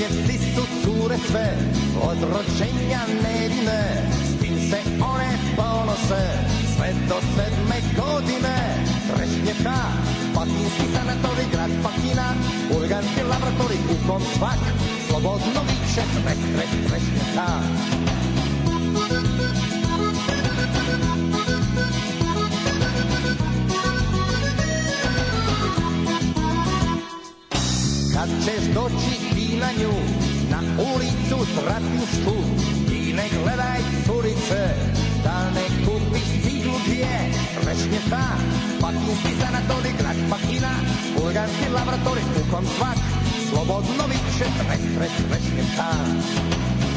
Trešnjevci su cure sve, od rođenja nevine, s tim se one ponose, sve do sedme godine. Trešnjevka, pakinski sanatorij, grad Pakina, urganski laboratorij, u kom svak, slobodno viče, treš, treš, trešnjevka. Kad ćeš doći na nju, na ulicu Tratinsku, i ne gledaj curice, da ne kupiš ciglu dvije, Trešnjevka, pakinski sanatorij, grad Pakina, urganski laboratorij, u kom svak, slobodno viče, treš, treš, Trešnjevka. Trešnjevka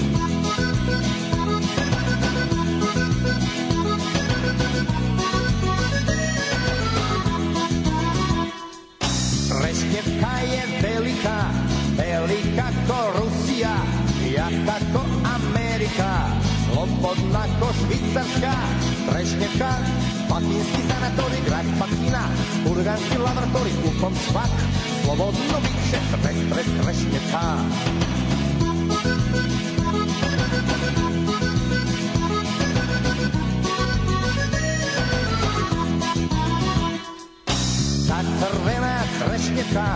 ako švýcarská. Trešnevka, Patínsky sanatóri, Grad Patina, Urgánsky laboratóri, Kupom Svak, Slobodno vyše, stres, stres, Trešnevka. Tá červená Trešnevka,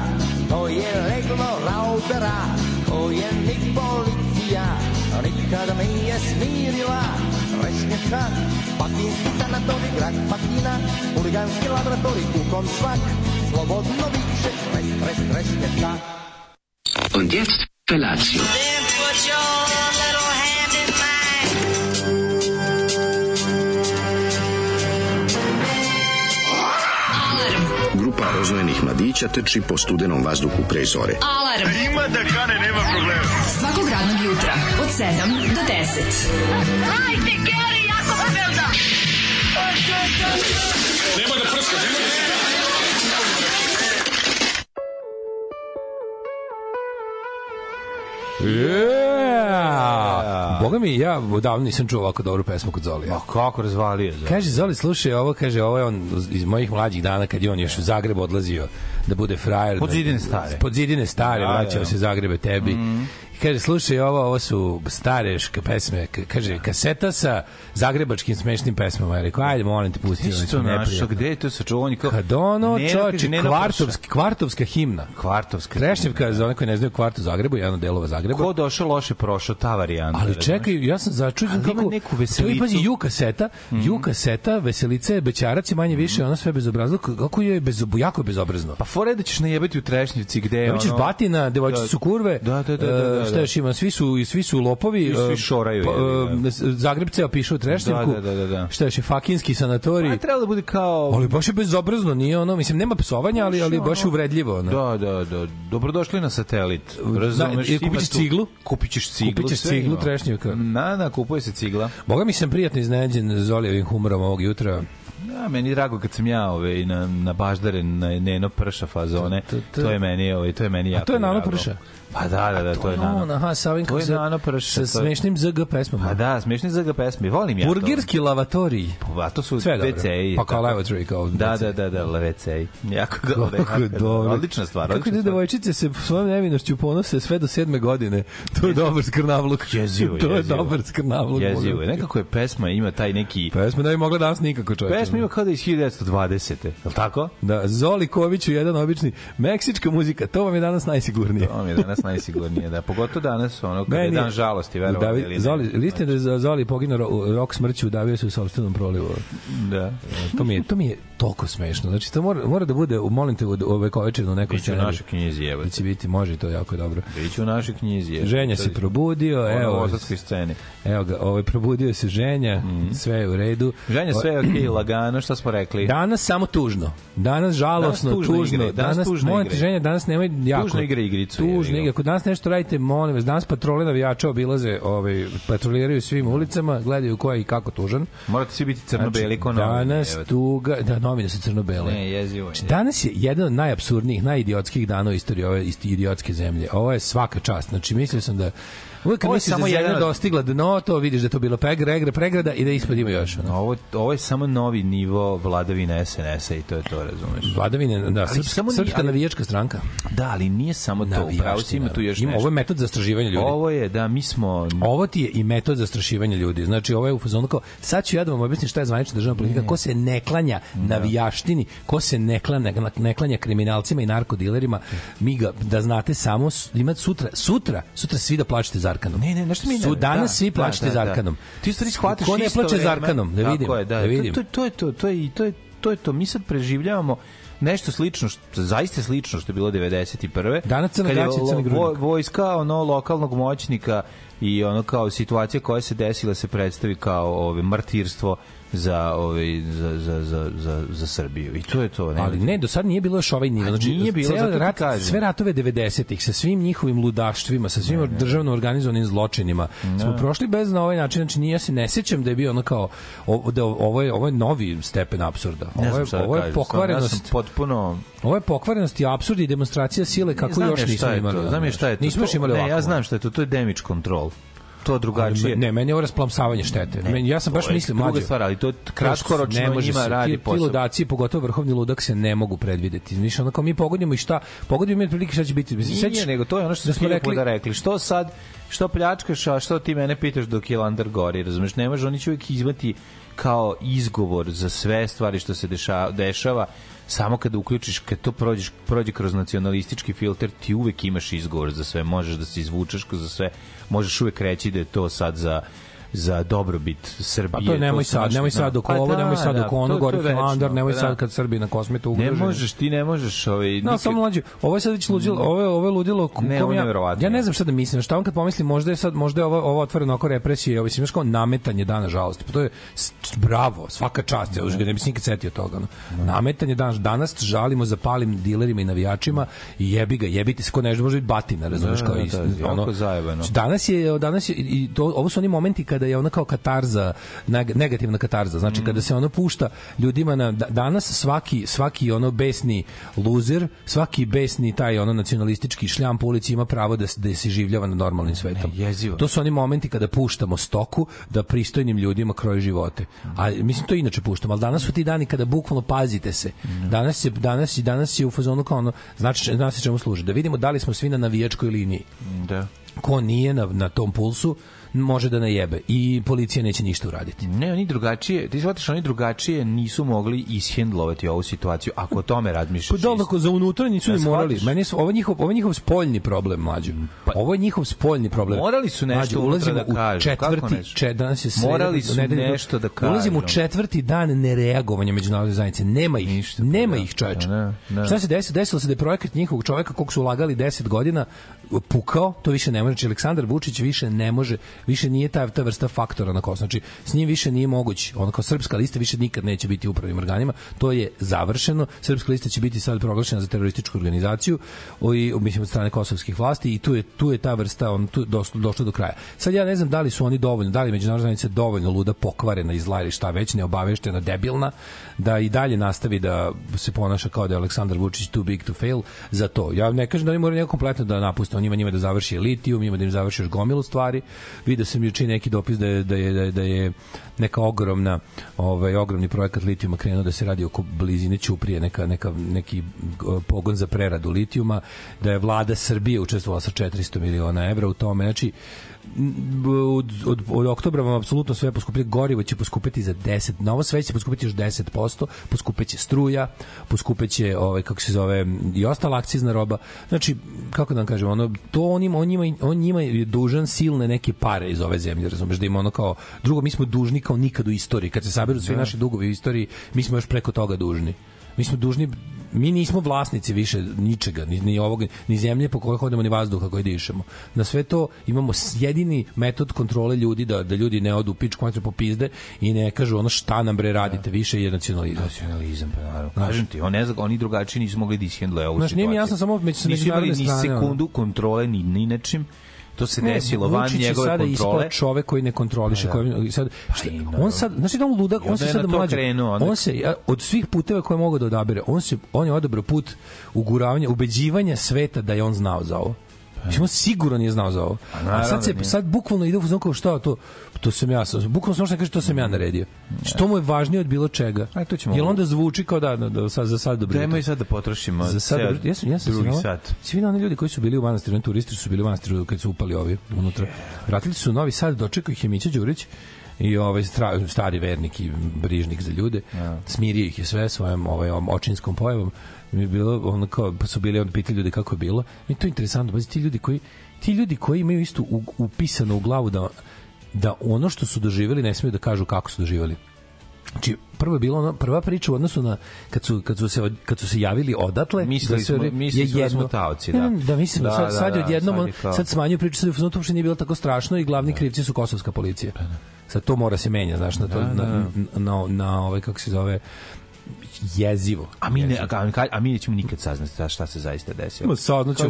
to je leglo Raubera, to je Nick Policia, policija, nikada nije smirila. Trešnjevka, pakinski sanatorij, grad Pakina, huliganski laboratorij, u kom svak, slobodno viče, treš, treš, trešnjevka. Und jetzt Felatio. Mladića trči po studenom vazduhu pre zore. Alarm. Ima da kane, nema problema. Svakog radnog jutra, od 7 do 10. Hajde, Geri, jako se velda. Yeah! Boga mi, ja davno nisam čuo ovako dobru pesmu kod Zolija. Ma kako razvalio za. Kaže Zoli, slušaj ovo, kaže, ovo je on iz mojih mlađih dana kad je on još u Zagreb odlazio da bude frajer. Pod da- zidine stare. Pod zidine stare, Da, vraćao da. se Zagrebe tebi. I kaže, slušaj, ovo, ovo su stare pesme, kaže, kaseta sa zagrebačkim smešnim pesmama. Ja rekao, ajde, molim te, pusti. Isto je našo, gde je to sačuvanje? Kao, Kad ono, čoče, kvartovski, kvartovska himna. Kvartovska. Trešnjevka, za one koji ne znaju kvart u Zagrebu, jedan od delova Zagreba. Ko došao loše prošao, ta varijanta. Ali razumeš? čekaj, ja sam začuđen kako... neku To je, veselicu. pazi, ju kaseta, ju kaseta, veselice, bećarac je manje više, ono sve bezobrazno, kako je bez, jako je bezobrazno. Pa fore da ćeš najebati u Trešnjevci gde je ono... batina, devojčice Da. su kurve. Da, da, da, da, da, e, Šta još ima? Svi su svi su lopovi. I svi e, šoraju, pa, e, Zagreb ceo piše u Trešnjevku. Da, da, da, da. Šta još je fakinski sanatorij. Pa trebalo da bude kao... Ali baš je bezobrazno, nije ono, mislim nema psovanja, ali ali baš je uvredljivo, ono. Da, da, da. Dobrodošli na satelit. Razumeš? Da, e, ima kupit ćeš tu- ciglu? Kupit ćeš ciglu. Kupit ćeš ciglu ima. Trešnjevka. Na, da, kupuje se cigla. Boga mi sam prijatno iznenađen Zolijevim humorom ovog jutra. Ja, meni je drago kad sam ja ove, na, na baždaren, na Neno Prša fazone. To je meni, ove, to je meni jako to je Nano. Prša? Pa da, da, da, to je Nano. Aha, sa ovim To je Nano Prša. Sa smešnim ZG pesmama. Pa da, smešni za ga pesmi. Volim ja to. Burgerski lavatorij. Pa to su. WC-i. Pa kao tako. lavatory, kao Da, WC. da, da, da, WC-i. Jako dobro. Kako jako dobro. Odlična stvar. Kako ide devojčice se svojom nevinošću ponose sve do sedme godine. To je dobar skrnavluk. Jezivo, To je dobar skrnavluk. Jezivo je. Nekako je pesma, ima taj neki... Pesma ne bi mogla danas nikako čovječe. Pesma ima kao da iz 1920. Je li tako? Da, Zoli Koviću, jedan obični. Meksička muzika, to vam je danas najsigurnije. To mi je danas najsigurnije, da. Pogotovo danas, ono, kada je dan žalosti, ili ne. Zoli, liste da je za Zoli poginuo ro- rok smrću, davio se u sobstvenom prolivu. Da. To mi je, to mi je toliko smešno. Znači, to mora, mora da bude, molim te, u ovekovečeno neko Biće u našoj knjizi, evo. Da će biti, može to jako dobro. Biće u našoj knjizi. evo. Ženja se probudio, Ono u evo, osadskoj sceni. evo ga, ovaj, probudio se ženja, sve je u redu. Ženja, sve je okej, lagano, šta smo rekli? Danas samo tužno. Danas žalosno, Danas tužno tužno. igre, danas tužno molim te, ženja, danas nemoj jako. Tužno igre igricu, Tužno igre. Ako danas nešto radite, molim vas, danas patrole navijača obilaze, ovaj, patroliraju svim ulicama, gledaju ko je i kako tužan. Morate svi biti crno-beli Znači, danas te. tuga, da, novine su crno-bele. Ne, jezivo je. Znači, danas je jedan od najapsurdnijih, najidiotskih dana u istoriji ove isti idiotske zemlje. Ovo je svaka čast. Znači, mislio sam da Uvijek kad misliš da je zemlja dostigla dno, to vidiš da to bilo pregrada, pregrada i da ispod ima još. ono. Ovo, ovo je samo novi nivo vladavine SNS-a i to je to, razumeš? Vladavine, da, srpska, samo nije- srpska ali- navijačka stranka. Da, ali nije samo to, upravo si ima tu još Ima, nešto. Ovo je metod zastrašivanja ljudi. Ovo je, da, mi smo... Ovo ti je i metod zastrašivanja ljudi. Znači, ovo je u fazonu kao, sad ću ja da vam objasnim šta je zvanična državna politika, ko se ne klanja navijaštini, ko se ne klanja, ne klanja kriminalcima i narkodilerima, mi ga, da znate, samo s- ima sutra, sutra, sutra svi da plaćate Zarkanom. Ne, ne, nešto mi ne. Su danas da, svi da, plaćate da, da. Zarkanom. Ti u stvari shvataš Ko ne isto plaća vreme- Zarkanom? Da Tako vidim. je, da, da vidim. To, to, to je to, to je, to je, to je to. Mi sad preživljavamo nešto slično, što, zaista slično što je bilo 91. Danas Crna gaća crni vojska ono lokalnog moćnika i ono kao situacija koja se desila se predstavi kao ove martirstvo za ovaj za za za za za Srbiju. I to je to, ne. Ali ne, do sad nije bilo još ovaj nivo. Znači, nije bilo, zato rat, kažem. sve ratove 90-ih, sa svim njihovim ludaštvima, sa svim državno organizovanim zločinima, smo prošli bez na ovaj način. Znači, nije, ja se ne sećam da je bio ono kao, o- da ovo je, ovo je novi stepen apsurda. Ne Ovo je, da ovo je pokvarenost. Ja sam potpuno Ovo je pokvarenost i apsurd i demonstracija sile kako još nismo imali. Znam je šta je to. Nismo još Ne, ja znam šta je to, to je damage control. To Ali drugačije. me- Ne, meni je ovo rasplamsavanje štete. Meni, ja sam baš mislim druga mlađe. stvar, ali to kratkoročno ne može njima se, radi ti, ti posao. ludaci, pogotovo vrhovni ludak se ne mogu predvideti. Znači, onako mi pogodimo i šta, pogodimo i prilike šta će biti. Mislim, Nije, nego to je ono što da smo rekli, da rekli. Što sad, što pljačkaš, a što ti mene pitaš dok je Landar gori, razumeš? Ne može, oni će uvijek izmati kao izgovor za sve stvari što se deša, dešava samo kada uključiš, kad to prođeš, prođe kroz nacionalistički filter, ti uvek imaš izgovor za sve, možeš da se izvučeš za sve, možeš uvek reći da je to sad za za dobrobit Srbije. Pa to nemoj su sad, nemoj sad da. oko Pa ovo, da, nemoj sad da, oko ono, to- gori to je večno, Finlandar, nemoj pa sad da. kad Srbi na kosmetu Ne ugroženi. možeš, ti ne možeš ovaj, No, nikad- samo mlađe, ovo je sad već ludilo, ovo je, ovo je ludilo Ne, ovo je ja, neverovatno. ja ne znam šta da mislim, šta on kad pomislim, možda je sad, možda je ovo, ovo otvoreno oko represije, ovo mislim, znaš kao nametanje dana žalosti, pa to je bravo, svaka čast, ja už ga ne bi se nikad setio toga, no. nametanje dana, danas žalimo za palim dilerima i navijačima i jebi ga, jebiti se ko nešto, može biti batina, razumeš, Da, kao da, isto, da, zajebano. Danas je, danas je, i to, ovo su oni momenti kada je ona kao katarza, neg- negativna katarza, znači kada se ono pušta ljudima na, da- danas svaki, svaki ono besni luzer, svaki besni taj ono nacionalistički šljam po ulici ima pravo da, da se življava nad normalnim svetom. Ne, jezivo. To su oni momenti kada puštamo stoku da pristojnim ljudima kroji živote. A mislim to inače puštamo, ali danas su ti dani kada bukvalno pazite se. Danas je danas i danas je u fazonu kao ono znači zna se čemu služi. Da vidimo da li smo svi na navijačkoj liniji Da. ko nije na, na tom pulsu može da najebe i policija neće ništa uraditi. Ne, oni drugačije, ti shvataš, oni drugačije nisu mogli ishendlovati ovu situaciju, ako o tome razmišljaš. Pa da, isto. ako za unutra nisu Ja ni morali. Meni su ovo njihov ovo njihov spoljni problem mlađi. ovo je njihov spoljni problem. Pa, Morali su nešto unutra ulazimo da kažu. u četvrti, če, danas je sreda, Morali su nedelja, nešto da kažu. Ulazimo u četvrti dan nereagovanja međunarodne zajednice. Nema ih. Ništa, pa nema da. ih, čoveče. Pa ne, ne. Šta se desilo? Desilo se da je projekat njihovog čoveka kog su ulagali 10 godina pukao, to više ne može. Aleksandar Vučić više ne može, više nije ta, ta vrsta faktora na kosu. Znači, s njim više nije moguć. Ono kao srpska lista više nikad neće biti u upravnim organima. To je završeno. Srpska lista će biti sad proglašena za terorističku organizaciju i, mislim, od strane kosovskih vlasti i tu je, tu je ta vrsta on, tu došlo, došlo do kraja. Sad ja ne znam da li su oni dovoljno, da li međunarodna zajednica dovoljno luda, pokvarena, izla ili šta već, neobaveštena, debilna, da i dalje nastavi da se ponaša kao da je Aleksandar Vučić too big to fail za to. Ja ne kažem da oni moraju kompletno da napuste, on ima njima da završi litijum, ima da im završi još gomilu stvari. Video sam juče neki dopis da je, da je, da je, da je neka ogromna ovaj ogromni projekat litijuma krenuo da se radi oko blizine Ćuprije neka neka neki pogon za preradu litijuma da je vlada Srbije učestvovala sa 400 miliona evra u tome znači od, od, od oktobra vam apsolutno sve poskupiti gorivo će poskupiti za 10 na ovo sve će poskupiti još 10% poskupeće struja poskupeće ovaj kako se zove i ostala akcizna roba. Znači kako da vam kažem ono to on ima on njima on njima je dužan silne neke pare iz ove zemlje razumeš da ima ono kao drugo mi smo dužni kao nikad u istoriji kad se saberu svi naši dugovi u istoriji mi smo još preko toga dužni mi smo dužni mi nismo vlasnici više ničega, ni, ni ovog, ni zemlje po kojoj hodimo, ni vazduha koji dišemo. Na sve to imamo jedini metod kontrole ljudi da, da ljudi ne odu pičku mater popizde i ne kažu ono šta nam bre radite više je nacionalizam. nacionalizam, pa naravno. Kažem ti, on ne zna, oni drugačiji nisu mogli da ishendle ovu Znaš, situaciju. nije mi jasno samo među- sa Nisu imali međunarodne ni strane, sekundu kontrole ni, ni nečim. To se Ne, desilo van Vučić je njegove sada kontrole. ispao čovek koji ne kontroliše, Pa da. koji sad šta, i naravno. on sad, znači da on ludak, on se sad mlađi. krenuo, On se ja, od svih puteva koje mogu da odabere, on se on je odabrao put uguravanja, ubeđivanja sveta da je on znao za ovo. Znači, on sigurno nije znao za ovo. A, naravno sad, se, da sad bukvalno ide u fazon kao šta to, to sam ja, sam, bukvalno samo što kaže to sam ja naredio. Što mu je važnije od bilo čega? Aj, to ćemo- Jel onda zvuči kao da, da, da sad, za sad dobro. Dajmo i sad da potrošimo Za sad, dobro, ja sam, ja sam drugi svi sat. Svi oni ljudi koji su bili u manastiru, oni turisti su bili u manastiru kad su upali ovi unutra. Vratili su u Novi Sad, dočekao ih je Mića Đurić i ovaj stari vernik i brižnik za ljude. Smirio ih je sve svojom ovaj očinskom pojavom. Mi je bilo ono kao pa su bili on pitali ljudi kako je bilo. I to je interesantno, bazi ti ljudi koji ti ljudi koji imaju isto u- upisano u glavu da da ono što su doživeli ne smeju da kažu kako su doživeli. Znači, prvo je bilo ono, prva priča u odnosu na kad su, kad su, se, kad su se javili odatle, Mislili da se- smo- mislili smo da smo taoci, da. Ne, da mislim, Da, da, sad, da, sad je da, odjednom, sad je kao- sad smanjuju priču, sad je to uopšte nije bilo tako strašno i glavni krivci su kosovska policija. Sad to mora se menja, znaš, na to, na, na, na, na, ovaj, kako se zove, jezivo. A mi, ne, a, a, a mi nećemo nikad saznati šta- se zaista desilo.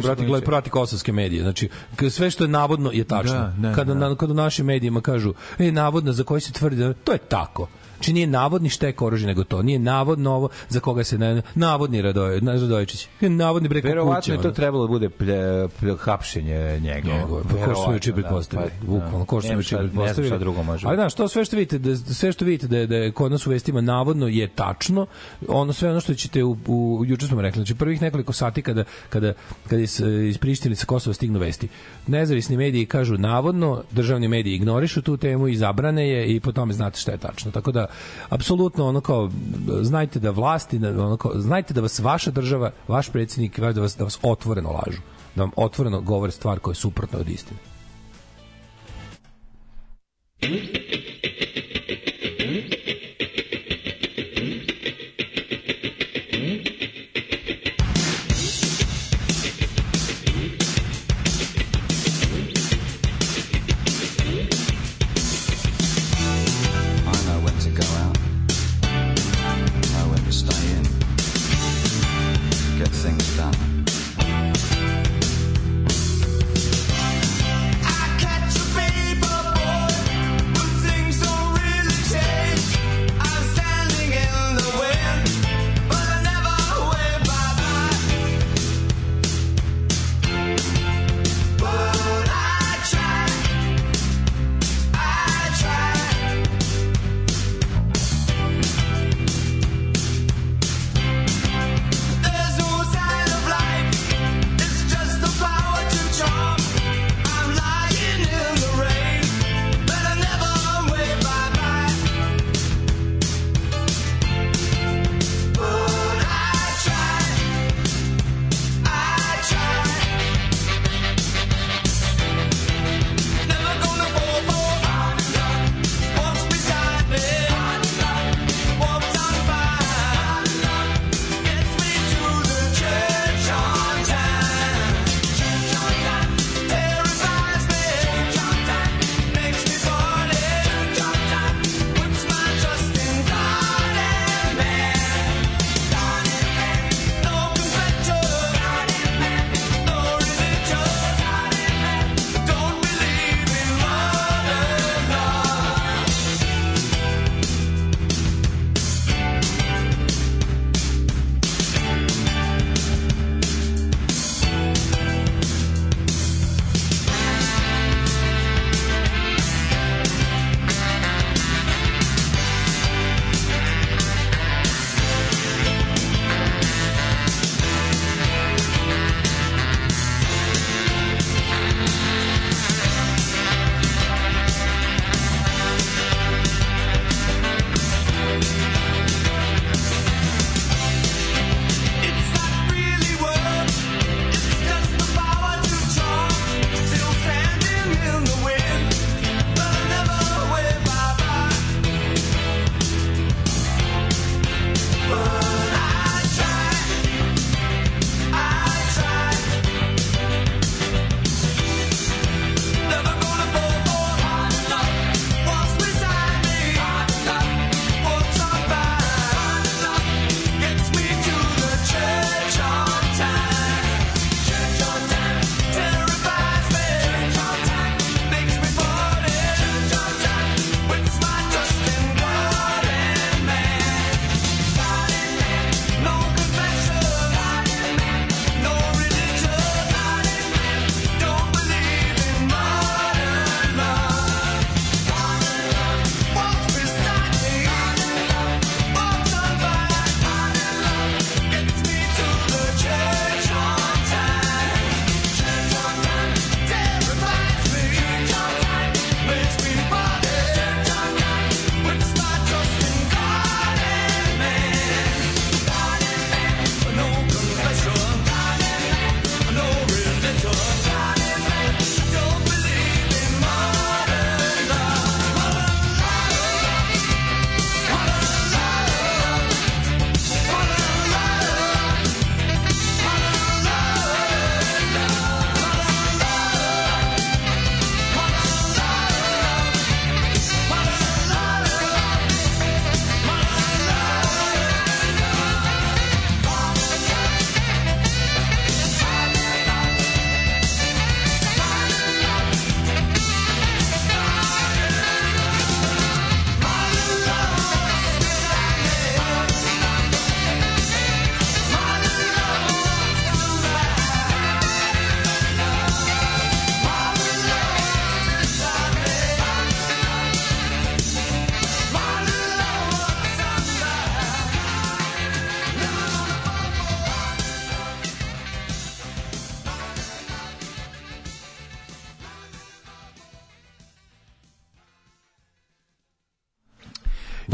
Što brati neće. gled prati kosovske medije. Znači sve što je navodno je tačno. Da, da, kada da. na kada u našim medijima kažu e navodno za koji se tvrdi to je tako. Znači nije navodni štek oružje nego to. Nije navodno ovo za koga se ne, navodni Radoje, Radojičić. Navodni breko Verovatno je to trebalo da bude plje, plje, hapšenje njega. Njegove, pa ko što smo juče pretpostavili. Pa, Bukvalno, ko što Nemam juče pretpostavili. šta drugo može. Ali znaš, to sve što vidite, da, sve što vidite da da je kod nas u vestima navodno je tačno, ono sve ono što ćete u, u juče smo rekli, znači prvih nekoliko sati kada, kada, kada iz, iz Prištine sa Kosova stignu vesti. Nezavisni mediji kažu navodno, državni mediji ignorišu tu temu i zabrane je i po tome znate šta je tačno. Tako da, apsolutno ono kao, znajte da vlasti, ono kao, znajte da vas vaša država, vaš predsjednik, da vas, da vas otvoreno lažu da vam otvoreno govore stvar koja je suprotna od istine.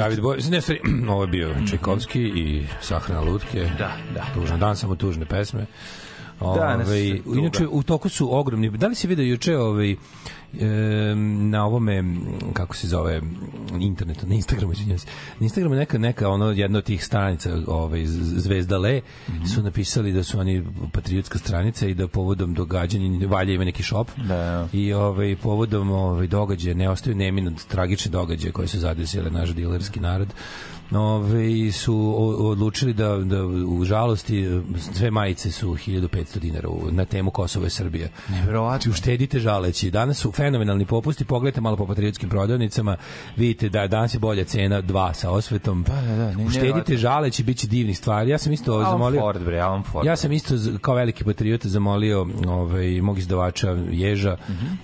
David Bowie, ne, stvari, ovo je bio Čajkovski i Sahrana lutke. Da, da. Tužan dan, samo tužne pesme. Ove, se tuga. inače, u toku su ogromni... Da li si vidio juče ovaj, na ovome, kako se zove, internetu, na Instagramu, izvinjam se. Na Instagramu neka, neka ono, jedna od tih stranica, ovaj, Z- Zvezda Le, Mhm. su napisali da su oni patriotska stranica i da povodom događanja, valja ima neki šop, Da. i ovaj povodom ovaj događaja ne ostaju nemi od tragične događaje koje su zadesile naš dilerski narod Ove, su odlučili da, da u žalosti sve majice su 1500 dinara na temu Kosovo i Srbija. Neverovatno. Uštedite žaleći. Danas su fenomenalni popusti. Pogledajte malo po patriotskim prodavnicama. Vidite da danas je bolja cena dva sa osvetom. Da, da, da, ne, Uštedite žaleći, bit će divnih stvari. Ja sam isto Alan zamolio... Ford, bre, Alan Ford. Ja sam isto kao veliki patriota zamolio ovaj mog izdavača Ježa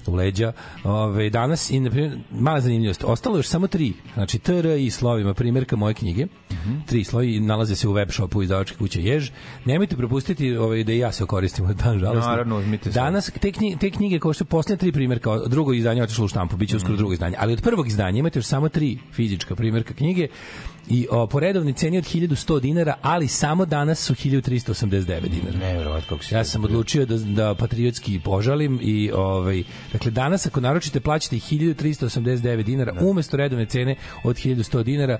u leđa. Ovaj danas i na primjer mala zanimljivost. Ostalo je još samo tri. Znači TR i slovima primjerka moje knjige. Tri slovi nalaze se u web shopu izdavačke kuće Jež. Nemojte propustiti ovaj da i ja se koristim od dan žalosti. Naravno, uzmite sve. Danas te knjige, te knjige kao što poslednje tri primjerka, drugo izdanje je otišlo u štampu, biće uskoro drugo izdanje, ali od prvog izdanja imate još samo tri fizička primjerka knjige i o, po redovnoj ceni od 1100 dinara, ali samo danas su 1389 dinara. Neverovatno kako si Ja sam odlučio da da patriotski požalim i ovaj dakle danas ako naručite plaćate 1389 dinara umesto redovne cene od 1100 dinara.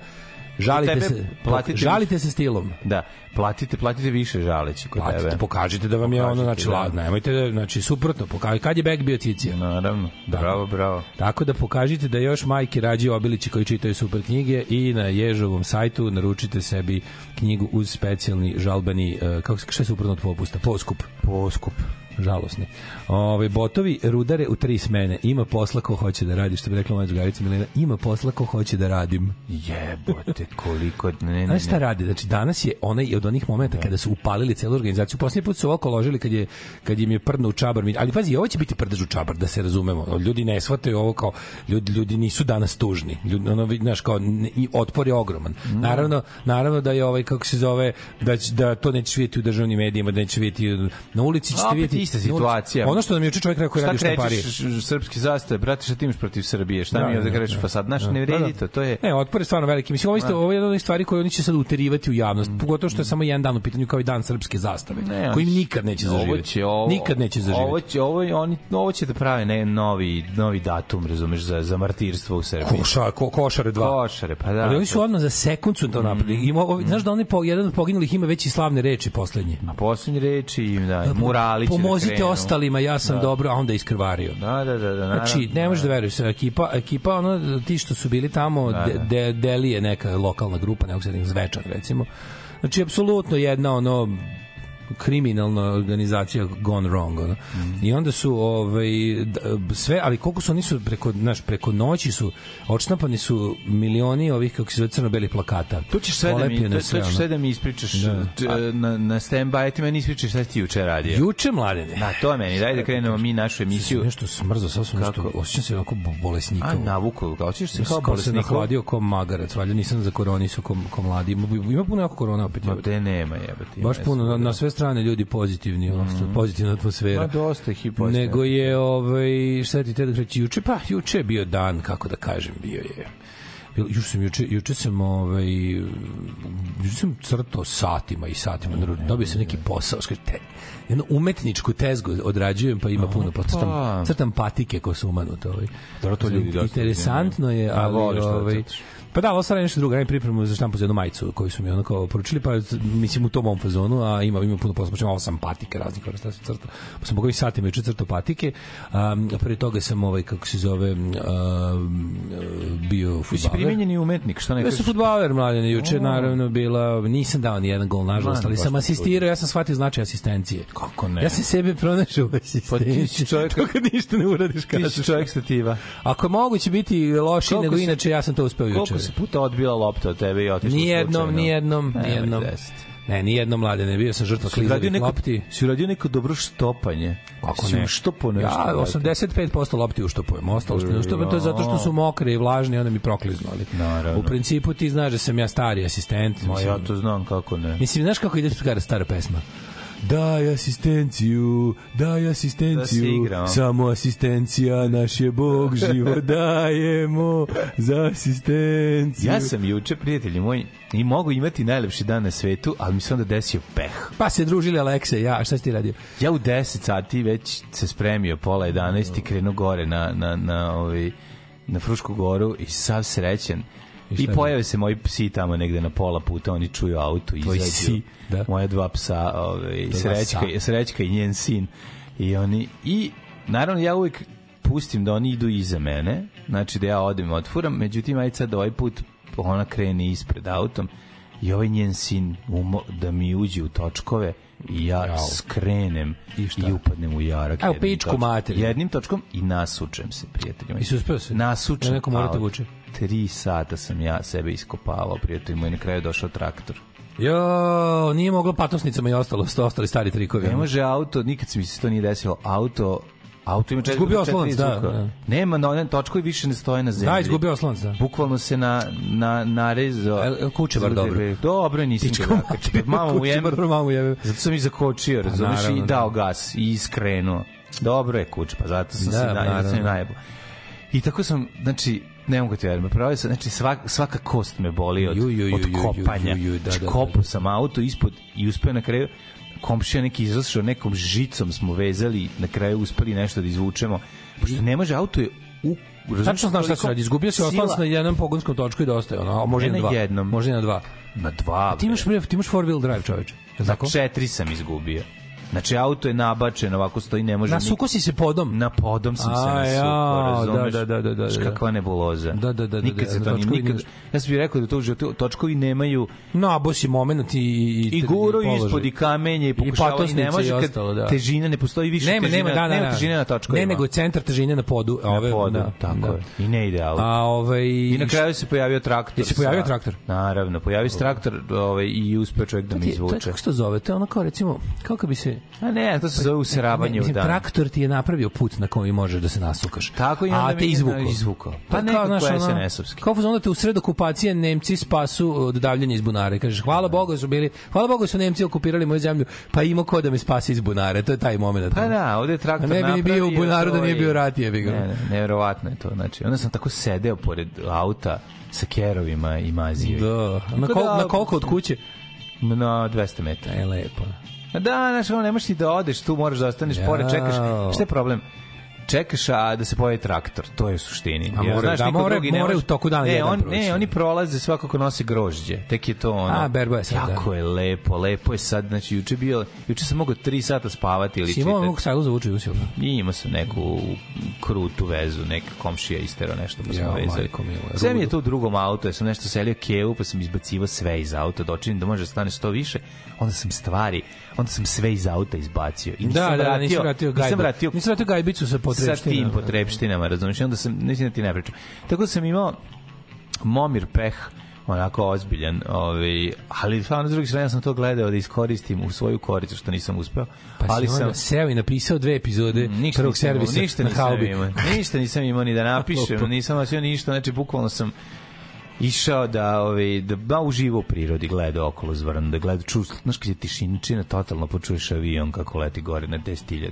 Žalite tebe se, platite- žalite se stilom. Da, platite, platite više žaleći kod Platite, tebe. pokažite da vam je ono, Pokažite, znači, da. ladno, nemojte, da- znači, suprotno, pokažite, kad je beg bio cicija? Naravno. Da. Bravo, bravo. Tako da pokažite da još majke rađaju obilići koji čitaju super knjige i na Ježovom sajtu naručite sebi knjigu uz specijalni žalbeni, uh, kako se, je suprotno od popusta? Poskup. Poskup. Žalosni. Ove, botovi rudare u tri smene. Ima posla ko hoće da radi, što bi rekla moja drugarica Milena. Ima posla ko hoće da radim. Jebote, koliko... Ne, ne, Znaš šta ne. radi? Znači danas je onaj od onih momenta kada su upalili celu organizaciju. Poslednji put su oko ložili kad je kad im je prdno u čabar. Ali pazi, ovo će biti prdež u čabar da se razumemo. Ljudi ne shvataju ovo kao ljudi ljudi nisu danas tužni. Ljudi ono znaš kao ne- otpor je ogroman. Naravno, naravno da je ovaj kako se zove da da to neće vidjeti u državnim medijima, da neće vidjeti na ulici ćete vidjeti. Ista situacija. Ono što nam je juče čovjek rekao radi u štampariji. krećeš š- srpski zastave, brate, šta ti imaš protiv Srbije? Šta mi ovde krećeš fasad? Znaš, ne vredi to, to je... Ne, otpor je stvarno veliki. Mislim, ovo, isto, ovo je jedna od stvari koje oni će sad uterivati u javnost. Pogotovo što je samo jedan dan u pitanju kao i dan srpske zastave. Ne, koji nikad neće Ovo zaživjeti. će, ovo, nikad neće zaživjeti. Ovo će, ovo, oni, ovo će da prave ne, novi, novi datum, razumeš, za, za martirstvo u Srbiji. Koša, ko, košare dva. Košare, pa da. Ali oni su odmah za sekund su to napravili. Ima, ovi- znaš da oni po, jedan od poginulih ima već i slavne reči poslednje. Na poslednje reči da, murali će da Pomozite krenu. ostalima, ja sam dobro, a onda iskrvario. Da, da, da, da. Znači, ne možeš da veruješ, ekipa, ekipa ono, ti što su bili tamo, Da, da. de, Deli je neka lokalna grupa, nekog se Zvečan recimo, znači, apsolutno jedna ono, kriminalna organizacija gone wrong ono. i onda su ovaj sve ali koliko su oni su preko naš preko noći su odštampani su milioni ovih kako se zove crno-belih plakata To ćeš sve da mi, to, sve, to ćeš sve da mi ispričaš Da. t- na, na stand-by, ti meni ispričaš šta ti juče radio. juče mladene Da, to meni, daj da krenemo mi našu emisiju. nešto smrzo sad sam nešto osjećam se onako bolesnika A, navuku, kao ćeš se kao kao se nahladio kao magarac, valjda nisam za koronisu ko, ko mladi. Ima, puno jako korona opet. Ma te nema, jebati. Baš puno, na, na sve strane ljudi pozitivni, mm. pozitivna atmosfera. Ma dosta ih i postoje. Nego je, ovaj, šta ti te da reći, juče, pa juče je bio dan, kako da kažem, bio je Juče sam, juče, juče sam, ovaj, juče sam crtao satima i satima, naravno, dobio sam neki posao, skaže, te, jednu umetničku tezgu odrađujem, pa ima puno, pa crtam, crtam patike ko su umanute. Ovaj. Dobro, to ljudi Interesantno je, A, ali, da ovaj. Pa da, ali ostalo je nešto drugo, radim pripremu za štampu za jednu majicu koju su mi onako poručili, pa mislim u tom mom fazonu, a ima, ima puno posla, ovo sam patike raznih vrsta sam crtao. Pa sam bogovi satima juče crtao patike, um, a pre toga sam ovaj, kako se zove, um, bio Ti futbaler. primenjeni umetnik, što ne Ja sam futbaler mladen, juče naravno bila, nisam dao ni jedan gol nažalost, ali sam asistirao, ja sam shvatio značaj asistencije. Kako ne? Ja sam sebe pronašao u asistenciji. Pa ti si čovjek- to kad ništa ne uradiš Ti kada si čovjek stativa. Ako je moguće biti loši Koliko nego inače, ja sam to uspeo juče. Se puta odbila lopta od tebe i otišla Nijednom, slučajno? nijednom, Nemoj nijednom. deset. Ne, nijednom mlade, ne bio sam žrtva klizavih neko, lopti. si uradio neko dobro štopanje. Kako ne? Štopo nešto. Ja, brate. 85% lopti uštopujem, ostalo što ne uštopujem, to je zato što su mokre i vlažne i onda mi prokliznu, ali Naravno. u principu ti znaš da sam ja stari asistent. Ma ja to znam kako ne. Mislim, znaš kako ide stara pesma? Daj asistenciju, daj Da asistenciju, igramo. samo asistencija, naš je Bog živo dajemo za asistenciju. Ja sam juče, prijatelji moji, i mogu imati najlepši dan na svetu, ali mi se onda desio peh. Pa se družili Aleksa i ja, šta si ti radio? Ja u 10 sati već se spremio, pola 11 i krenuo gore na, na, na, ovaj, na Frušku goru i sav srećen. I, je pojave se moji psi tamo negde na pola puta, oni čuju auto, Tvoji izađu. da. Moja dva psa, ovaj, Dva srećka, srećka i njen sin. I oni, i naravno ja uvijek pustim da oni idu iza mene, znači da ja odem i otfuram, međutim, ajde sad ovaj put ona krene ispred autom i ovaj njen sin umo, da mi uđe u točkove i ja Jao. skrenem I i, upadnem u jarak. Evo, pičku materinu. Jednim točkom i nasučem se, prijatelji moji. I si uspeo se? Nasučem. Da neko mora te auto. vuče? Tri sata sam ja sebe iskopavao, prijatelji moji, na kraju došao traktor. Jo, nije moglo patosnicama i ostalo, ostali stari trikovi. Ne može auto, nikad se mi se to nije desilo, auto Auto ima četiri Izgubio oslonac, da, da. Nema, na onem točkovi više ne stoje na zemlji. Da, izgubio oslonac, da. Bukvalno se na, na, narezao. El- el kuće bar dobro? Dobro, nisam ga mater, nakačio. Mamu kuće jem, bar mamu jebe. Zato sam i zakočio, razumiješ, naravno, i da. dao gas i iskrenuo. Dobro je kuć, pa zato sam Da, se naravno. sam i najebo. I tako sam, znači, ne mogu ti verujem, pravio sam, znači svaka, svaka kost me boli od, Ju, ju, ju, od kopanja. ju, ju, da, znači, da, da. kopao sam auto ispod i uspeo na kraju komšija neki izrašao, nekom žicom smo vezali, na kraju uspeli nešto da izvučemo. Pošto ne može, auto je u Tačno znaš šta se radi. Izgubio sila- oslonac na jednom pogonskom točku i dosta je ono, a može Ne na dva. jednom. Može na dva. Na dva. Ti imaš, ti imaš four wheel drive, čoveče. Li Na tako? četiri sam izgubio. Znači, auto je nabačen, ovako stoji, ne može... Na suko si se podom. Na podom sam se A, nasukao, jao, razumeš? da, da, da, da, da. kakva nebuloza. Da, da, da, da, Nikad da, se to ni, točkovi nikad... nije- Ja sam bih rekao da to u životu, točkovi nemaju No, si moment i... I, i guro ispod i kamenje i pokušava i ne može kad da. težina ne postoji više Nema, težina, nema, da, da, nema da. težine na točkovima. Ne, nego je centar težine na podu. A na ove, podu, da, tako da. je. I ne ide auto. A ovaj... I na kraju se pojavio traktor. Se pojavio traktor? Naravno, pojavio se traktor ovaj, i uspeo čovjek da ti je- To je, izvuče. kako se to zove? To je ono kao recimo, kako bi se... A ne, to se zove useravanje u dan. traktor ti je napravio put na kojem možeš da se nasukaš. Tako i onda A te je izvukao. izvukao. Pa Pa nekako kao, znaš, ono, SNS-ovski. Kao onda te u sred okupacije Nemci spasu od davljenja iz bunare. Kažeš, hvala Bogu su bili, hvala Bogu su Nemci okupirali moju zemlju, pa ima ko da me spasi iz bunare. To je taj moment. Pa da, ovde je traktor A ne bi ni bio u napravio bunaru da nije bio rat, jebi ga. Ne, ne, nevjerovatno je to. Znači, onda sam tako sedeo pored auta sa kerovima i mazio. Da. Na, kol, da- na koliko od kuće? Na 200 metara. E, lepo. Da, znaš, ono, ne možeš ti da odeš, tu moraš da ostaneš Jao. pored, čekaš. Šta je problem? čekaš a da se pojavi traktor, to je u suštini. A Jer, moraju- da, niko moraju- drugi može- u toku dana ne, jedan on, proći. ne, oni prolaze svakako nose grožđe. Tek je to ono. A, berba je sad, da. Jako je lepo, lepo je sad, znači juče bio, juče sam mogao 3 sata spavati ili Si imao čitati. ovog sajlu za vuče usil? I imao sam neku krutu vezu, neka komšija istero nešto pa smo vezali. Sve mi je to u drugom autu, ja sam nešto selio kevu, pa sam izbacivo sve iz auta, da očinim da može da stane što više, onda sam stvari, onda sam sve iz auta izbacio. I nisam Da, da, da, vratio, nisi vratio gajbu. Nisam vratio Nisi vratio gajbicu sa sa potrebštinama. tim potrebštinama, razumiješ? Onda sam, mislim da ti ne pričam. Tako da sam imao momir peh, onako ozbiljan, ovaj, ali stvarno s druge strane sam to gledao da iskoristim u svoju koricu, što nisam uspeo. Pa ali sam, seo i napisao dve epizode ništa prvog nisam servisa ništa na nisam haubi. imao, ništa nisam imao ni da napišem, nisam nosio ništa, znači bukvalno sam išao da ovaj da ba uživo u prirodi gleda okolo zvrn da gleda ču znaš kad je tišinčina totalno počuješ avion kako leti gore na 10.000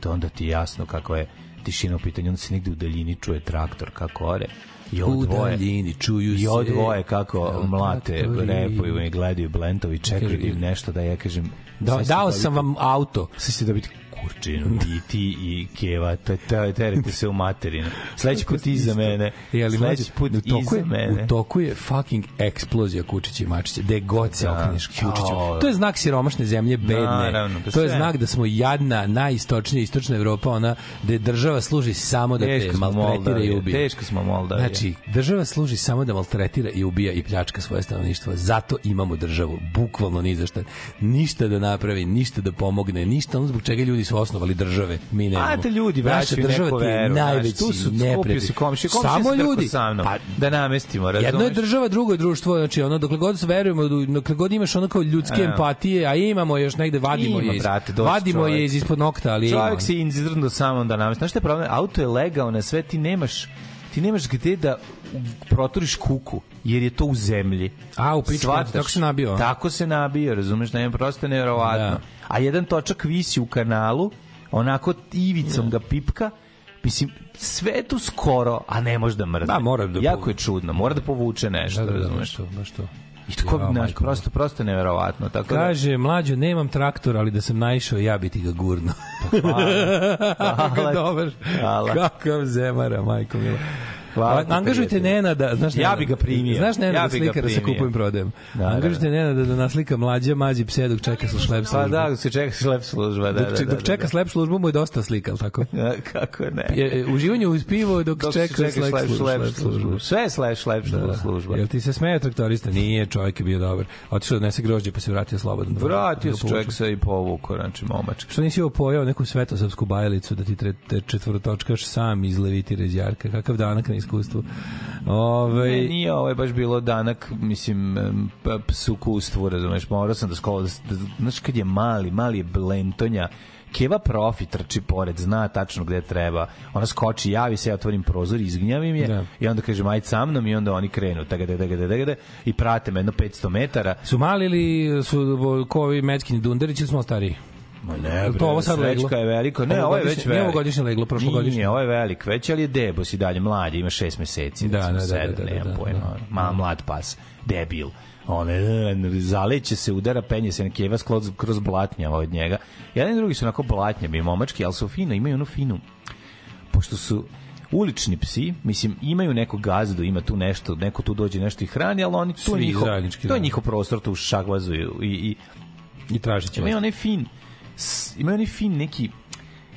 to onda ti je jasno kako je tišina u pitanju onda se negde u daljini čuje traktor kako ore. I ovo U dvoje daljini čuju i se ovo dvoje kako mlate repuju i gledaju blentovi čekaju da im nešto da ja kažem Da, dao dobiti- sam vam auto. sad ćete dobiti kurčinu i ti i Keva te, te, terete se u materinu sledeći put iza mene Je, ali sledeći put u toku, iza je, mene u toku je fucking eksplozija Kučića i Mačića. Gde god se Da. Kučiću. Jao. To je znak siromašne zemlje, bedne. Naravno, pa to je znak da smo jadna, najistočnija istočna Evropa, ona gde država služi samo da Teško te maltretira i ubija. teško smo Moldavija. Znači, država služi samo da maltretira i ubija i pljačka svoje stanovništvo. Zato imamo državu. Bukvalno ni za šta. Ništa da napravi, ništa da pomogne, ništa ono zbog čega ljudi su osnovali države. Mi nemamo. A te ljudi Naša vraćaju država neku ti je najveći tu su skupio neprijatelj. se komšije. Komšije Samo ljudi. sa mnom. Pa, da namestimo, razumeš? Jedno je država, drugo je društvo, znači ono dokle god se verujemo, dokle god imaš ono kao ljudske Evo. empatije, a imamo još negde vadimo Ima, je iz, brate, vadimo čovek. je iz ispod nokta, ali. Čovjek se inzirno samo da namesti. Znaš šta je problem? Auto je legao na sve, ti nemaš ti nemaš gde da proturiš kuku, jer je to u zemlji. A, u pičku, tako se nabio? Tako se nabio, razumeš, nema prosto nevjerovatno. Da. A jedan točak visi u kanalu, onako ivicom ga pipka, Mislim, sve je tu skoro, a ne može da mrzne. Da, mora da jako je čudno, mora da povuče nešto, Da, da, da, razumeš. baš to, baš to. I tako, Ja, majko prosto, prosto neverovatno. Tako da, Kaže, mlađo, nemam traktor, ali da sam naišao, ja bi ti ga gurno. Hvala. Dobar. Hvala. Kakav zemara, majko mila. Hvala Angažujte. Nenada, znaš Ja bi ga primio. Znaš Nenada Ja slikara sa primio. kupujem prodajem. Da, da, Angažujte Nenada da naslika mlađa, mađi pse dok čeka sa šlep Pa službu. da, dok se čeka slep služba. Da, Dok, da, da, dok čeka da, slep službu mu je dosta slika, ali tako? da. Kako ne? Je, je, uživanje uz pivo dok, Dok se čeka, čeka slep, slep, službu. Sve slep Da. služba. Jel ti se smeje traktorista? Nije, čovjek je bio dobar. Otišao da nese grožđe pa se vratio slobodan. Vratio Da se čovjek sa i povukao, znači momački. Što nisi opojao neku svetosavsku bajalicu da ti četvorotočkaš sam iz Levitira iz Jarka? Kakav danak na iskustvu? Ove, Ne, nije ovo je baš bilo danak, mislim, psukustvu, razumeš, morao sam da skolo, da, da, znaš kad je mali, mali je blentonja, Keva profi trči pored, zna tačno gde treba. Ona skoči, javi se, ja otvorim prozor, izgnjavim je Da. i onda kaže ajde sa mnom i onda oni krenu tagade, tagade, tagade, i prate me jedno 500 metara. Su mali ili su bo- ko ovi meckini dunderić ili smo stariji? Ma ne, bre, to ovo sad leglo? je veliko. Ne, ovo je već veliko. nije ovogodišnje leglo, prošlogodišnje. Nije, ovo je velik, već, ali je debos i dalje mlad, ima šest meseci, Da, recimo, da, da, sedam, da, da, nemam da, pojma, da. ma, mlad pas, debil. One, zaleće se, udara, penje se na keva skroz, kroz blatnjava od njega. Jedan i drugi su onako blatnjavi momački, ali su fino, imaju onu finu, pošto su ulični psi, mislim, imaju neku gazdu, ima tu nešto, neko tu dođe nešto i hrani, ali oni, to Svi njihov, to je da. njihov prostor, tu šagvazuju i, i I tražit će imaju onaj fin imaju onaj fin neki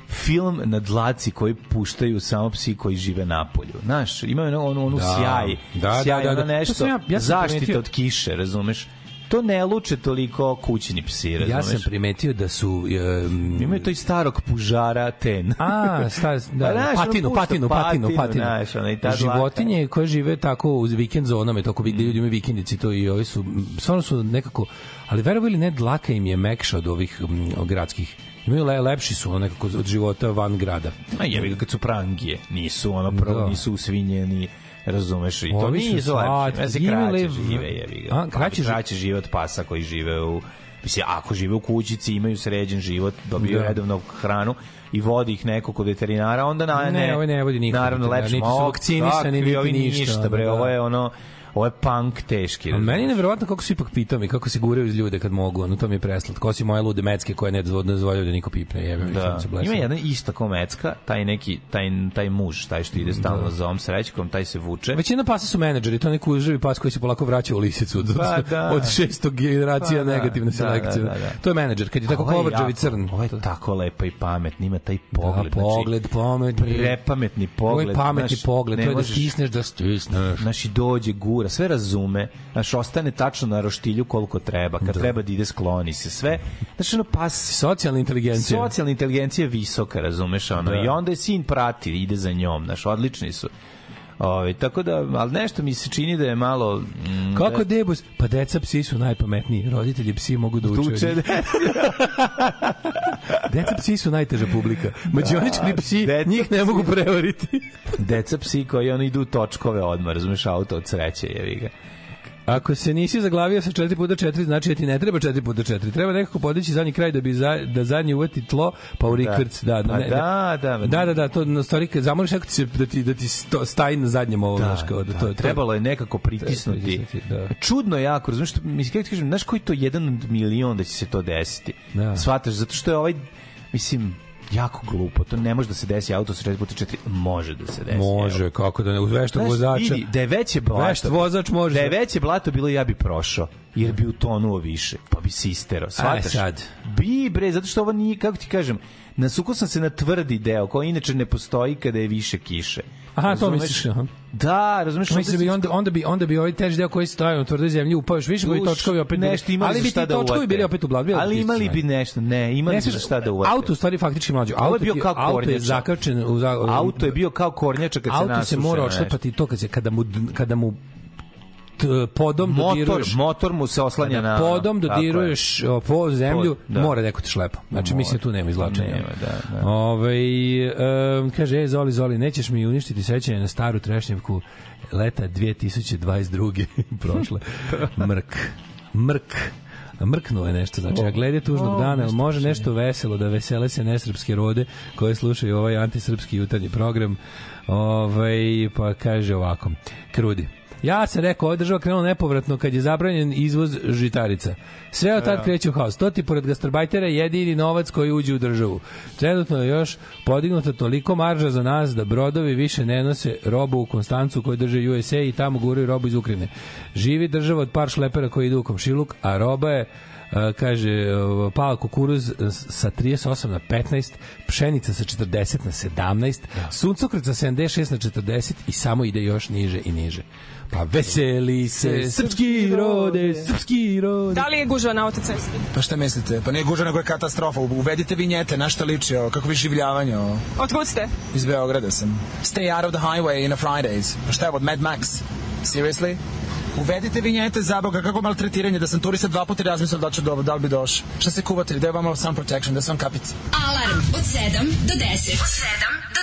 film na dlaci koji puštaju samo psi koji žive na polju. Znaš, imaju ono, ono, onu Da. sjaj, Da, sjaj, da, da, ono da. nešto, To sam ja- ja zaštita primetio- od kiše, razumeš? To ne luče toliko kućni psi, razumeš? Ja sam primetio da su... Um, Imaju to i starog pužara ten. A, sta, Pa, da, znaš, ono patinu, pušta patinu, patinu, patinu, patinu. znaš, ona i ta dlaka. Životinje koje žive tako uz vikend zonama, toko vidi ljudi imaju vikendici, to i ovi su, stvarno su nekako, ali verovo ili ne, dlaka im je mekša od ovih m, gradskih. Imaju le, lepši su ono nekako od života van grada. A jebi kad su prangije, nisu ono prvo, Da. nisu usvinjeni, razumeš, i to slatki, lepši. Ja se kraće žive, jebi ga. A, kraće kraće žive od pasa koji žive u Mislim, ako žive u kućici, imaju sređen život, dobiju Da. redovno hranu i vodi ih neko kod veterinara, onda na, Ne, ovaj ne vodi niko Naravno, lepše. niti su Ma, vakcinisani, niti ništa, ništa, bre, da. ovo je ono, ovo je punk teški. A meni je nevjerovatno kako su ipak pitomi, kako se guraju iz ljude kad mogu, ono to mi je preslat. Ko si moje lude mecke koje ne dozvoljaju da niko pipne, jebe Da. Ima jedan isto ko Mecka, taj neki, taj, taj muž, taj što ide stalno za ovom srećkom, taj se vuče. Većina pasa su menadžeri, to je neki užavi pas koji se polako vraća u lisicu od, Pa da. od šestog generacija Pa da, negativne da, selekcije. da, da, da. To je menadžer, kad je tako Ovo kovrđavi crn. Ovo je tako lepa i pametna, ima taj pogled. Da, pogled, pametni. Znači, prepametni Ovo pogled. je pametni znaš, pogled, to je da stisneš, da stisneš. Znaš, i dođe, gura, sve razume, znaš, ostane tačno na roštilju koliko treba, kad treba da ide skloni se, sve, znaš, ono, pas, Socijalna inteligencija. socijalna inteligencija je visoka, razumeš, ono, Da. i onda je sin prati, ide za njom, znaš, odlični su. Ove, tako da, ali nešto mi se čini da je malo... Mm, Kako da, debus? Pa deca psi su najpametniji. Roditelji psi mogu da uče. njih. Deca psi su najteža publika. Mađioničari psi, deca njih ne mogu prevariti. deca psi koji ono idu točkove odmah, razumeš, auto od sreće, jevi ga. Ako se nisi zaglavio sa 4 puta 4, znači da ti ne treba 4 puta 4. Treba nekako podići zadnji kraj da bi za, da zadnji uvati tlo, pa u rikvrc, da. Pa ne, da, da, Da, da, da, to na stvari kad zamoliš neko ti se, da ti, da ti sto, staji na zadnjem ovom, Da, znaš, kao da, da, to, to, trebalo je nekako pritisnuti. pritisnuti, da. Čudno je jako, razumiješ, što, mislim, kako ti kažem, znaš koji je to jedan od milion da će se to desiti? Da. Shvataš, zato što je ovaj, mislim, jako glupo, to ne može da se desi auto sa 4 puta 4, može da se desi. Može, evo. kako da ne, uz veštog Znaš, vozača. vidi, da je veće blato, Vešt vozač može. da je veće blato bilo, ja bi prošao, jer bi utonuo više, pa bi se isterao, shvataš? sad. Bi, bre, zato što ovo nije, kako ti kažem, nasukao sam se na tvrdi deo, koji inače ne postoji kada je više kiše. Aha, to misliš, aha. Da, razumeš? Mislim da bi onda onda bi onda bi ovaj teži deo koji stoji na tvrdoj zemlji upao još više, koji Uš, točkovi opet nešto imali ali bi šta ti da točkovi bili opet u blatu. Ali imali bi nešto, ne, imali Ne bi šta da uvate. Auto u stvari faktički mlađo. Ovo je Auto bio kao Auto je kornjača. zakačen u Auto je bio kao kornjača kad se auto nasuše. se mora odšlepati to kad se kada mu kada mu podom Motor, dodiruješ motor mu se oslanja na... podom tako je. dodiruješ o, po zemlju, Pod, da. mora neko te šlepa. Znači, Mora. mislim, tu nema izlačenja. Nema, da, da. Ove, um, kaže, e, Zoli, Zoli, nećeš mi uništiti sećanje na staru trešnjevku leta 2022. prošle. Mrk. Mrk. Mrknuo je nešto, znači, a glede tužnog dana, jel može nešto veselo da vesele se nesrpske rode koje slušaju ovaj antisrpski jutarnji program, ovaj, pa kaže ovako, krudi. Ja sam rekao, ova država krenula nepovratno kad je zabranjen izvoz žitarica. Sve od tad kreće u haos. To ti pored gastarbajtera jedini novac koji uđe u državu. Trenutno je još podignuta toliko marža za nas da brodovi više ne nose robu u Konstancu koju drže USA i tamo guraju robu iz Ukrajine. Živi država od par šlepera koji idu u komšiluk, a roba je kaže pala kukuruz sa 38 na 15, pšenica sa 40 na 17, suncokret sa 76 na 40 i samo ide još niže i niže. Pa veseli se srpski rode, srpski rode. Da li je gužva na autocesti? Pa šta mislite? Pa nije gužva, nego je katastrofa. Uvedite vinjete, na šta liči ovo, kako vi življavanje ovo. Otkud ste? Iz Beograda sam. Stay out of the highway in a Fridays. Pa šta je od Mad Max? Seriously? Uvedite vinjete za Boga, kako maltretiranje, da sam turista dva puta razmislio da, ću do, da li bi došao. Šta se kuvate, da je vama sun protection, da sam kapica. Alarm od 7 do 10. Od 7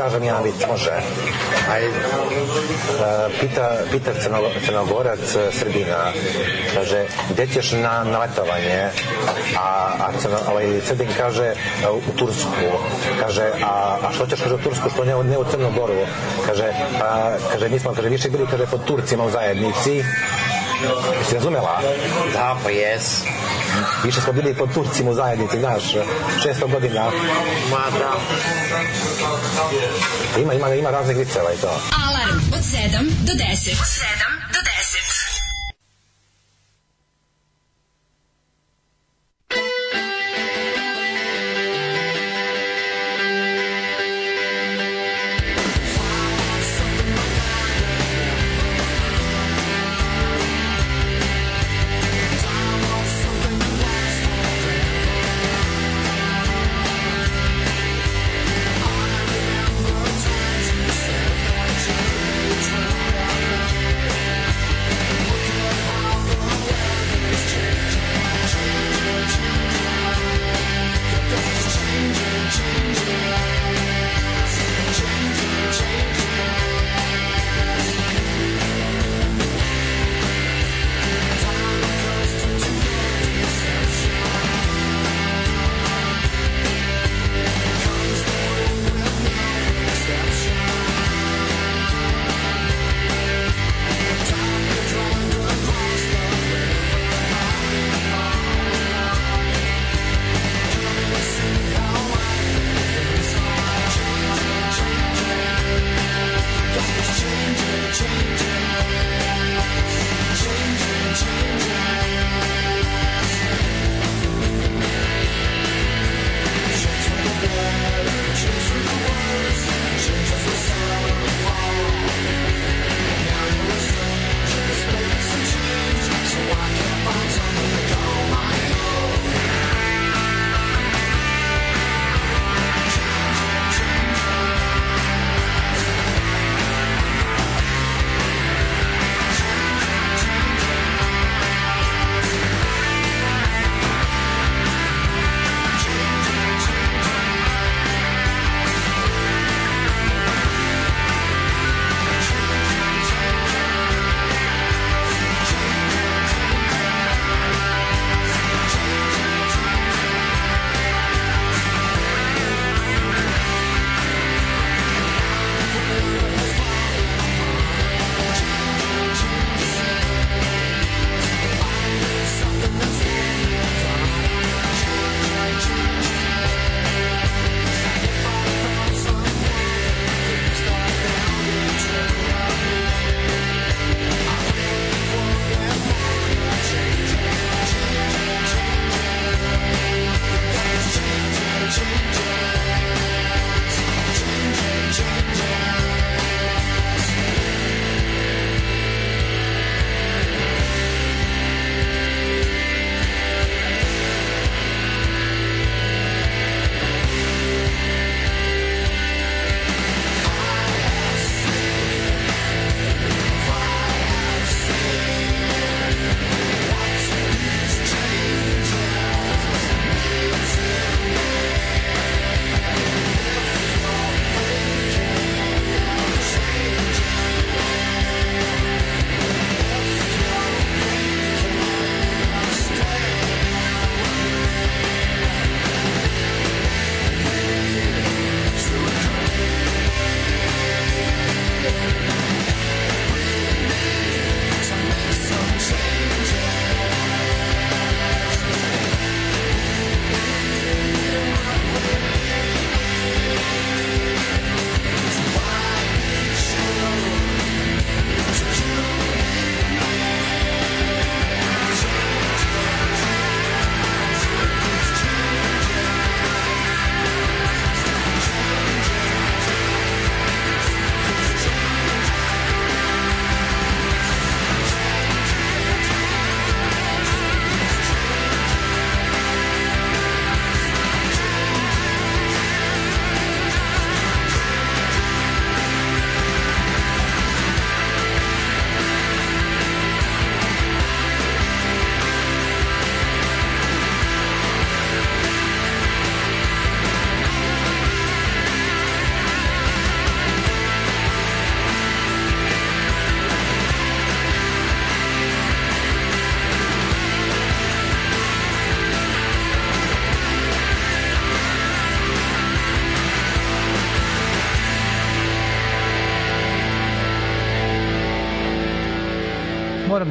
kažem vic, može. Aj, e, pita, pita crno, crnogorac e, Srbina, kaže, gde ćeš na, na letovanje? A, a crno, ovaj, Srbin kaže, e, u Tursku. Kaže, a, a što ćeš, kaže, u Tursku, što ne, ne u Crnogoru? Kaže, a, kaže, mi smo, kaže, više bili, kaže, pod Turcima u zajednici. Jesi razumela? Da, pa jes. Više smo bili pod Turcima u zajednici, znaš, 600 godina. Ma da. Ima, ima, ima raznih viceva i to. Alarm od 7 do 10. Od 7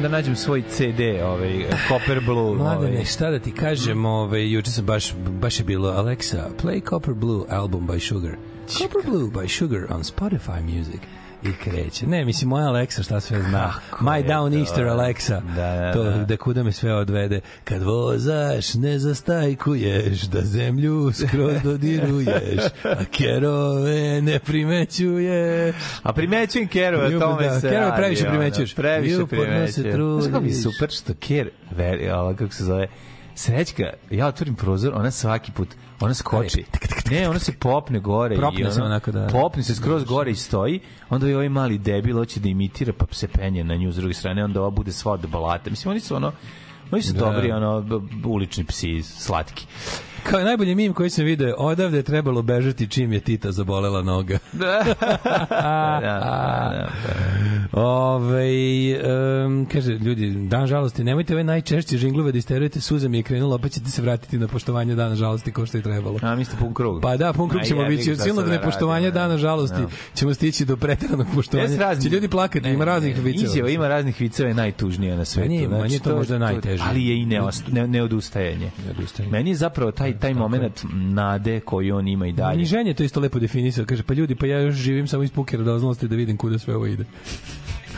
Moram da nađem svoj CD, ovaj, Copper Blue. Mladene, ovaj. šta da ti kažem, ovaj, juče sam baš, baš je bilo Alexa, play Copper Blue album by Sugar. Copper Blue by Sugar on Spotify Music. I kreće. Ne, mislim, moja Alexa šta sve zna. Kako My Down Easter to? Alexa. Da, da, to, da. da kuda me sve odvede. Kad vozaš, ne zastajkuješ, da zemlju skroz dodiruješ, a kerove ne primećuješ. A primećujem Kerova, Ljubav, tome da, se Kerova radi, previše primećuješ. Previše trudiš. Znaš kako mi je super što Ker, veri, kako se zove, Srećka, ja otvorim prozor, ona svaki put, ona skoči. Ne, ona se popne gore. Propne i ona, se onako, da. Popne se skroz gore i stoji, onda i ovaj mali debil hoće da imitira, pa se penje na nju s druge strane, onda ova bude sva od balata. Mislim, oni su ono, oni su Da. dobri, ono, ulični psi, slatki. Kao najbolji mim koji sam video, odavde je trebalo bežati čim je Tita zabolela noga. Da, da, da. Ove, um, kaže, ljudi, dan žalosti, nemojte ove najčešće žinglove da isterujete, suza mi je krenula, opet ćete se vratiti na poštovanje dana žalosti kao što je trebalo. A, mi ste pun krug. Pa da, pun krug ćemo biti. Silnog sad da dana žalosti ćemo stići do preteranog poštovanja. Razni- Će ljudi plakati, Ne, ima raznih ne, viceva. Izjava ima raznih viceva je najtužnija na svetu. Meni je- meni je to možda najteže. Ali je i neost, ne, neodustajanje. Neodustajanje. Meni je zapravo taj, taj moment nade koji on ima i dalje. Ni ženje to isto lepo definisao. Kaže, pa ljudi, pa ja još živim samo iz puke radoznalosti da vidim kuda sve ovo ide.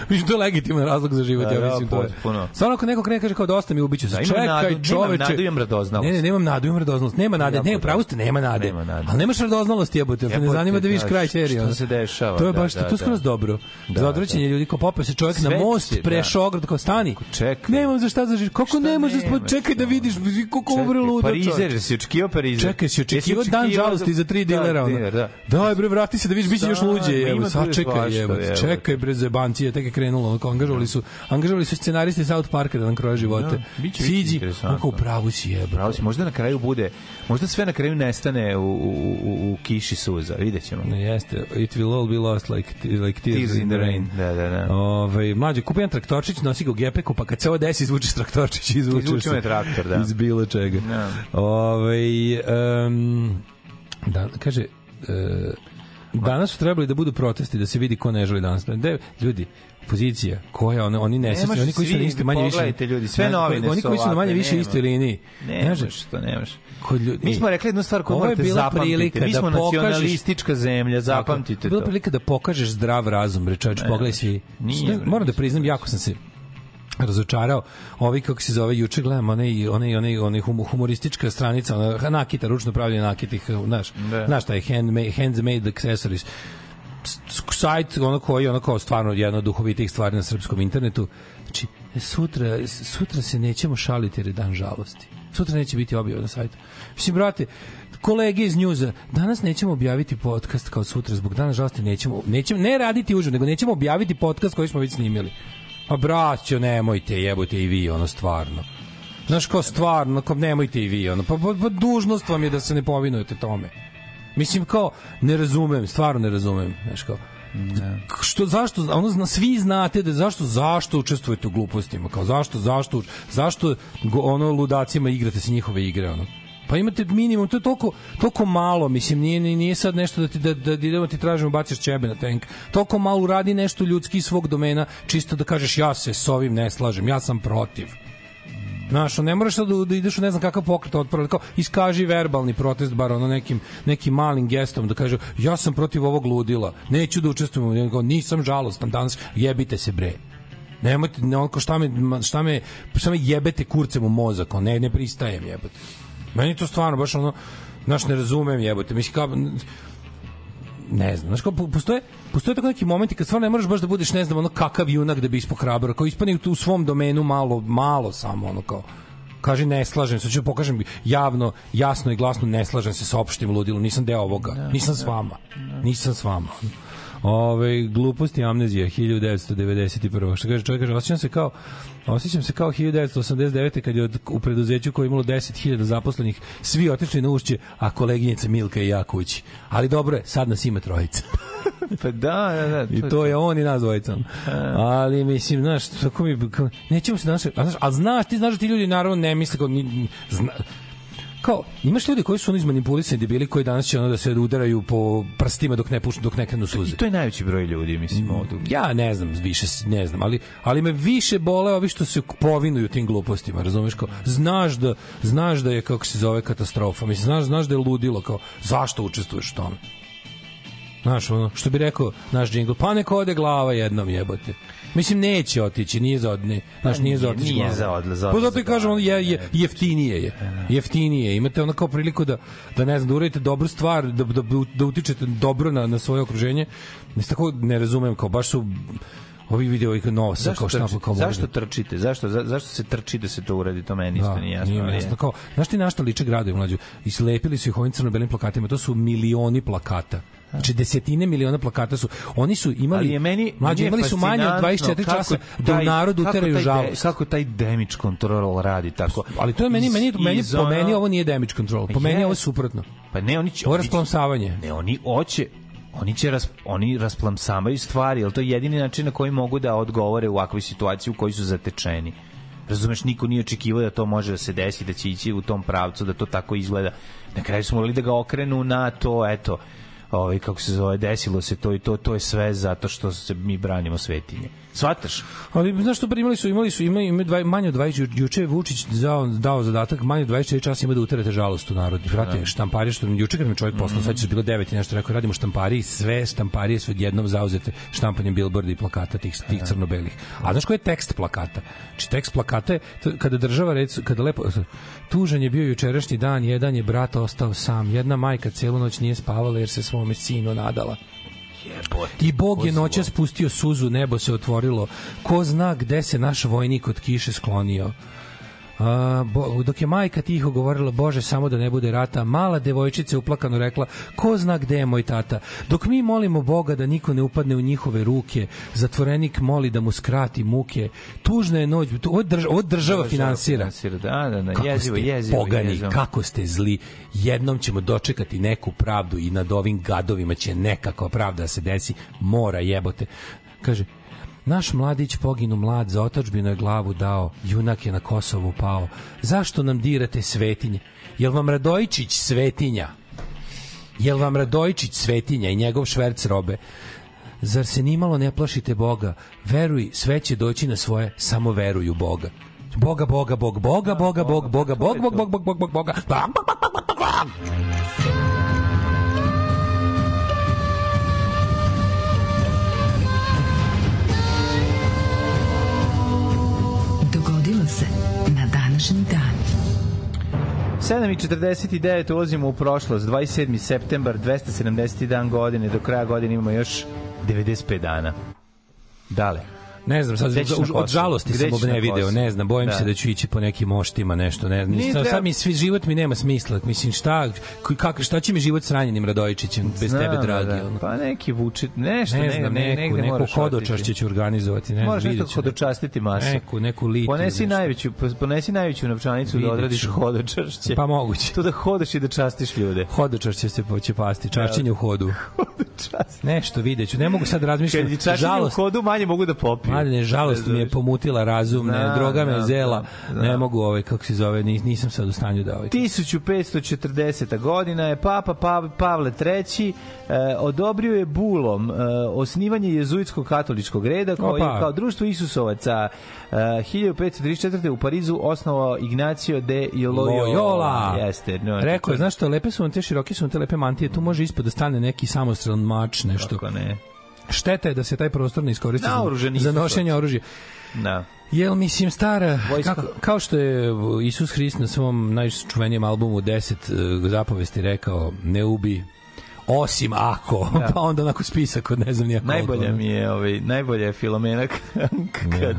Mislim, to je legitiman razlog za život, Da, ja da, mislim, to je. potpuno. Stvarno ako neko krene kaže kao dosta mi ubiću se. Da, imam Čekaj, nadu- nemam čoveče. nadu, imam radoznalost. Ne, ne, nemam nadu, imam radoznalost. Nema nade, ne, pravo ste, nema nade. Nema nade. Ali nemaš radoznalost, jebote, te ne Jebote, zanima da vidiš da, kraj serije. ono. se dešava, To je da, baš, da, to je skroz da. dobro. Da, Za odvraćanje ljudi, ko popeo se čovjek na most, da. prešao ograd, kao stani. Čekaj. Nemam za šta za život. Kako Šta nemaš da čekaj da vidiš, kako ovo ludo. Parizer, si očekivao Parizer? Čekaj, si očekivao dan žalosti za tri da, dilera. ono. diler, da. Bre, vrati se da vidiš, biće još luđe. ima Evo, čekaj, evo, bre, zebancije, tek krenulo. Onako, angažovali su, angažovali su scenaristi South Parka da nam kroje živote. Da, biće, Siđi, onako, u pravu si jebe. Pravo si, možda na kraju bude, možda sve na kraju nestane u, u, u, u kiši suza, vidjet ćemo. Ne, jeste. It will all be lost like, like tears, Tears in the rain. Da, da, da. Ove, mlađe, kupi jedan traktorčić, nosi ga u gepeku, pa kad se ovo desi, izvučeš traktorčić, izvučeš Izvuči se traktor, da. iz bilo čega. Da. Ove, um, da, kaže, e, danas su trebali da budu protesti, da se vidi ko ne želi danas. De, ljudi, pozicija, koja, oni, oni ne Nemaš oni koji su na isti manje više. ljudi, sve Znaš, novine Oni koji su na manje više istoj liniji. Nemaš, Znaš, to nemaš. kod ljudi, Mi smo rekli jednu stvar koju morate bila zapamtiti. prilika Mi da smo pokažeš- nacionalistička zemlja, zapamtite Bila to. prilika da pokažeš zdrav razum, bre čovječ, pogledaj svi. Moram da priznam, jako sam se razočarao. Ovi kako se zove juče gledam onaj onaj onaj onaj hum- humoristička stranica, ona nakita ručno pravljena nakitih, znaš. Da. Znaš taj handmade handmade accessories sajt ono koji ono kao stvarno jedna od duhovitih stvari na srpskom internetu. Znači, sutra, sutra se nećemo šaliti jer je dan žalosti. Sutra neće biti objava na sajtu. Mislim, brate, kolege iz njuza, danas nećemo objaviti podcast kao sutra zbog dana žalosti, nećemo, nećemo ne raditi užu, nego nećemo objaviti podcast koji smo već snimili. A braćo, nemojte, jebote i vi, ono stvarno. Znaš, kao stvarno, kao nemojte i vi, ono, pa, pa, pa dužnost vam je da se ne povinujete tome. Mislim kao ne razumem, stvarno ne razumem, znaš kao. K- Što zašto ono zna, svi znate da zašto zašto učestvujete u glupostima kao zašto zašto zašto go, ono ludacima igrate se njihove igre ono? Pa imate minimum to je toliko toliko malo mislim nije nije sad nešto da ti da da, da idemo ti tražimo baciš ćebe na tank toliko malo uradi nešto ljudski iz svog domena čisto da kažeš ja se s ovim ne slažem ja sam protiv Znaš, ne moraš sad da, da ideš u ne znam kakav pokret otpor, ali kao iskaži verbalni protest, bar ono nekim, nekim malim gestom, da kaže ja sam protiv ovog ludila, neću da učestvujem, nisam žalostan danas, jebite se bre. Nemojte, ne, onako, šta me, šta me, šta me jebete kurcem u mozak, ne, ne pristajem jebote. Meni to stvarno baš ono, znaš, ne razumem jebote, mislim kao, ne znam, znaš kao, po- postoje, postoje tako neki momenti kad stvarno ne moraš baš da budeš, ne znam, ono kakav junak da bi ispod hrabro, kao ispani u svom domenu malo, malo samo, ono kao, kaže ne slažem se, ću da pokažem javno, jasno i glasno ne slažem se sa opštim ludilom, nisam deo ovoga, nisam s vama, nisam s vama. Ove, gluposti i amnezija 1991. Što kaže čovjek, kaže, osjećam se kao osjećam se kao 1989. kad je od, u preduzeću koje je imalo 10.000 zaposlenih svi otišli na ušće, a koleginica Milka i ja kući. Ali dobro je, sad nas ima trojica. Pa da, da, da. I to je on i nas dvojica. Ali mislim, znaš, tako mi nećemo se danas, a znaš, a znaš, ti znaš da ti ljudi naravno ne misle kao ni, zna, kao imaš ljudi koji su ono izmanipulisani debili koji danas će ono da se udaraju po prstima dok ne pušu dok ne krenu suze. I to je najveći broj ljudi, mislim, ovde. Ja ne znam, više ne znam, ali ali me više bole ovi što se povinuju tim glupostima, razumeš kao znaš da znaš da je kako se zove katastrofa, mislim znaš znaš da je ludilo kao zašto učestvuješ u tome? Znaš, ono, što bi rekao naš džingl, pa neka ode glava jednom jebote. Mislim, neće otići, nije za odne, nije za Pa Nije- otići nije za odle- za Pa zato i kažem, ono, je, je, jeftinije je. Jeftinije je. Imate ono kao priliku da, da ne znam, da uradite dobru stvar, da, da, da utičete dobro na, na svoje okruženje. Mislim, tako ne razumem, kao baš su ovi video i nosa, Zašto, kao šta trčite? kao zašto trčite? Zašto, za, zašto se trči da se to uradi? To meni isto Da, nije jasno. nije jasno. Kao, znaš ti na šta liče gradovi mlađu? Islepili su ih ovim crno-belim plakatima. To su milioni plakata. Znači desetine miliona plakata su. Oni su imali ali je meni mlađi meni je imali su manje od fascinantno 24 kako časa da u narodu de- žalost. Kako taj damage control radi tako. Ali to je meni meni meni po meni ovo nije damage control. Po meni je ovo suprotno. Pa ne, oni će... Ovo rasplamsavanje. Ne, oni hoće oni će ras, oni rasplamsavaju stvari, ali to je jedini način na koji mogu da odgovore u ovakvoj situaciji u kojoj su zatečeni. Razumeš, niko nije očekivao da to može da se desi, da će ići u tom pravcu, da to tako izgleda. Na kraju su morali da ga okrenu na to, eto, ovaj, kako se zove, desilo se to i to, to je sve zato što se mi branimo svetinje. Svataš? Ali znaš što primali su imali su imaju imaju dva, manje od 20 ju- juče je Vučić dao, dao zadatak manje od 24 časa ima da uterate žalost u narod. Brate, štampari što juče kad mi čovjek poslao, sad će bilo 9 i nešto rekao radimo štampari i sve štamparije su odjednom zauzete štampanjem bilborda i plakata tih tih crno-belih. A znaš koji je tekst plakata? Znači tekst plakata je kada država rec, kada lepo tužan je bio jučerašnji dan, jedan je brat ostao sam, jedna majka celu noć nije spavala jer se svome sinu nadala. I Bog je noća spustio suzu, nebo se otvorilo. Ko zna gde se naš vojnik od kiše sklonio? A, bo, dok je majka tiho govorila Bože samo da ne bude rata mala devojčica uplakano rekla ko zna gde je moj tata dok mi molimo Boga da niko ne upadne u njihove ruke zatvorenik moli da mu skrati muke tužna je noć ovo, drž, ovo država finansira Da, da, da, kako jezivo, ste jezivo. pogani, jezivo. kako ste zli. Jednom ćemo dočekati neku pravdu i nad ovim gadovima će nekakva pravda da se desi. Mora jebote. Kaže, Naš mladić poginu mlad, za otačbinu je glavu dao, junak je na Kosovu pao. Zašto nam dirate svetinje? Jel vam Radojičić svetinja? Jel vam Radojičić svetinja i njegov šverc robe? Zar se nimalo ne plašite Boga? Veruj, sve će doći na svoje, samo veruj u Boga. Boga, Boga, Bog, Boga, Boga, Bog, Boga, Bog, Bog, Bog, Bog, Bog, Bog, Boga. Bog, bog, bog, bog, bog, bog. Dogodilo 7.49 ulazimo u prošlost, 27. septembar, 270. dan godine, do kraja godine imamo još 95 dana. Dale. Ne znam, sad od, od žalosti sam obne video, ne znam, bojim Da. se da ću ići po nekim moštima, nešto, ne znam. Sad, treba- sad mi svi život mi nema smisla. Mislim, šta, kako, šta će mi život s ranjenim Radojičićem bez Znam, tebe, dragi? da. ono? Pa neki vuči, nešto, ne znam, ne, neku, negde neku moraš hodočašće ću organizovati, ne vidjet nešto hodočastiti masu. Neku, neku litiju. Ponesi najveću, ponesi najveću novčanicu da odradiš hodočašće. Pa moguće. Tu da hodaš i da častiš ljude. Hodočašće se će pasti, čašćenje u hodu. Čast. Nešto videću, ne mogu sad Kad razmišljati. je čašćenje u hodu, manje mogu da popiju. Mladine, žalost mi je pomutila razum, ne, Znam, droga me znam, zela, znam. ne mogu ovaj, kako se zove, nis- nisam sad u stanju da ovaj. 1540. godina je Papa Pav, Pavle III. E, odobrio je bulom e, osnivanje jezuitskog katoličkog reda koji je kao društvo Isusovaca e, 1534. u Parizu osnovao Ignacio de Loyola. Loyola. Jeste. No, Rekao je, znaš što, lepe su vam te široke su vam te lepe mantije, tu može ispod da stane neki samostran mač, nešto. Kako ne? Šteta je da se taj prostor ne iskoristi za, za nošenje oružja. Da. Jel, mislim, stara, Vojska. kako, kao što je Isus Hrist na svom najčuvenijem albumu 10 eh, zapovesti rekao, ne ubi, osim ako, Da. pa onda onako spisak od ne znam nijako. Najbolja mi je ovaj najbolja je Filomena kad,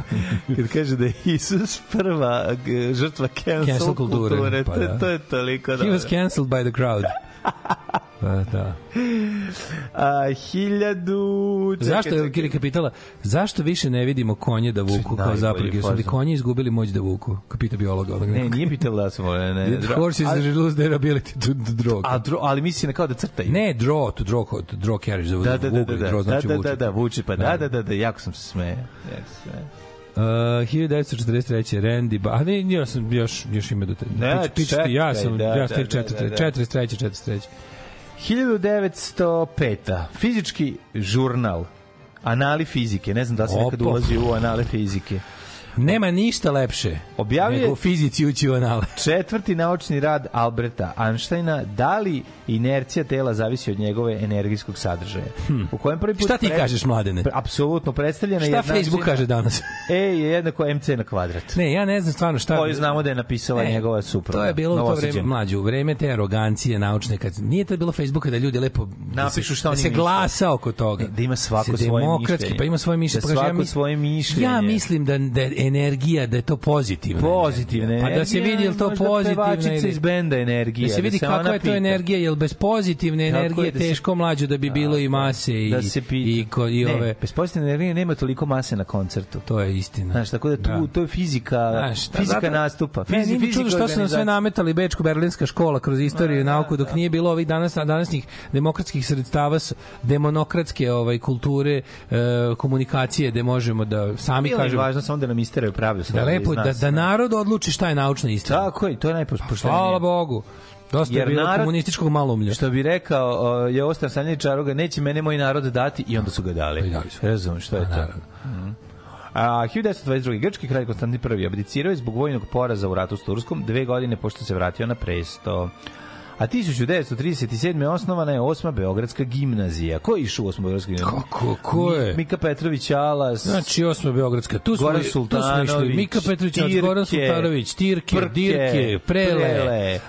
kad kaže da je Isus prva žrtva cancel, Cancel kulture, kulture. pa to, da. to je toliko He dobro. was cancelled by the crowd. Pa, da. A, hiljadu... čekaj, Zašto je čekaj. Kirika pitala, zašto više ne vidimo konje da vuku kao Najbolji zapravo? Su li konji izgubili moć da vuku? Kao pita biologa. onog Ne, nije pitala da smo... Ne, ne, horses ali, lose their ability to, to draw. a, dro, ali misli na kao da crtaju. Ne, draw, to draw, to draw carriage. Da, da, da, da, da, draw da, znači da, vuče. da, da, vuče, pa da, da, da, da, jako sam se smeje. Jako se smeje. Uh, 1943. Randy Ba... A ne, ja sam još, još ima do te... Ne, Pič- pič ti, ja čekaj, sam, da, ja da, tek da, da, 43. da. 43. 43. 1905. Fizički žurnal Anali fizike, ne znam da se nekad ulazi u anale fizike. Nema ništa lepše Objavio nego u fizici ući u anale. Četvrti naučni rad Alberta Einsteina, da li inercija tela zavisi od njegove energijskog sadržaja. U kojem prvi put. Šta ti pred- kažeš, mladene? pre- Apsolutno predstavljena Šta jednačina Facebook kaže danas? E je jednako MC na kvadrat. Ne, ja ne znam stvarno šta... Koju znamo da je napisala Ne, njegova supruga. To je bilo u to vreme mlađe, u vreme te arogancije naučne kad nije to bilo Facebooka da ljudi lepo da Napišu šta da se glasa oko toga. Da ima svako Se svoje mišljenje. Pa ima svoje mišljenje. Da kažem, ja svako svoje mišljenje. Ja mislim da da energija da je to pozitivna. Pozitivna energija. Pa da se vidi jel to pozitivna energija. iz benda energija. Da se vidi se kakva ona je to pita. energija, jel bez pozitivne Kako je energije da se- teško mlađe da bi bilo i mase i da se pita. i ko, i ne, ove bez pozitivne energije nema toliko mase na koncertu. to je istina. Znaš, tako da tu, Da. to je fizika, Znaš, da, fizika zato- nastupa. Ne, Fizi, mi fizika što su nam sve nametali bečko-berlinska škola kroz istoriju i nauku, dok nije bilo ovih danas, današnjih demokratskih sredstava, demonokratske ovaj, kulture, e, komunikacije, gde možemo da sami kažemo važno samo da nam isteraju pravdu. da lepo, da, da narod odluči šta je naučna istina. Tako je, to je najpoštenije. Hvala Bogu. Dosta je Jer bilo narod- komunističkog malumlja. Što bi rekao uh, je Ostar Sanjani Čaroga, neće mene moj narod dati i onda su ga dali. Pa su. Razumeš što je to? naravno. Mhm. A 1922. grčki kralj Konstantin I abdicirao je zbog vojnog poraza u ratu s Turskom dve godine pošto se vratio na presto. A 1937. osnovana je osma Beogradska gimnazija. Ko je išao u osmu Beogradsku gimnaziju? Kako? Ko je? Mika Petrović Alas. Znači, osma Beogradska. Tu smo, Goran tu smo Sultanović, išli. Mika Petrović, Tirke, Goran Sultanović, Tirke, Prke, Dirke, Prele, Prele,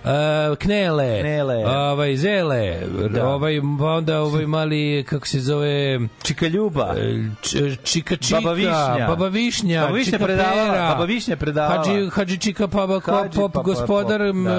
uh, Knele, Knele. ovaj, Zele, Da. ovaj, onda ovaj mali, kako se zove, Čika Ljuba. Č- Čika Čika, Baba Višnja. Baba Višnja, Baba Višnja predavala, Baba Višnja predavala. Hadži, Hadži Čika Papa, Hadži pop, Papa, gospodar, pop, m, da.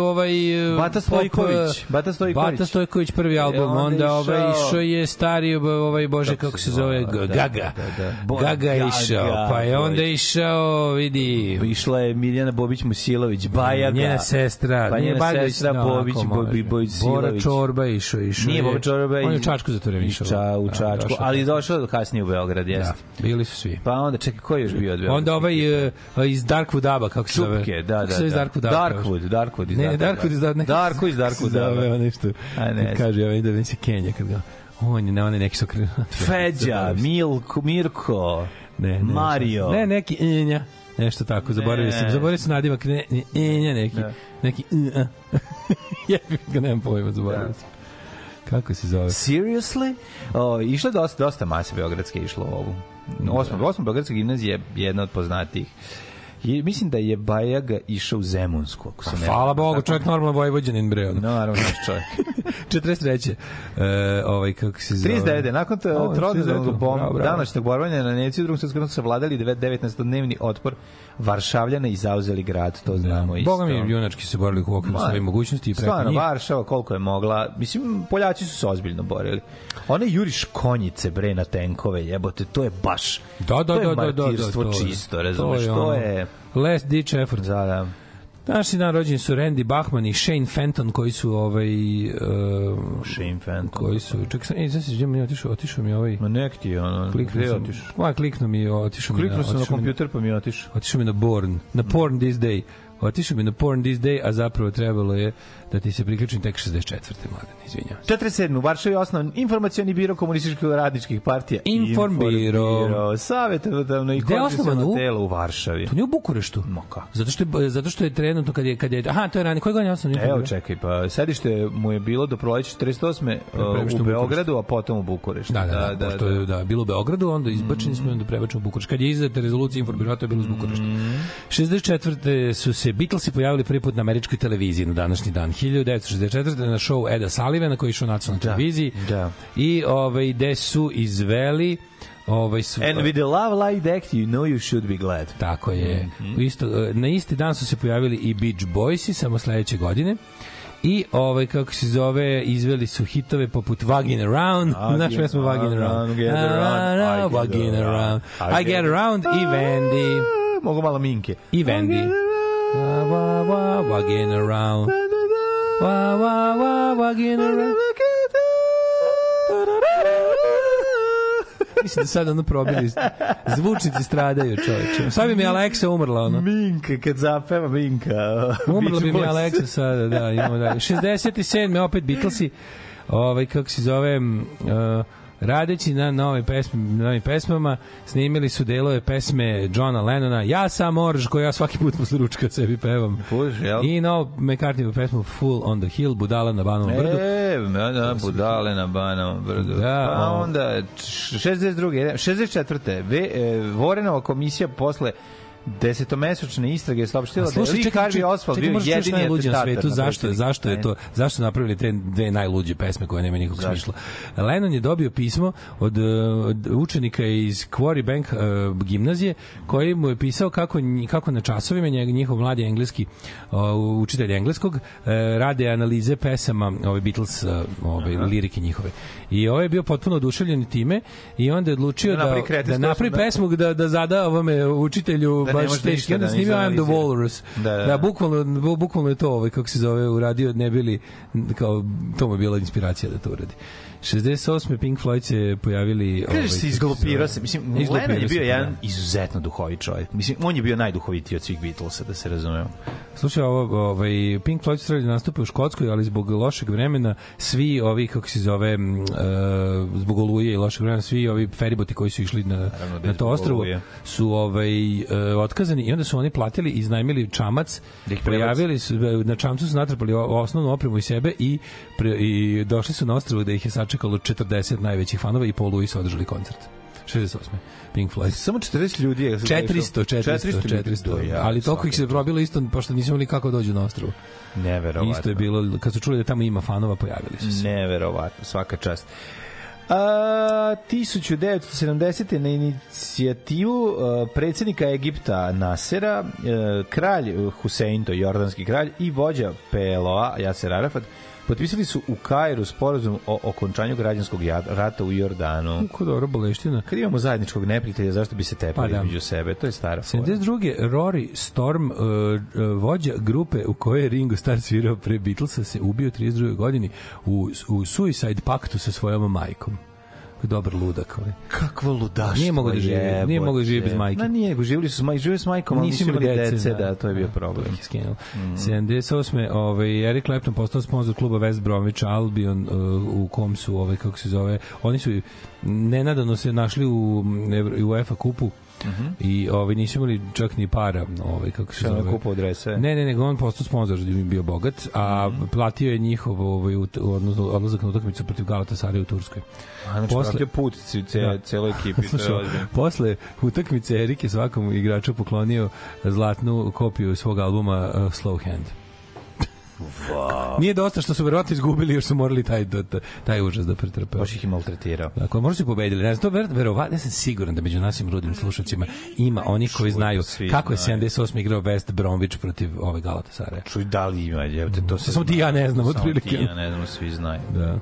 ovaj, Bata Stojković, Bata Stojković. Bata Stojković prvi album, onda onda, ovaj, išao- išao je stari, ovaj, bože, kako, se zove, da, Gaga. da, da. Bo- Gaga je išao, pa je onda išao, vidi, Išla je Miljana Bobić Musilović, Bajaga. njena sestra, Pa njena sestra no, Bobić, ako Bobi, može. Bojić Bora. Čorba išao, išao Nije je- Boba Čorba. On je u Čačku zatvoren i išao. Ča, u Da, Čačku, ali došao do kasnije u Beograd, Da, jeste. bili su svi. Pa onda, čekaj, ko je još bio od Beograda? Onda ovaj uh, iz Darkwood Aba, kako se zove? Čupke, da, Kako da, se zove iz da. Darkwood Aba? Darkwood, Darkwood Ne, Darkwood iz Darkwood. Darko iz Darkwood Zove Aba. on nešto. A ne kaže, ovaj da mi se Kenja, kad ga... On je, ne, on je neki su kre... Feđa, Milko, Mirko, ne, ne, Mario. Ne, neki Enja. Nešto tako, zaboravio sam. Zaboravio sam nadimak, ne, ne, Enja neki. Da. Neki Enja. Jebi ga, nemam pojma, zaboravio Da. sam. Kako se zove? Seriously? O, išlo dosta, dosta mase Beogradske išlo u ovu. Osma, osma Beogradska gimnazija je jedna od poznatijih. I, mislim da je Bajaga išao u Zemunsku, ako se ne... Hvala. Bogu, čovjek normalno Vojvođanin bre. ono. Naravno, naš čovjek. 43. E, ovaj, kako se zove? 39. Nakon to O, 39. trodnevnog današnjeg borbanja na Nemci u drugom svjetskom ratu savladali 19-dnevni otpor Varšavljana i zauzeli grad, to znamo isto. Boga mi, junački se borili u okviru svoje mogućnosti i preko Stvarno, njih. Varšava koliko je mogla. Mislim, Poljaci su se ozbiljno borili. One juriš konjice, bre, na tenkove, jebote, to je baš... Da, da, to je da, da, da, da, martirstvo to je- čisto, razumeš, to ono, je... Last ditch effort. Da, da. Današnji dan rođeni su Randy Bachman i Shane Fenton koji su ovaj uh, Shane Fenton. koji su ček sam ej sad se izvijem, otišao otišao mi ovaj Ma nek ti, ono, kliknuo gde otišao? ma kliknuo mi otišao mi Kliknuo sam na mi kompjuter pa mi otišao. otišao mi na Born na Porn this day otišao mi na Porn this day a zapravo trebalo je da ti se priključim tek 64. mladen izvinjavam se 47. U Varšavi je osnovan informacioni biro komunističkih radničkih partija. Informbiro. Informbiro. Savjetodavno i je osnovan? U? telo u Varšavi. To nije u Bukureštu. Ma kako? Zato što je, zato što je trenutno kad je kad je aha to je ranije koje godine ja sam Evo čekaj, pa sedište mu je bilo do proleća 48. prema što u u Beogradu, a potom u Bukureštu. Da, da, da, da, pošto je da, bilo u Beogradu, onda izbačeni smo i onda prebačeni u Bukurešt. Kad je izdata rezolucija Informbirata, je bilo iz Bukurešta. 64. su se Beatlesi pojavili prvi put na američkoj televiziji na današnji dan. 1964. na show Eda Sullivana koji je išao na nacionalnoj televiziji. da. I ovaj, gde su izveli ovaj, su, And with a love like that, you know you should be glad. Tako je. Mhm. U Isto, na isti dan su se pojavili i Beach Boysi, samo sledeće godine. I ovaj kako se zove izveli su hitove poput Vagin Around, znaš pesmu Vagin Around. get around, I get Vagin around. I get around i Vendi. Mogu malo minke. I Vendi. Va va va Vagin Around. Va va Vagin Around. Mislim da sad ono probili. Zvučnici stradaju, čoveče. Sad bi mi Aleksa umrla, ono. Minka, kad zapeva Minka. Umrla bi mi. Aleksa sada, da, imamo dalje. 67. opet Beatlesi, ovaj, kako se zove, uh, radeći na nove pesme, novim pesmama, snimili su delove pesme Johna Lennona Ja sam orž, koju ja svaki put posle ručka sebi pevam. Puš, jel? I novu McCartney pesmu Full on the Hill, Budala na Banovom brdu. E, da, da, budale na Banovom brdu. Da, pa onda, č- 62. 64. Ve, e, Vorenova komisija posle desetomesečne istrage je saopštila da je Lee Harvey Oswald bio čuti jedini najluđe na svetu. Zašto, zašto je to? Zašto su napravili te dve najluđe pesme koje nema nikog smisla? Lennon je dobio pismo od, od učenika iz Quarry Bank uh, gimnazije koji mu je pisao kako kako na časovima njeg, njihov mladi engleski uh, učitelj engleskog uh, rade analize pesama ove Beatles uh, ove lirike njihove. I ovaj je bio potpuno oduševljen time i onda je odlučio Da da napravi da, napravi da- pesmu da da zada ovome učitelju Da baš može teški. I onda da snimio I am the. Walrus. Da, da, da, da. bukvalno, bu- bukvalno je to ovaj, kako se zove, uradio, ne bili, kao, to mu je bila inspiracija da to uradi. 68. Pink Floyd se pojavili... Kaže ovaj, se izglupirao se. Mislim, izglupirao Lennon je se, bio pa jedan da. izuzetno duhovit čovjek. Mislim, on je bio najduhovitiji od svih Beatlesa, da se razumemo. Slušaj, ovo, ovaj, Pink Floyd su trebali da nastupe u Škotskoj, ali zbog lošeg vremena svi ovi, kako se zove, e, zbog oluje i lošeg vremena, svi ovi feriboti koji su išli na, da na to oluje. su ovaj, e, otkazani i onda su oni platili, iznajmili čamac, Da prebace. pojavili su, na čamcu su natrpali osnovnu opremu i sebe i, pre, i došli su na ostrvo da ih je sačekalo 40 najvećih fanova i po oluji su održali koncert. 68. Pink Floyd. Samo 40 ljudi je... 400, 400, 400, ljudi. Ja, ali toliko ih se probilo isto, pošto nismo imali kako dođu na ostrvo. Neverovatno. Isto je bilo, kad su čuli da tamo ima fanova, pojavili su se. Neverovatno, svaka čast. A, 1970. na inicijativu a, predsjednika Egipta Nasera, a, kralj Husein, to jordanski kralj, i vođa PLO-a, Jaser Arafat, potpisali su u Kairu sporazum o okončanju građanskog rata u Jordanu. Kako dobro boleština. Kad imamo zajedničkog neprijatelja, zašto bi se tepali Pa da. između sebe? To je stara fora. 72. Rory Storm, uh, vođa grupe u kojoj je Ringo Starr svirao pre Beatlesa, se ubio u 32. godini u, u Suicide paktu sa svojom majkom. Kako dobar ludak. Ali. Kakvo ludaštvo Nije mogao da živi, nije mogao da živi bez majke. Na, nije, nego živjeli su s majkom, živjeli s majkom, ali Nisu imali dece, dece, da, to je bio problem. Skinulo. 78. Ovaj, Eric Clapton postao sponsor kluba West Bromwich Albion uh, u kom su, ovaj, kako se zove, oni su nenadano se našli u Evro- u Kupu i ovaj nisu imali čak ni para, ovaj kako se zove. je kupao adrese? Ne, ne, nego on postao sponzor da bi bio bogat, a platio je njihov ovaj odlazak na utakmicu protiv Galatasaraya u Turskoj. A, znači, Posle- posle... put ci- ce, Da. celoj ekipi. to je ozbiljno. posle utakmice Erik je svakom igraču poklonio zlatnu kopiju svog albuma uh, Slow Hand. Nije dosta što su verovatno izgubili, još su morali taj, taj, taj užas da pretrpe. Baš ih je maltretirao. Dakle, možda su pobedili. Ne znam, to ver, verovatno, ja sam siguran da među našim rudim slušacima ima oni koji znaju svi kako je znaju. 78. igrao West Bromwich protiv ove Galatasaraya. Čuj, da li ima, jevte, to se Samo ti ja ne znam, Samo otprilike. ti i ja ne znamo, svi znaju. Da.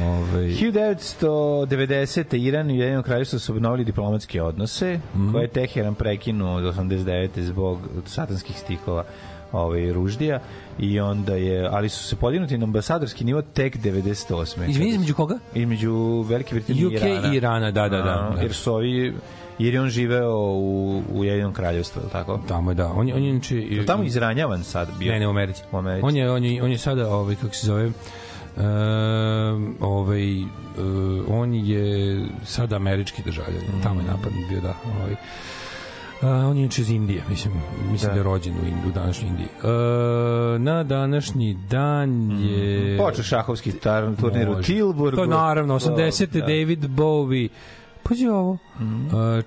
Ove, 1990. Iran i Ujedinjeno kraljevstvo su obnovili diplomatske odnose, Mhm. koje je Teheran prekinuo od 89. zbog satanskih stihova ovaj ruždija i onda je ali su se podignuti na ambasadorski nivo tek 98. Izvini, između koga? između Velike Britanije UK i Irana. i Irana, da, da, da, A, da. Jer su ovi jer je on živeo u u Ujedinjenom kraljevstvu, je tako? Tamo je, da. On je, on je inače... Je li tamo izranjavan sad bio? Ne, ne, u Americi. U Americi. On je, on je, on je sada, ovaj, kako se zove, Um, ovaj, uh, on je sada američki državljanin, Mm. tamo je napad bio, da. Ovaj. Uh, on je inače iz Indije, mislim, mislim da, Da. je rođen u, Ind- u današnjoj Indiji. Uh, na današnji dan je... Počeo šahovski tar, turnir u. Tilburgu. To naravno, 80. Da. Mhm. David Bowie. Pazi ovo. Uh,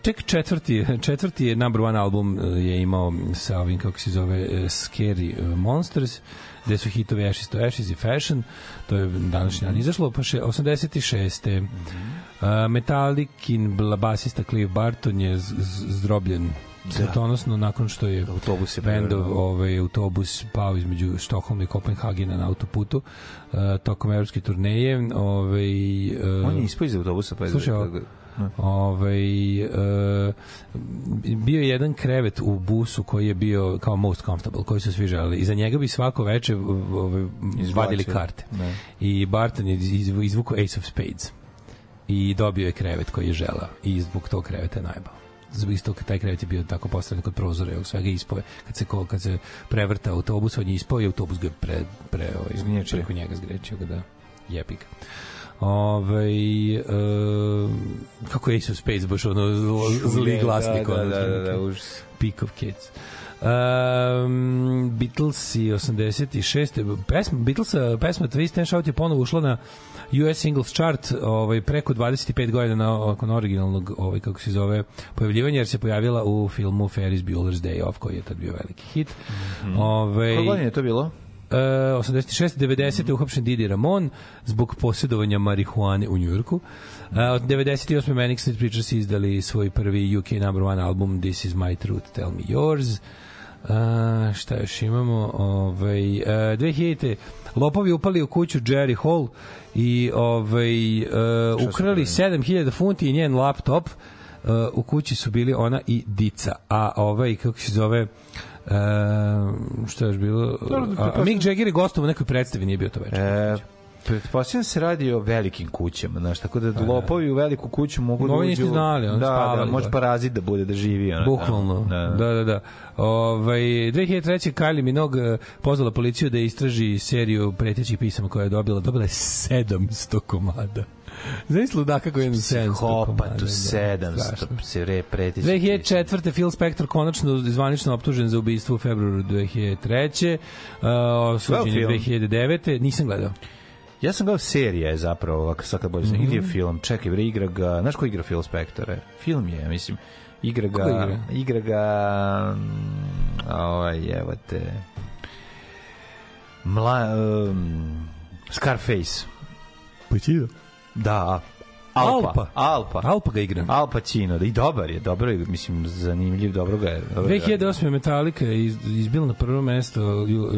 tek četvrti, četvrti je number one album uh, je imao sa ovim, kako se zove, uh, Scary Monsters, gde su hitovi Ashes to Ashes i Fashion, to je današnji dan izašlo, pa še 86. Mhm. Uh, Metallicin bla- basista Cliff Barton je zdrobljen smrtonosno nakon što je Autobus je bendov ovaj autobus pao između Štokholma i Kopenhagena na autoputu uh, tokom evropske turneje ovaj uh, On je ispao iz autobusa pa je... Slušaj, ovo, ovaj, e, bio je jedan krevet u busu koji je bio kao most comfortable, koji su svi želeli. I za njega bi svako veče ovaj, vadili karte. Ne. I Barton je iz- izvukao Ace of Spades. I dobio je krevet koji je želao i zbog tog kreveta je najbao zbog istog taj krevet je bio tako postavljen kod prozora i svega ispove kad se ko, kad se prevrta autobus on je ispao i autobus ga je pre pre ovaj, Zgnječio. preko njega zgrečio ga da jebi ga Ove, e, kako je Ace Space baš ono zli glasnik da, da, da, da, otprilike. užas. Peak of Kids. Um, Beatles i 86. Pesma, Beatlesa, pesma Twist and Shout je ponovo ušla na US Singles Chart ovaj, preko 25 godina na, nakon originalnog ovaj, kako se zove pojavljivanja jer se pojavila u filmu Ferris Bueller's Day Off koji je tad bio veliki hit. Mm -hmm. ovaj, Koje godine je to bilo? Uh, 86. 90. je uhapšen Didi Ramon zbog posjedovanja marihuane u Njujorku. Uh, od 98. Manic Street Preachers izdali svoj prvi UK number one album This is my truth, tell me yours. Uh, šta još imamo? Ovaj, uh, 2000. Lopovi upali u kuću Jerry Hall i ovaj, uh, ukrali 7000 funti i njen laptop. Uh, u kući su bili ona i Dica. A ovaj, kako se zove, Uh, šta je još bilo? A, a Mick Jagger je gostovao u nekoj predstavi, nije bio to večer. E, Pretpostavljam se radi o velikim kućama, znaš, tako da lopovi u veliku kuću mogu da uđu... niste znali, oni da, da, spavali, može da. parazit da bude da živi. Ono, Bukvalno. Da, Da, da, da. Ovaj 2003. Kylie Minogue eh, pozvala policiju da istraži seriju pretećih pisama koje je dobila. Dobila je 700 komada. Znaš ludaka koji je 700 komada. Da, 700 strašno. se re pretiče. 2004. Phil Spector konačno zvanično optužen za ubistvo u februaru 2003. Uh, osuđen je film? 2009. Nisam gledao. Ja sam gledao je zapravo, ovako sad kad bolje mm -hmm. ili je film, čekaj, bre, igra ga, znaš ko igra Phil Spector? Film je, mislim, igra ga, igra? igra ga, mm, ovaj, evo te, mla, um, Scarface. Pacino. Da, Alpa. Alpa. Alpa. Alpa ga igra. Al Pacino, da i dobar je, dobro je, mislim, zanimljiv, dobro ga je. Dobro ga je. 2008. Metallica je iz, izbila na prvo mesto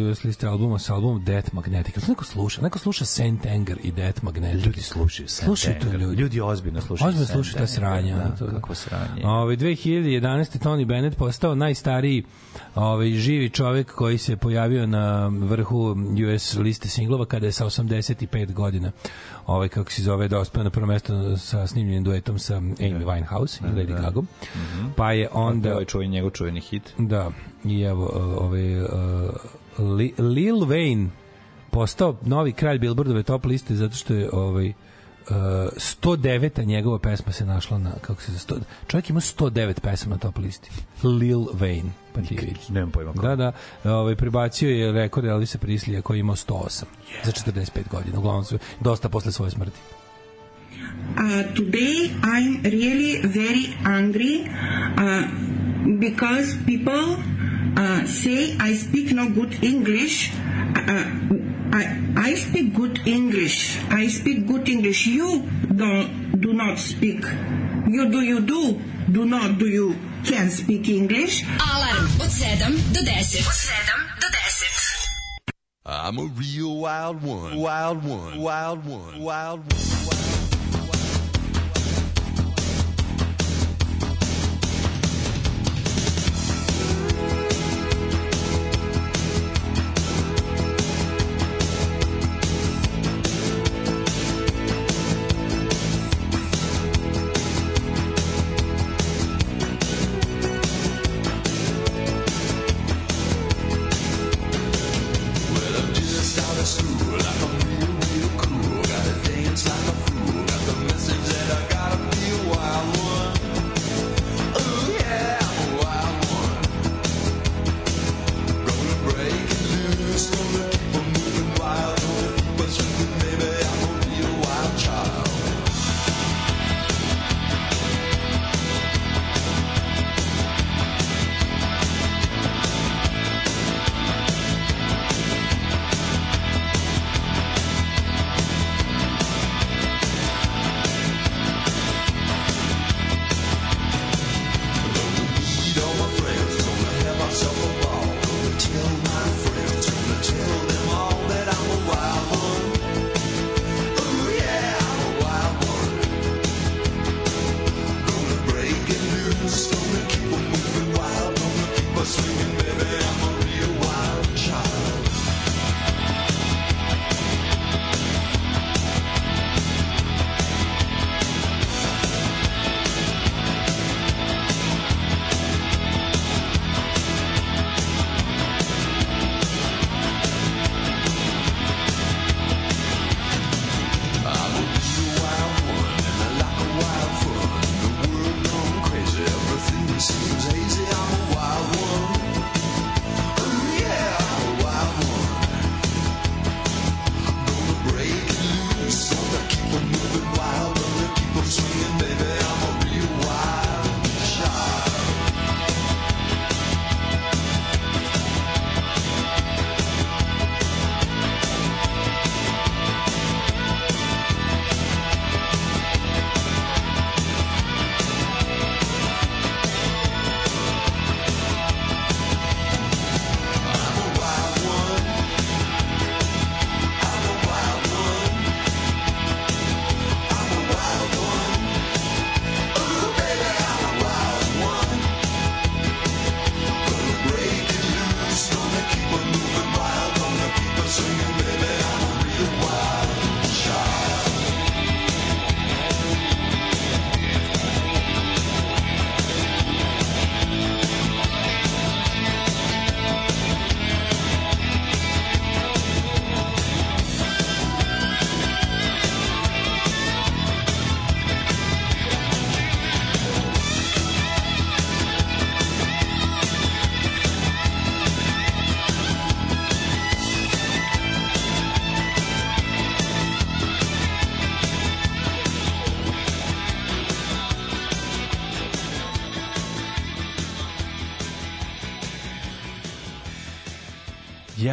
US liste albuma sa albumom Death Magnetic. Neko sluša? Neko sluša Saint Anger i Death Magnetic. Ljudi slušaju Saint Slušaju to Anger. ljudi. Ljudi ozbiljno slušaju Ozbiljno slušaju ta sranja. Ono, to- Da, kako sranje. Ove, 2011. Tony Bennett postao najstariji ovaj, živi čovek koji se pojavio na vrhu US liste singlova kada je sa 85 godina ovaj, kako se zove, dospeo na prvo mesto sa snimljenim duetom sa Amy Winehouse i Lady Gaga. Pa je Onda onda... ovaj čuvaj njegov čuveni hit. Da, i evo, uh, ovaj, uh, Li, Lil Wayne postao novi kralj Billboardove top liste zato što je ovaj, uh, 109. njegova pesma se našla na, kako se za 100, čovjek ima 109 pesama na top listi. Lil Wayne, pa ti. Nemam pojma kako. Da, da, ovaj, prebacio je rekord Elvisa Prislija koji je imao 108 za 45 godina, uglavnom su dosta posle svoje smrti. Uh, today I'm really very angry uh, because people uh, say I speak no good English. Uh, I, I speak good English. I speak good English. You don't do not speak. You do you do do not do you can speak English. Alarm od 7 do 10. Od 7 do 10. I'm a real wild one. Wild one. Wild one. Wild one. Well, I'm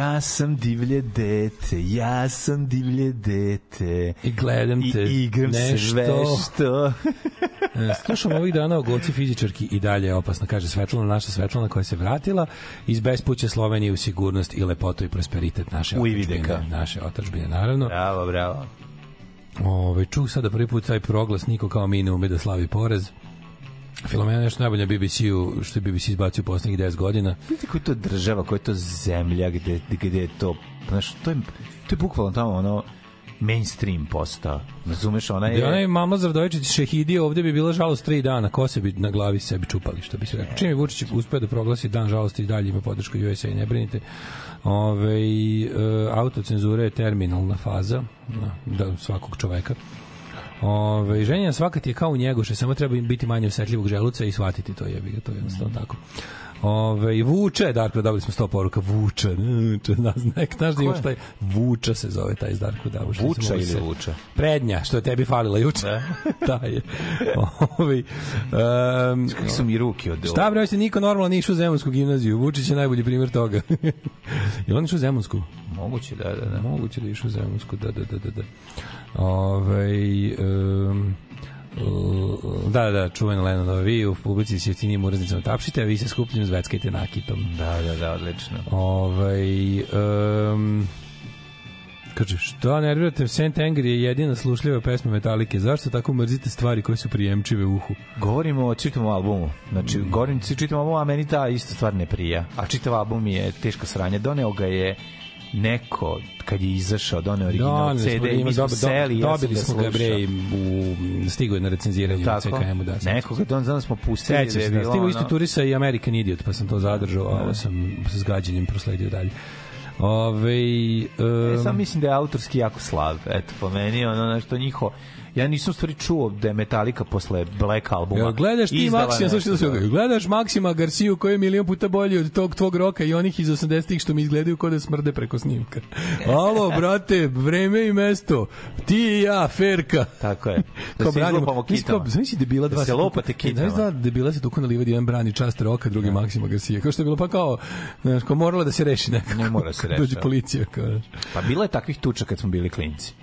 Ja sam divlje dete, ja sam divlje dete. I gledam te I igram nešto. se sve što... E, Slušam ovih dana o goci fizičarki i dalje je opasna, kaže Svetlana, naša Svetlana koja se vratila iz bespuća Slovenije u sigurnost i lepotu i prosperitet naše otadžbine. Naše otadžbine, naravno. Bravo, bravo. Ove, čuh sada prvi put taj proglas, niko kao mi ne ume da slavi porez. Filomena je nešto najbolje na BBC-u, što je BBC izbacio poslednjih 10 godina. Vidite koja je to država, koja je to zemlja, gde, gde je to... Znaš, to je, to je bukvalno tamo ono mainstream postao. Razumeš, ona Da je je... onaj mama Zardojčić šehidije ovde bi bila žalost tri dana, ko se bi na glavi sebi čupali, što bi se rekao. Čim je Vučić uspeo da proglasi dan žalosti i dalje ima podršku USA i ne brinite. Ove, e, autocenzura je terminalna faza da, da, svakog čoveka. Ove, ženja svaka ti je kao u njegoše, samo treba im biti manje osetljivog želuca i shvatiti to je, to je jednostavno tako. Ove, i vuče, Darko, dobili smo sto poruka, vuče, vuče, znaš, nek, znaš da imaš taj, vuča se zove taj iz Darko Davu. što se Vuča mogu ili se- vuča? Prednja, što je tebi falila juče. Da. je. Ovi, um, Kakve su mi ruke od... Šta bre, se niko normalno nije išao u Zemunsku gimnaziju. Vučić je najbolji primjer toga. je on išao u Zemunsku? Moguće, da, da, da. Moguće da išao u Zemunsku, da, da, da, da. da. Ove, um, da, da, čuvena Lenonova, vi u publici s jeftinijim uraznicama tapšite, a vi se skupljenim zveckajte nakitom. Da, da, da, odlično. Ovaj um, kaže, što nervirate St. Anger je jedina slušljiva pesma Metalike. Zašto tako mrzite stvari koje su prijemčive uhu? Govorimo o čitavom albumu. Znači, govorim o čitavom albumu, a meni ta ista stvar ne prija. A čitav album je teška sranja. Doneo ga je neko kad je izašao, doneo original Doneli CD i mi smo dobi- seli, ja sam dobili smo ga bre u stigo je na recenziranje u? CKM-u da. znam da smo pustili Sećam da je se, da, bilo stigo isto turisa i American Idiot, pa sam to zadržao, a ovo sam sa zgađanjem prosledio dalje. Ove, E, um, sam mislim da je autorski jako slab. Eto, po meni, ono nešto njiho... Ja nisam stvari čuo da je Metallica posle Black albuma. Jel gledaš ti Maksima, slušaj da gledaš Maksima Garciju koji je milion puta bolji od tog tvog roka i onih iz 80-ih što mi izgledaju kao da smrde preko snimka. Alo, brate, vreme i mesto. Ti i ja, Ferka. Tako je. Da se izlupamo kitama. Znaš da bila Da dva se lopate kitama. Znaš da debila se tuku na livadi, jedan brani čast roka, drugi Maksima Garcija. Kao što je bilo pa kao, znaš, kao moralo da se reši nekako. Ne mora se Dođe rešava. policija. Kao. Pa bilo je takvih tuča kad smo bili klinci.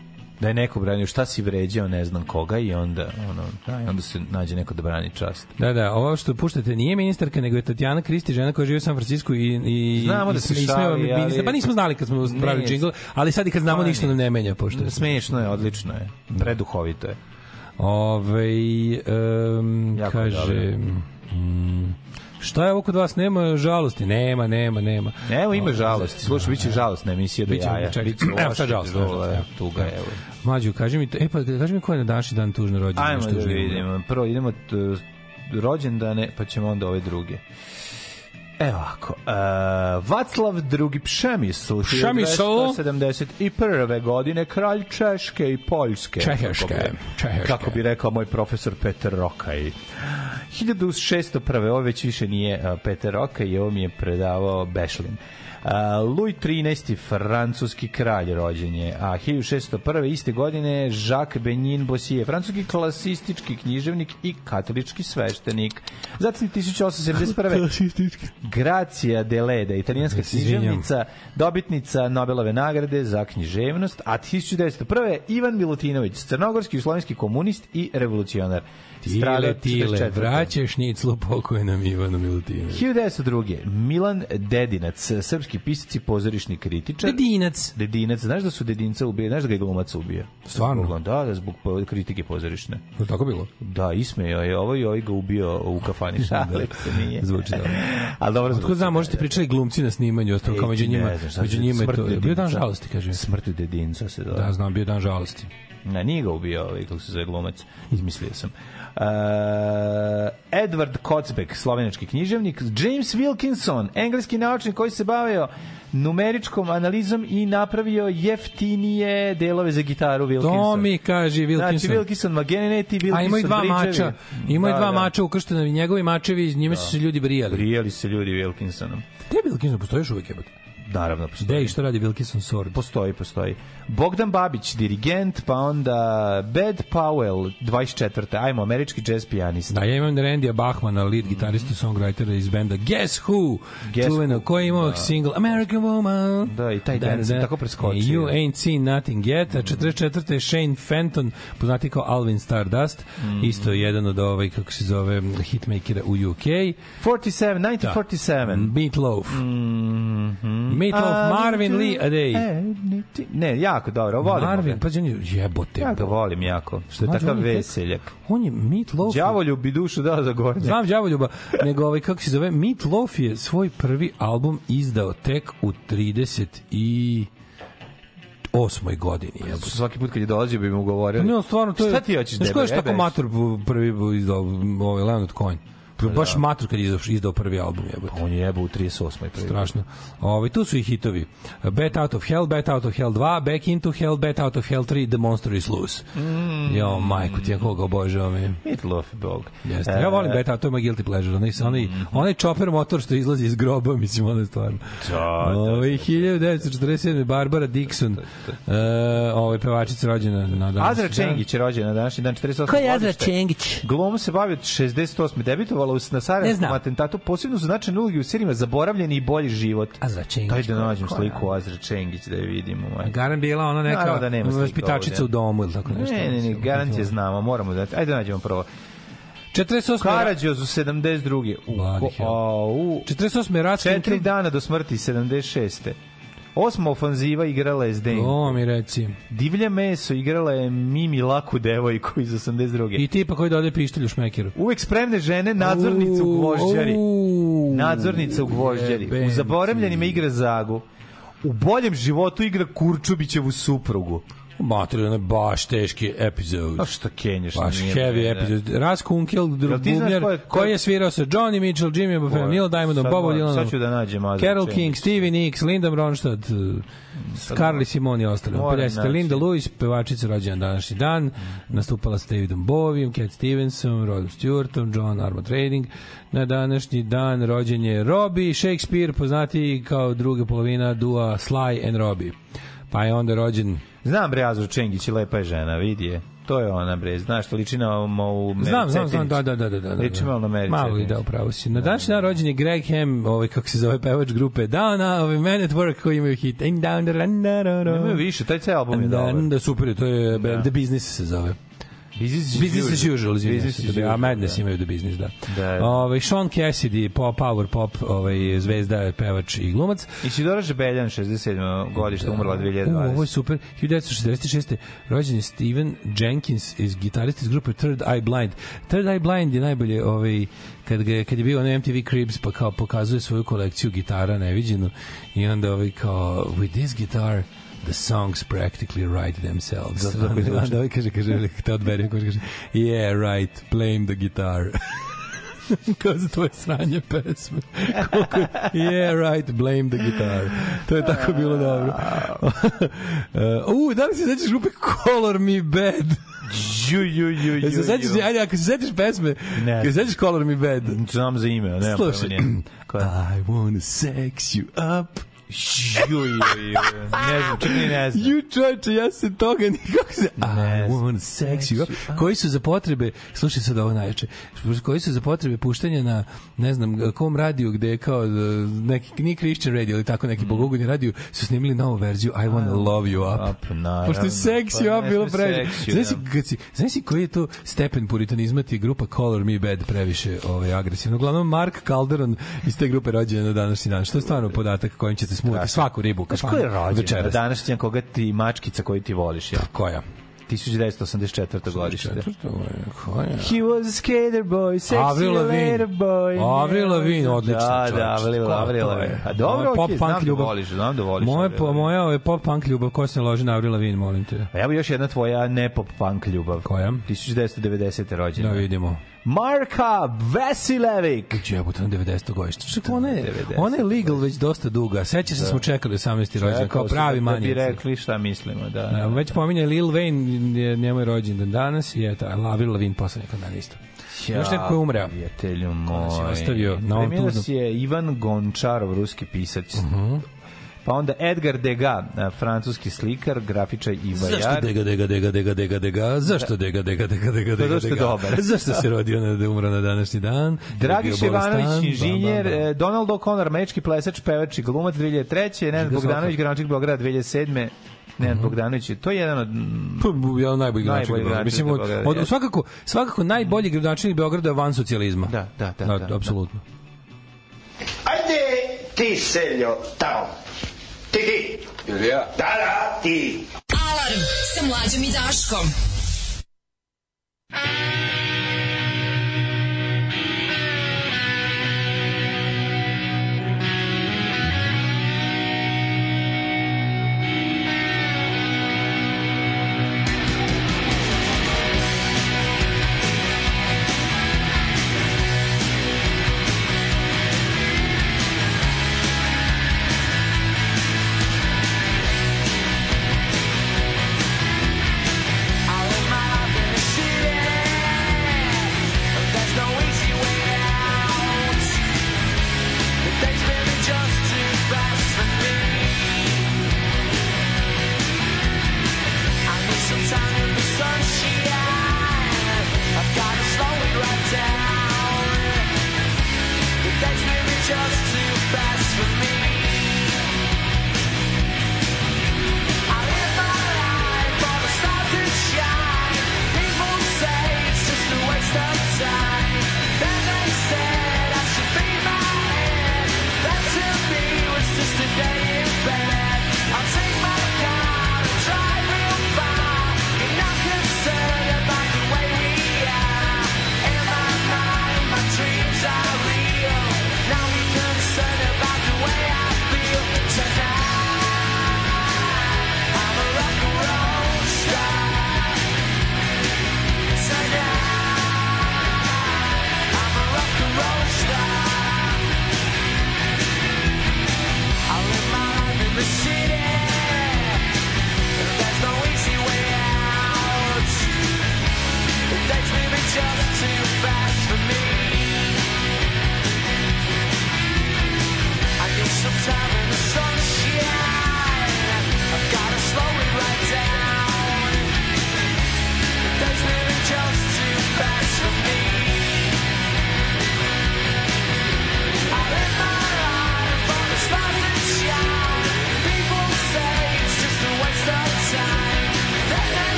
Da je neko branio šta si vređao, ne znam koga i onda, ono, da, i onda se nađe neko da brani čast. Da, da, ovo što puštate nije ministarka, nego je Tatjana Kristi, žena koja živi u San Francisku i, i, Znamo i da se sme- šali, ali-. Pa nismo znali kad smo pravili džingl, ali sad i kad znamo Pa ništa nam ne menja. Pošto je Smešno je, odlično je. Preduhovito je. Ove, um, Jako kaže... Mm, šta je ovo kod vas? Nema žalosti? Nema, nema, nema. Evo ima žalosti. Slušaj, biće žalostna emisija do jaja. Biće Evo sad žalost, zlo, žalost, evo. Tuga, evo. Mlađu, kaži mi, e pa kaži mi ko je na današnji dan tužno rođen. Ajmo da vidimo. Prvo idemo rođendane, pa ćemo onda ove druge. Evo ovako. Uh, Vaclav drugi Pšemisl, Pšemisl. 1971. godine, kralj Češke i Poljske. Čeheške, Kako bi- Čeheške. Kako bi rekao moj profesor Peter Rokaj. 1601. Ovo već više nije uh, Peter Rokaj, ovo mi je predavao Bešlin. Louis XIII. francuski kralj rođen je, a 1601. iste godine Jacques Benin Bossier, francuski klasistički književnik i katolički sveštenik. Zatim 1871. Gracia Deleda, italijanska se izvinjam. književnica, dobitnica Nobelove nagrade za književnost, a 1901. Ivan Milutinović, crnogorski i slovenski komunist i revolucionar. Tile, tile, 44.. vraća šniclu pokojnom Ivanu Milutinoviću. 1902. Milan Dedinac, srpski pisac i pozorišni kritičar. Dedinac. Dedinac, znaš da su Dedinca ubije, znaš da ga je glumac ubio? Stvarno? Zbog- Da, da, zbog kritike pozorišne. Je tako bilo? Da, ismejao je ovo i ovaj ga ubio u kafani. Šalim se, nije. Zvuči dobro. Ali dobro Otko zvuči. znam, možete pričali glumci na snimanju, ostalo kao Ej, među njima, među se- njima je to. Bio dan žalosti, kaže. Smrt Dedinca se zove. Da, znam, bio dan žalosti. Ne, nije ga ubio ovaj, kako se zove glumac. Izmislio sam. Uh, Edward Kocbek, slovenački književnik. James Wilkinson, engleski naučnik koji se bavio numeričkom analizom i napravio jeftinije delove za gitaru Wilkinson. To mi kaže Wilkinson. Znači, Wilkinson Mageneti, Wilkinson A ima i dva bridgevi. mača. Ima i Da, dva da. mača ukrštena, njegovi mačevi, njime su se ljudi brijali. Brijali se ljudi Wilkinsonom. Je Wilkinson? Postoji još uvijek jebote? Naravno, postoji. Gde i šta radi Wilkinson Sword? Postoji, postoji. Bogdan Babić, dirigent, pa onda Bed Powell, 24. Ajmo, američki jazz pijanista. Da, ja imam Randija Bachmana, lead gitaristu, songwritera iz benda Guess Who, Guess čuveno, Who, koji je imao da. single American Woman. Da, i taj dan sam tako preskočio. You ain't seen nothing yet. A 44. je Shane Fenton, poznati kao Alvin Stardust, Mm. isto jedan od ovaj, kako se zove, hitmakera u UK. 47, 1947. Meatloaf. Mhm. Meatloaf, Marvin Lee, a day. E, Ne, jako dobro, volim Marvin, pa je jebote. Ja ga volim jako, što je takav veseljak. On je Meatloaf. Đavoljub bi dušu dao za gornje. Znam đavoljuba, nego ovaj, kako se zove, Meat Loaf je svoj prvi album izdao tek u 30 i osmoj godini. jebote. Svaki put kad je dolazio bi mu govorio. Ne, on stvarno to je... Šta ti hoćeš Znaš ko je tako matur prvi izdao ovaj Leonard Cohen? Baš matur kad je izdao, izdao prvi album, jebote. On je jebao u 38. prvi. Strašno. Ovaj tu su i hitovi. Bet Out of Hell, Bet Out of Hell 2, Back into Hell, Bet Out of Hell 3, The Monster is Loose. Mm. Jo, majku ti, ja koga obožavam je. Meatloaf, bog. Jeste. Ja volim Bet Out, to je moj guilty pleasure. Onaj, onaj, onaj chopper motor što izlazi iz groba, mislim, ono je stvarno. Da, da, Ovaj 1947. Barbara Dixon, e, ovaj pevačica rođena na dan. Azra Čengić je rođen na današnji dan 48. Ko je Azra. Čengić? Glumom se bavi od 68. Debitovala u na Sarajevskom atentatu, posebno su značajne uloge u serijima Zaboravljeni i bolji život. Azra Čengić. Daj da nađem sliku Azra Čengić da je vidimo. moj. Garan bila ona neka Naravno da nema vaspitačica u domu ili tako nešto. Ne, ne, ne, garant je znamo, moramo da... Ajde da nađemo prvo. 48. Karadžoz u 72. U, a, u 48. Ratski četiri dana do smrti 76. Osma ofanziva igrala je Zdenko. O, mi reci. Divlje meso igrala je Mimi Laku devojku iz 82. I tipa koji dodaje pištolj u šmekeru. Uvek spremne žene, nadzornica u gvožđari. Nadzornica u gvožđari. U zaboravljenima igra Zagu. U boljem životu igra Kurčubićevu suprugu. Mater, ono je baš teški epizod. A šta kenješ? Baš nije heavy epizod. Ras Kunkel, bubnjar, ko je- koji je svirao sa Johnny Mitchell, Jimmy Buffett, Ko? Neil Diamondom, Bobo Dylanom, sad ću da nađem Carol. King, Stevie Nicks, Linda Ronstadt, Carly Simon i ostali. Moram 50. naći. Linda Lewis, pevačica rođena današnji dan, nastupala sa Davidom Bovijem, Cat Stevenson, Rodom Stewartom, John Armand Trading. Na današnji dan rođen je Robbie Shakespeare, poznati kao druga polovina dua Sly and Robbie. Pa je onda rođen Znam bre Azra Čengić i lepa je žena, vidi je. To je ona bre, znaš što liči na ovu Znam, znam, znam, da, da, da, da, da. da. Liči malo na Meri Malo i da, upravo si. Na današnji dan rođen je Greg Ham, ovaj, kako se zove pevač grupe Downa, ovaj Man at Work koji imaju hit. And down the run, da, da, da. Nemaju više, taj ceo album je Da, dobar. da, super je, to je The Business se zove. Business Business as usual, izvinjam Business se, da, a usual, Madness da. imaju The Business, da. Da, da. Ovaj, Sean Cassidy, pop, power pop, ovaj, zvezda, pevač i glumac. Isidora Žebeljan, 67. godište, umrla U, 2020. ovo je super. 1966. rođen je Steven Jenkins, iz gitarista iz grupe Third Eye Blind. Third Eye Blind je najbolje ovaj, kad, ga, kad je bio na MTV Cribs pa kao pokazuje svoju kolekciju gitara neviđenu i onda ovaj kao with this guitar the songs practically write themselves. Zato onda, zvuči. onda ovaj kaže, kaže, te odberi, kaže, kaže, yeah, right, blame the guitar. kao za tvoje sranje pesme. Koliko, yeah, right, blame the guitar. To je tako bilo dobro. uh, da li se sećaš grupe Color Me Bad? Ju, ju, ju, ju, se sećaš, ajde, ako se sećaš pesme, Ne. ako se sećaš Color Me Bad, Znam za ime, nema Slušaj. I wanna sex you up. Ju, ju, ju. Ne znam, čak ni ne znam. Ju čovječe, ja se toga nikako se... I wanna sex you up. Koji su za potrebe, slušaj sad ovo najjače, koji su za potrebe puštanja na, ne znam, kom radiju gde je kao e, neki, nije Christian radio ili tako Mm. neki bogogodni radio, su snimili novu verziju I wanna love you up. Up, naravno. Pošto je sex you up bilo previše. Znaš si, kad si, znaš si koji je to stepen puritanizma ti grupa Color Me Bad previše ovaj, agresivno. Uglavnom Mark Calderon iz te grupe rođen na današnji dan. Što je stvarno podatak kojim ćete smuti svaku ribu Znaš ko je rođen? Na večeras. današnji dan koga ti mačkica koju ti voliš, ja? Koja? 1984. godište. He was a skater boy, sexy later boy. Avril Lavigne, odlično. Da, da, Avril? Lavigne. A dobro, Moja okej, pop znam punk da voliš, znam da voliš. Moje, po, moja je pop punk ljubav, ko se loži na Avril Lavigne, molim te. A evo još jedna tvoja ne pop punk ljubav. Koja? 1990. rođena. Da vidimo. Marka Vesilević. Jebote, na 90. godište. Čak, ona je, 90. ona je legal već dosta duga. Sećaš se da smo čekali 18. rođendan, kao pravi da bi rekli šta mislimo, da. Da, već pominje Lil Wayne, je njemu je rođendan danas i eto, Avril Lavigne poslednjeg dana isto. Još neko ko je umreo. Prijatelju je moj. ostavio na ovom tužnom- je Ivan Gončarov, ruski pisac. Pa onda Edgar Degas, francuski slikar, grafičar i vajar. Zašto dega, dega, dega, dega, dega, dega? Zašto dega, dega, dega, dega, dega, Zato što je dega? dobar. Zašto se rodio na da umro na današnji dan? Dragiš Ivanović, bam, inženjer, bam, bam. e, Donald O'Connor, američki plesač, pevač i glumac 2003. Nenad Bogdanović, gradonačelnik Beograda 2007. Nenad Bogdanović, je- to je jedan od... mm, Pa, jedan od najboljih Najbolji gradonačelnika. Mislim, od, od, Beograda, svakako, svakako najbolji gradonačelnik Beograda van socijalizma. Da, da, da, da, da. Apsolutno. Ajde ti, seljo, tamo. Ti, ti. Ili ja? Da, da, ti. Alarm sa mlađom i Daškom. I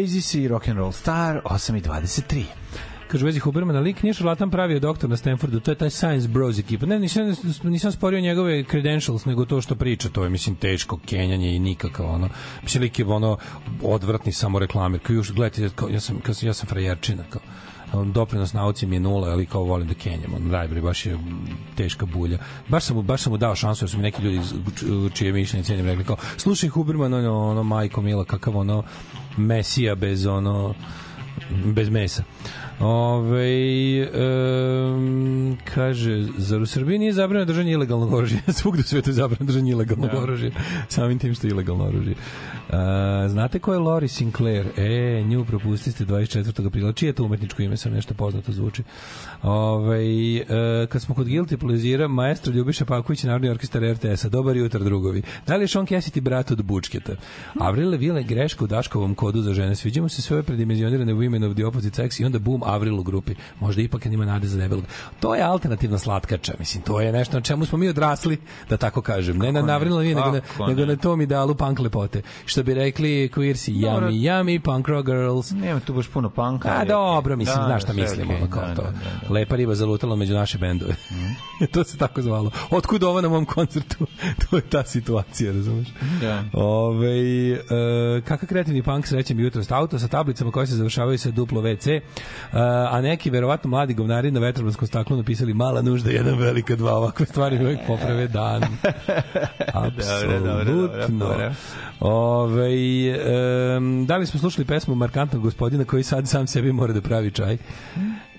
Oasis i Rock'n'Roll Star, 8.23. Kaže vezi Hubermana, lik nije šarlatan pravio doktor na Stanfordu, to je taj Science Bros ekipa. Ne, nisam, nisam sporio njegove credentials, nego to što priča, to je, mislim, teško kenjanje i nikakav, ono, mislim, lik je, ono, odvratni samo reklamir, kao još, gledajte, kao, ja sam, kao, ja sam frajerčina, kao, doprinos nauci mi je nula, ali kao volim da kenjam, on najbolje, baš je teška bulja. Baš sam mu, baš sam mu dao šansu, jer su mi neki ljudi čije mišljenje cenim rekli kao, slušaj Huberman, ono, ono, majko mila, kakav ono, mesija bez ono, bez mesa. Ove, um, kaže, zar u Srbiji nije zabranjeno držanje ilegalnog oružja? Svugde u svetu je zabranjeno držanje ilegalnog Da. oružja. Samim tim što je ilegalno oružje. Uh, znate ko je Lori Sinclair? E, nju propustiste 24. aprila. Čije je to umetničko ime? Sam nešto poznato zvuči. Ove, uh, kad smo kod Guilty Plezira, maestro Ljubiša Paković, Narodni orkestar RTS-a. Dobar jutro, drugovi. Da li je Sean Cassidy brat od Bučketa? Avril Lavigne greška u Daškovom kodu za žene. Sviđamo se sve ove predimenzionirane women of the opposite sex i onda boom, Avril u grupi. Možda ipak ima nade za debelog. To je alternativna slatkača. Mislim, to je nešto na čemu smo mi odrasli, da tako kažem. Ne na? Avril Lavigne, nego, na, nego ne? na tom idealu punk lepote. Što bi rekli queersi, yummy, yummy, punk rock girls. Nema tu baš puno panka. A dobro, mislim, Da, znaš šta mislimo, ono kao da, to. da, da, da. Lepa riba zalutala među naše bendove. to se tako zvalo. Otkud ovo na mom koncertu? to je ta situacija, razumeš? Da. Ove, e, kakav kreativni punk srećem jutro auto sa tablicama koje se završavaju sa duplo WC, e, a neki verovatno mladi govnari na vetrobranskom staklu napisali mala nužda, jedan velika dva, ovakve stvari uvek poprave dan. Apsolutno. Ove, em, da li smo slušali pesmu markantnog gospodina koji sad sam sebi mora da pravi čaj?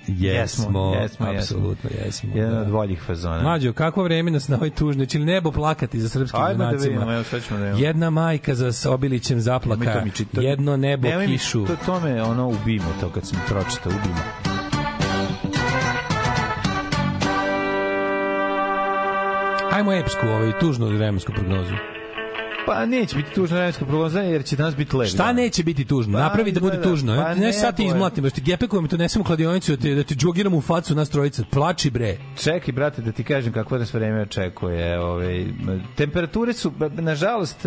Jesmo, jesmo, apsolutno jesmo. Jedan da. od boljih fazona. Mlađo, kakvo vreme nas na ovoj tužnoj, će li nebo plakati za srpskim Ajmo da junacima? vidimo, evo sad ćemo da vidimo. Jedna majka za Obilićem zaplaka, to mi čita- jedno nebo Nemoj kišu. To, to me ono ubimo, to kad sam pročitao, ubimo. Ajmo epsku, ovaj, tužnu vremensku prognozu. Pa neće biti tužna vremenska prognoza jer će danas biti lep. Šta neće biti tužno? Pa, Napravi da bude izgleda. tužno. Pa Pa, ne ne, sad ti izmlatim, baš ti gepekujemo, to nesemo u kladionicu, da ti, da ti džogiramo u facu nas trojica. Plači bre. Čekaj, brate, da ti kažem kakvo nas vreme očekuje. Ovaj, temperature su, nažalost,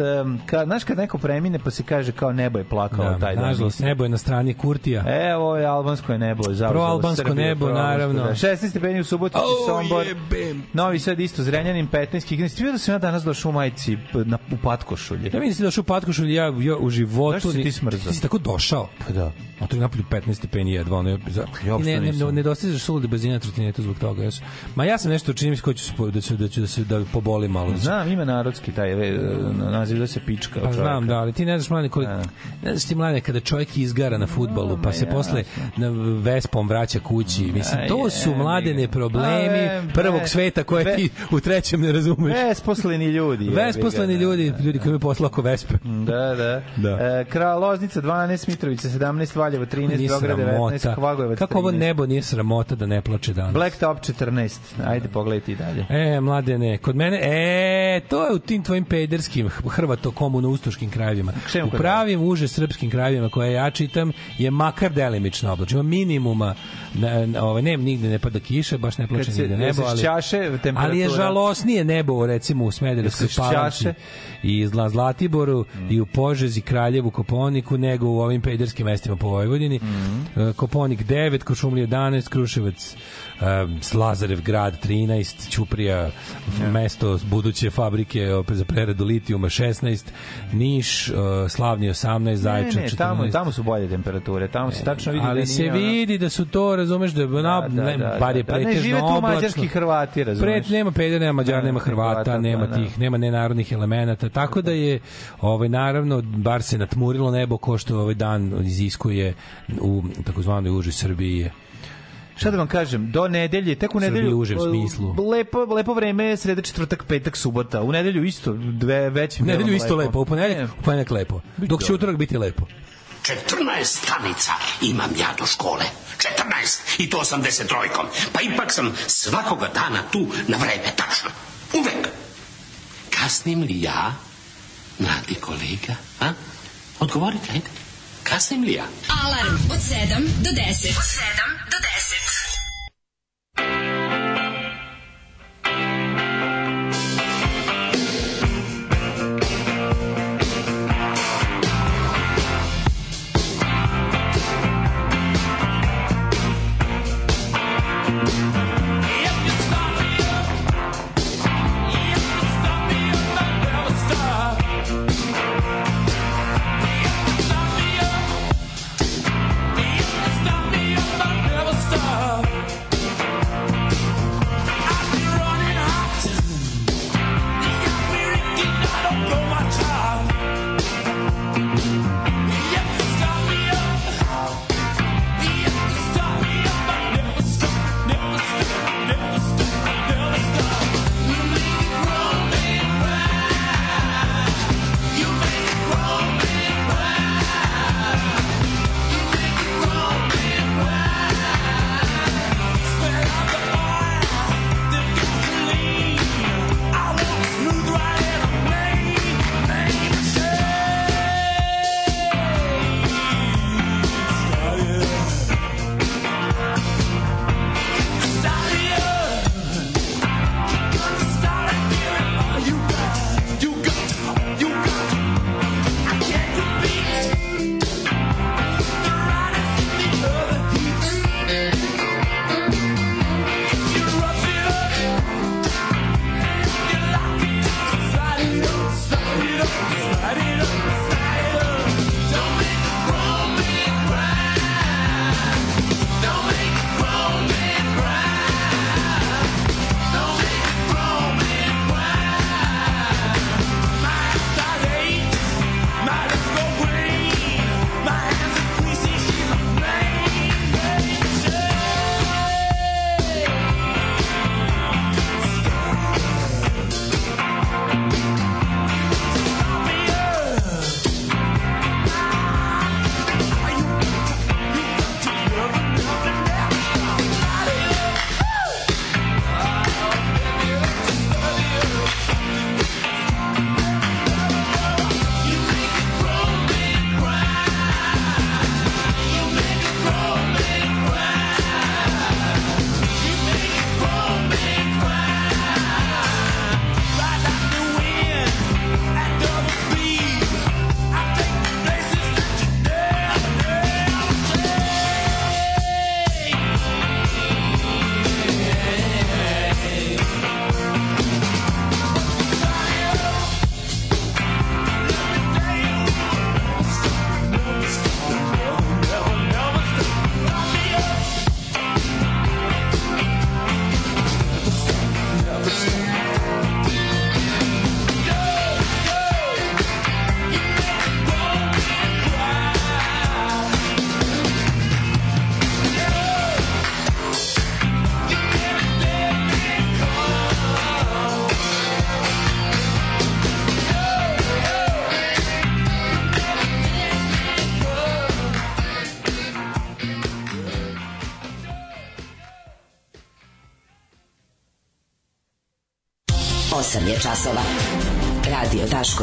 ka, znaš kad neko premine pa se kaže kao nebo je plakao Da, taj dan. nažalost, nebo je na strani Kurtija. E, ovo je albansko je nebo. zauzelo Proalbansko Srbiju, nebo, proalbansko, naravno. Da. 16 stepeni u Subotici, Oh, Sombor, jebem. Novi Sad isto, Zrenjanin 15, Kikinec. Ti vidio da sam ja danas došao u majici na, u patkošulje? Ja vidim da si došao u patkošulj, ja, ja u životu... Zašto si ti smrzao? Ti si tako došao. Pa da. A to je napolju 15 stepeni jedva, ono je... Za, Ja I uopšte ne, ne, nisam. ne, dostižeš sulude brzine na trotinetu zbog toga. Ja sam, ma ja sam nešto čini mi se ko ću, da ću, da ću da se da poboli malo. Znam, ima narodski taj e, naziv da se pička. Pa znam, da, ali ti ne znaš mlade koliko, Da. ne znaš ti mlade kada čovjek izgara na fudbalu, pa se posle na Vespom vraća kući. Mislim, to su mladene problemi ve- prvog ve- sveta koje ti u trećem ne razumeš. Besposleni ljudi. Vesposleni da, ljudi, da. Ljudi koji imaju posla oko Vespe. Da, da. Da. E, Kralj Loznica 12, Mitrovica 17, Valjevo 13, Nije Beograd 19, sramota. Kvagojevac Kako ovo 13. nebo nije sramota da ne plače danas? Blacktop 14. Ajde, pogledajte i dalje. E, mladene, kod mene, e, to je u tim tvojim pederskim, hrvato komuno ustoškim krajevima. U pravim uže srpskim krajevima koje ja čitam je makar delimično oblačno. Ima minimuma, na, ovaj, ne, nigde ne pada kiša, baš ne plače nigde nebo, ali, temperatura? ali je žalosnije nebo recimo u Smederevskoj palanci šćaše? I Zla Zlatiboru i u Požezi, Kraljevu, Koponiku nego u ovim pederskim mestima po Vojvodini. E, Koponik 9, Košumlija 11, Kruševac, Lazarev grad 13, Ćuprija mesto buduće fabrike za preradu litijuma 16, Niš, e, Slavni 18, Zaječar ne, ne, 14. tamo, tamo su bolje temperature. Tamo se tačno vidi da ali nije se vidi da su to, razumeš, da, da, Da, da, ne, da, bar je da, da. Ne pretežno žive tu oblačno. mađarski Hrvati, razumeš? Pret, nema pedera, nema mađara, Ne, nema Hrvata, nema pa da. tih, nema nenarodnih elemenata, tako da je ovaj naravno bar se natmurilo nebo ko što ovaj dan iziskuje u takozvanoj užoj Srbiji. Šta da vam kažem, do nedelje, tek u nedelju... u užem smislu. Lepo, lepo vreme, sreda, četvrtak, petak, subota. U nedelju isto, dve većim U nedelju isto lepo, u ponedeljak, u ponedeljak lepo. Dok će utorak biti lepo. 14 stanica imam ja do škole. 14. I to 83-kom. Pa ipak sam svakoga dana tu na vreme, tačno. Uvek. Kasnim li ja, mladi kolega? A? Odgovorite, ajde. Kasnim li ja? Alarm od 7 do 10. Od 7 do 10.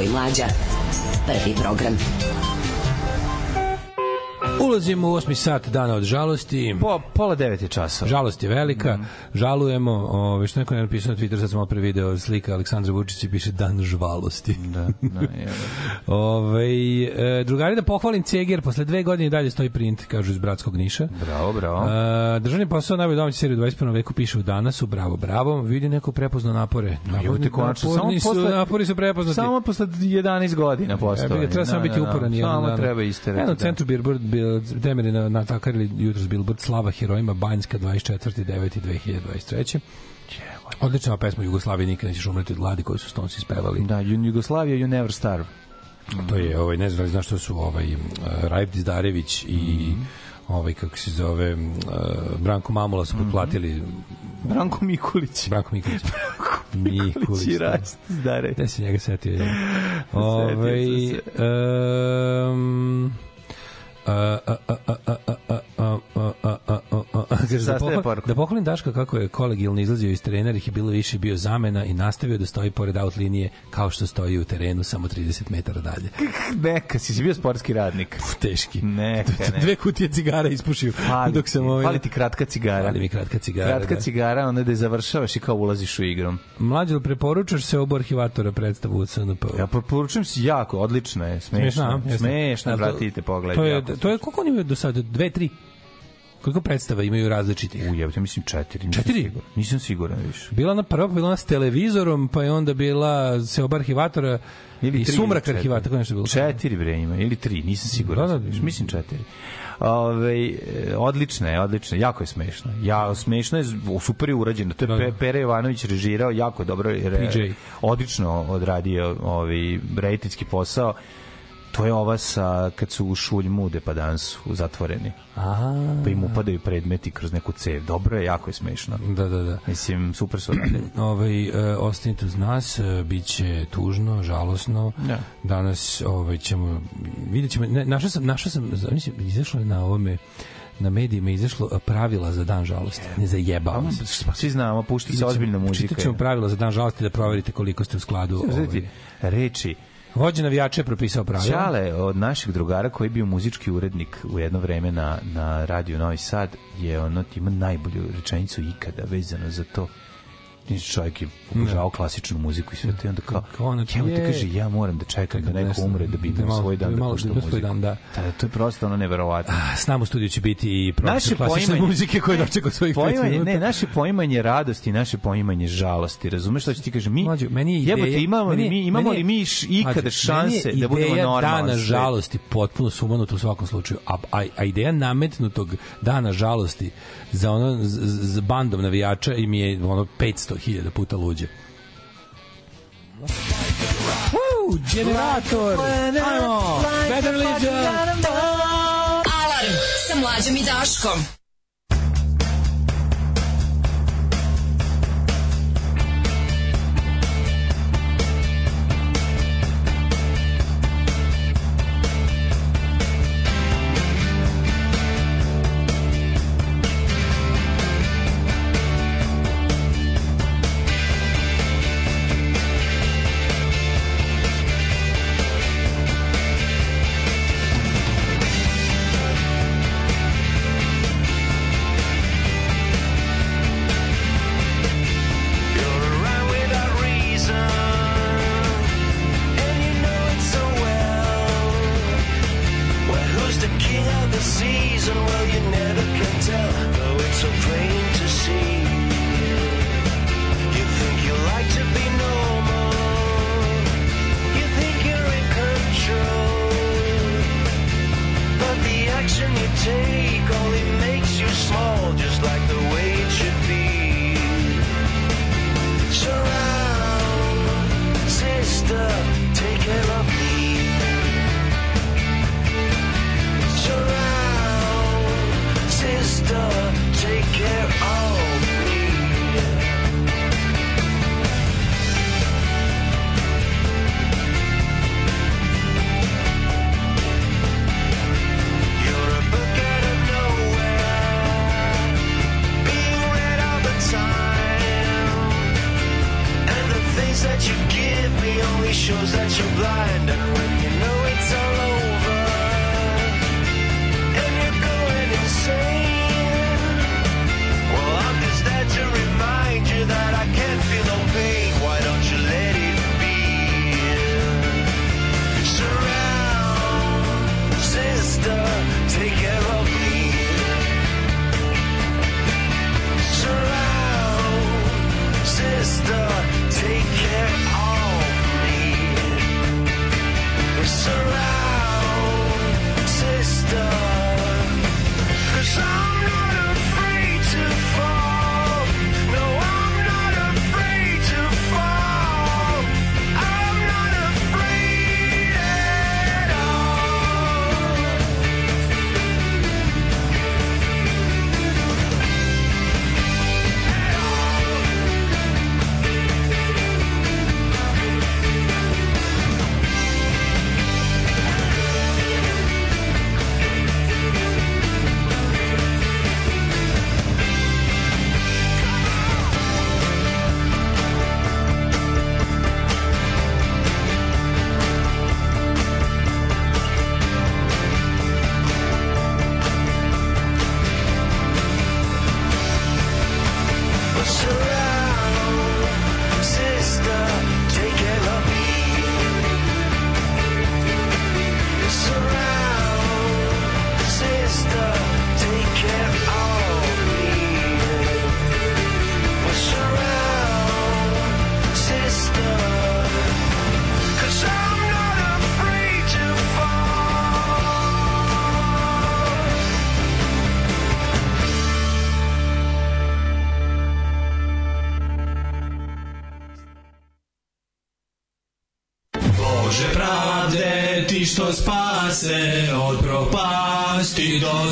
Daško i Mlađa. Prvi program. Ulazimo u osmi sat dana od žalosti. Po, pola devet je časa. Žalost je velika. Žalujemo, ove, što neko je napisao na Twitter, sad sam malo pre video slika Aleksandra Vučića i piše dan žvalosti. Da, da, je. Ove, e, drugari da pohvalim Ceger, posle dve godine dalje stoji print, kažu iz Bratskog Niša. Bravo, bravo. E, državni posao najbolji domaći seriju u 21. veku piše u danasu, bravo, bravo. Vidi neko prepozno napore. Evo te konačno, samo Naporni su, posle- napori su prepoznati. Samo posle 11 godina Ja postojanja. bi treba samo biti uporan jedan Samo dan. treba isterati. Eno, da. centru Billboard, bil, temeri na, natakarili jutros Billboard, slava herojima Banjska 24. 9. 2023. Odlična pesma Jugoslavije, nikad nećeš umreti od gladi koju su Stonci spevali. Da, Ju- Jugoslavia, you never starve. To je, ovaj, ne znam, da znaš što su ovaj, uh, Rajf Dizdarević i Mhm. ovaj, kako se zove, uh, Branko Mamula su potplatili Branko Mikulić. Branko Mikulić. Mikulić. i da. Rast, zdare. Gde se njega setio? Ja? Se. um, da, da pohvalim Daška kako je kolegijalno izlazio iz trenera, ih je bilo više bio zamena i nastavio da stoji pored out linije kao što stoji u terenu samo 30 metara dalje. Neka, si bio sportski radnik. Teški. Neka. Dve kutije cigara ispušio Fali dok sam ovaj... ti kratka cigara. Fali mi kratka cigara. Kratka da. cigara, onda da je završavaš i kao ulaziš u igrom. Mlađe, li preporučaš se obu arhivatora predstavu u CNP? Ja preporučujem si jako, odlično je, smešno. Smešno, Da, to- vratite, jako to je, koliko oni imaju do sada? Dve, tri? Koliko predstava imaju različitih? U, ja mislim četiri. Nisam Četiri? Siguran. Nisam siguran više. Bila na prva, bila na s televizorom, pa je onda bila seoba arhivatora i tri sumrak ili četiri. arhivatora, tako nešto bilo. Četiri bre ima, ili tri, nisam siguran. Da, da. više. Mislim četiri. Ove, e, odlična je, odlična, je, jako je smešna. Ja, smešno je, super je urađeno. To je Da, da. Pe, Pere Jovanović režirao, jako dobro re, PJ. odlično odradio ovaj rediteljski posao. To je ova sa, kad su u šulj mude pa dansu zatvoreni. A, Pa im upadaju predmeti kroz neku cev. Dobro je, jako je smešno. da, da, da. Mislim, super su radili. Ovaj, e, ostanite uz nas, e, bit će tužno, žalosno. Da. Danas ovaj, ćemo, vidjet ćemo, ne, našao sam, našao sam, mislim, izašlo je na ovome, na medijima izašlo e, pravila za dan žalosti. Ne zajebamo se. Pa svi znamo, pušti se ozbiljna muzika. Čitat ćemo pravila za dan žalosti da proverite koliko ste u skladu. Znači, Ovaj. reči Vođa navijača je propisao pravila. Ćale od našeg drugara koji je bio muzički urednik u jedno vreme na, na radiju Novi Sad je ono ima najbolju rečenicu ikada vezano za to čovjek je obožavao klasičnu muziku i sve to i onda kao, Kao ono, te je- kaže, ja moram da čekam da neko umre da bi da imao malo- svoj dan da da malo- pušta da ima muziku. dan, da. da. To je prosto ono neverovatno. S nama u studiju će biti i profesor Naše klasične poimanje- muzike koji dočeka od svojih 5 Poimanje, minuta. ne, naše poimanje radosti, naše poimanje žalosti. Razumeš šta ću ti kažem? Mi, Mlađo, meni je ideja, jebote, imamo meni mi, imamo li mi ikada šanse meni je da budemo ideja normalni? dana žalosti potpuno sumanuta u svakom slučaju. A, a, a ideja nametnutog dana žalosti za ono z, bandom navijača im je ono 500.000 puta luđe. Woo, generator! Ajmo! Better Legion! Alarm sa mlađom i Daškom.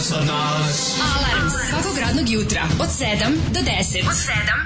Sad nas. Alarm svakog radnog jutra od 7 do 10. Od 7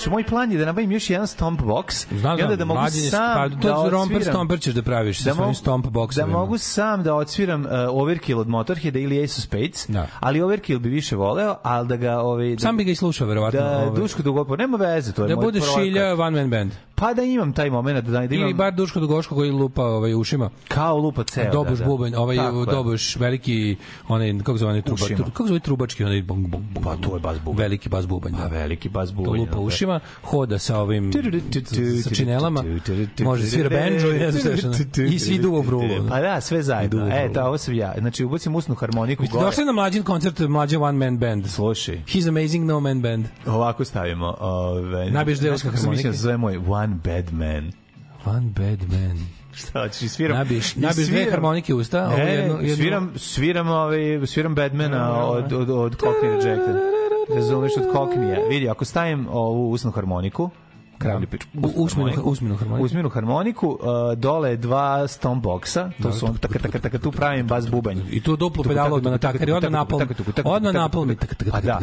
baš, moj plan je da nabavim još jedan stomp box Znam, i onda da mogu sam pa, da to romper odsviram. stomper ćeš da praviš sa svojim mogu- stomp Da boxovima. mogu sam da odsviram uh, Overkill od Motorheada ili Ace of Spades, Da. ali Overkill bi više voleo, ali da ga... Ovaj, da, Sam bi ga i slušao, verovatno. da ovaj. Duško Dugopo, nema veze, to je Da moj bude projekat. šilja one man band. Pa da imam taj moment, da, da imam... Ili bar Duško Dugoško koji lupa ovaj, ušima. Kao lupa ceo. Doboš da, da. bubanj, ovaj Tako je. Veliki, onaj, kako zove onaj truba, tru, kako zove trubački, onaj bong, bong, bong, Pa to je bas bubanj. Veliki bas bubanj, Pa da. veliki bas To bubanj. lupa da. ušima, hoda sa ovim sa činelama, može svira benđu i ne znam šta i svi duvo vrulu. Pa da, sve zajedno. E, da, ovo sam ja. Znači, ubacim usnu harmoniku gore. došli na mlađin koncert mlađe one man band. Slušaj, He's amazing no man band. ovako stavimo. Ove, Nabiješ mislio harmonike? da se zove moj One Bad Man. One bad man. Šta hoćeš, sviram. Nabiješ, nabiješ dve sviram- harmonike u usta, ovo Ne, jedno, jedno, sviram, sviram, ovaj, sviram Badmana od, od, od Cockney Rejected. Razumeš, od Cockneya. Vidi, ako stavim ovu usnu harmoniku, kravlju pičku. U- usmenu- usmenu harmoniku. Usmenu harmoniku, uh, dole dva stomp boxa, to su on, taka, taka, taka, tu pravim bas bubanj. I tu duplu pedalu odmah natakari, odmah napalmi. Odmah napalmi. Pa da,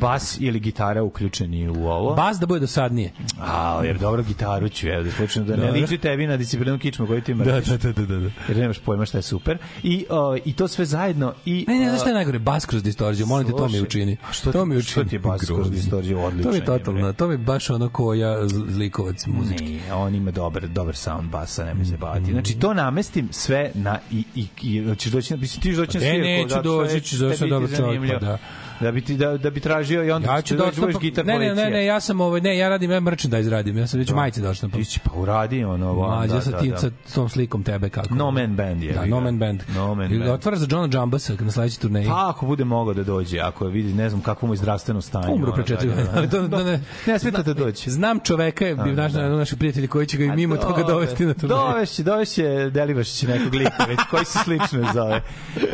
bas ili gitara uključeni u ovo. Bas da bude dosadnije. A, jer dobro gitaru ću, evo, da slučajno da ne liči tebi na disciplinu kičma koju ti imaš. Da, da, da, da, da. Jer nemaš pojma šta je super. I, i to sve zajedno. I, Ne, ne, znaš šta je najgore? Bas kroz distorziju, molim te, to mi učini. a što to mi što učini. ti je bas kroz distorziju? Odličan To mi je, totalno, to mi baš ono ko ja zl- zlikovac muzički. Nije, on ima dobar, dobar sound basa, ne mi se bavati. Znači, to namestim sve na... I, i, i ćeš doći na... Ti ćeš doći na Ne, svirku. neću zato što doći, ću, ti dobar čovjek, pa da. Da bi, ti, da, da bi tražio i onda Ja ću da budeš gitar ne, ne, ne, ne, ja sam ovaj, ne, ja radim, ja merchandise radim, ja sam već majice došao. Ti će pa uradi ono... ovo, Mlađa da, sa da, tim, da. sa tom slikom tebe kako. No Man Band je. Da, No. Man Band. No Man I Band. Otvara za Johna Jambasa na sledećoj turneji. Pa ako bude mogao da dođe, ako je vidi, ne znam kakvo mu je zdravstveno stanje. Umro pre ono, četiri da, da, ne, Ne smeta da doći. Znam čoveka, je naš, da. naši prijatelji koji će ga i mimo toga dovesti na turneju. Dovešće, dovešće Delibašić nekog lika, već koji se slično zove.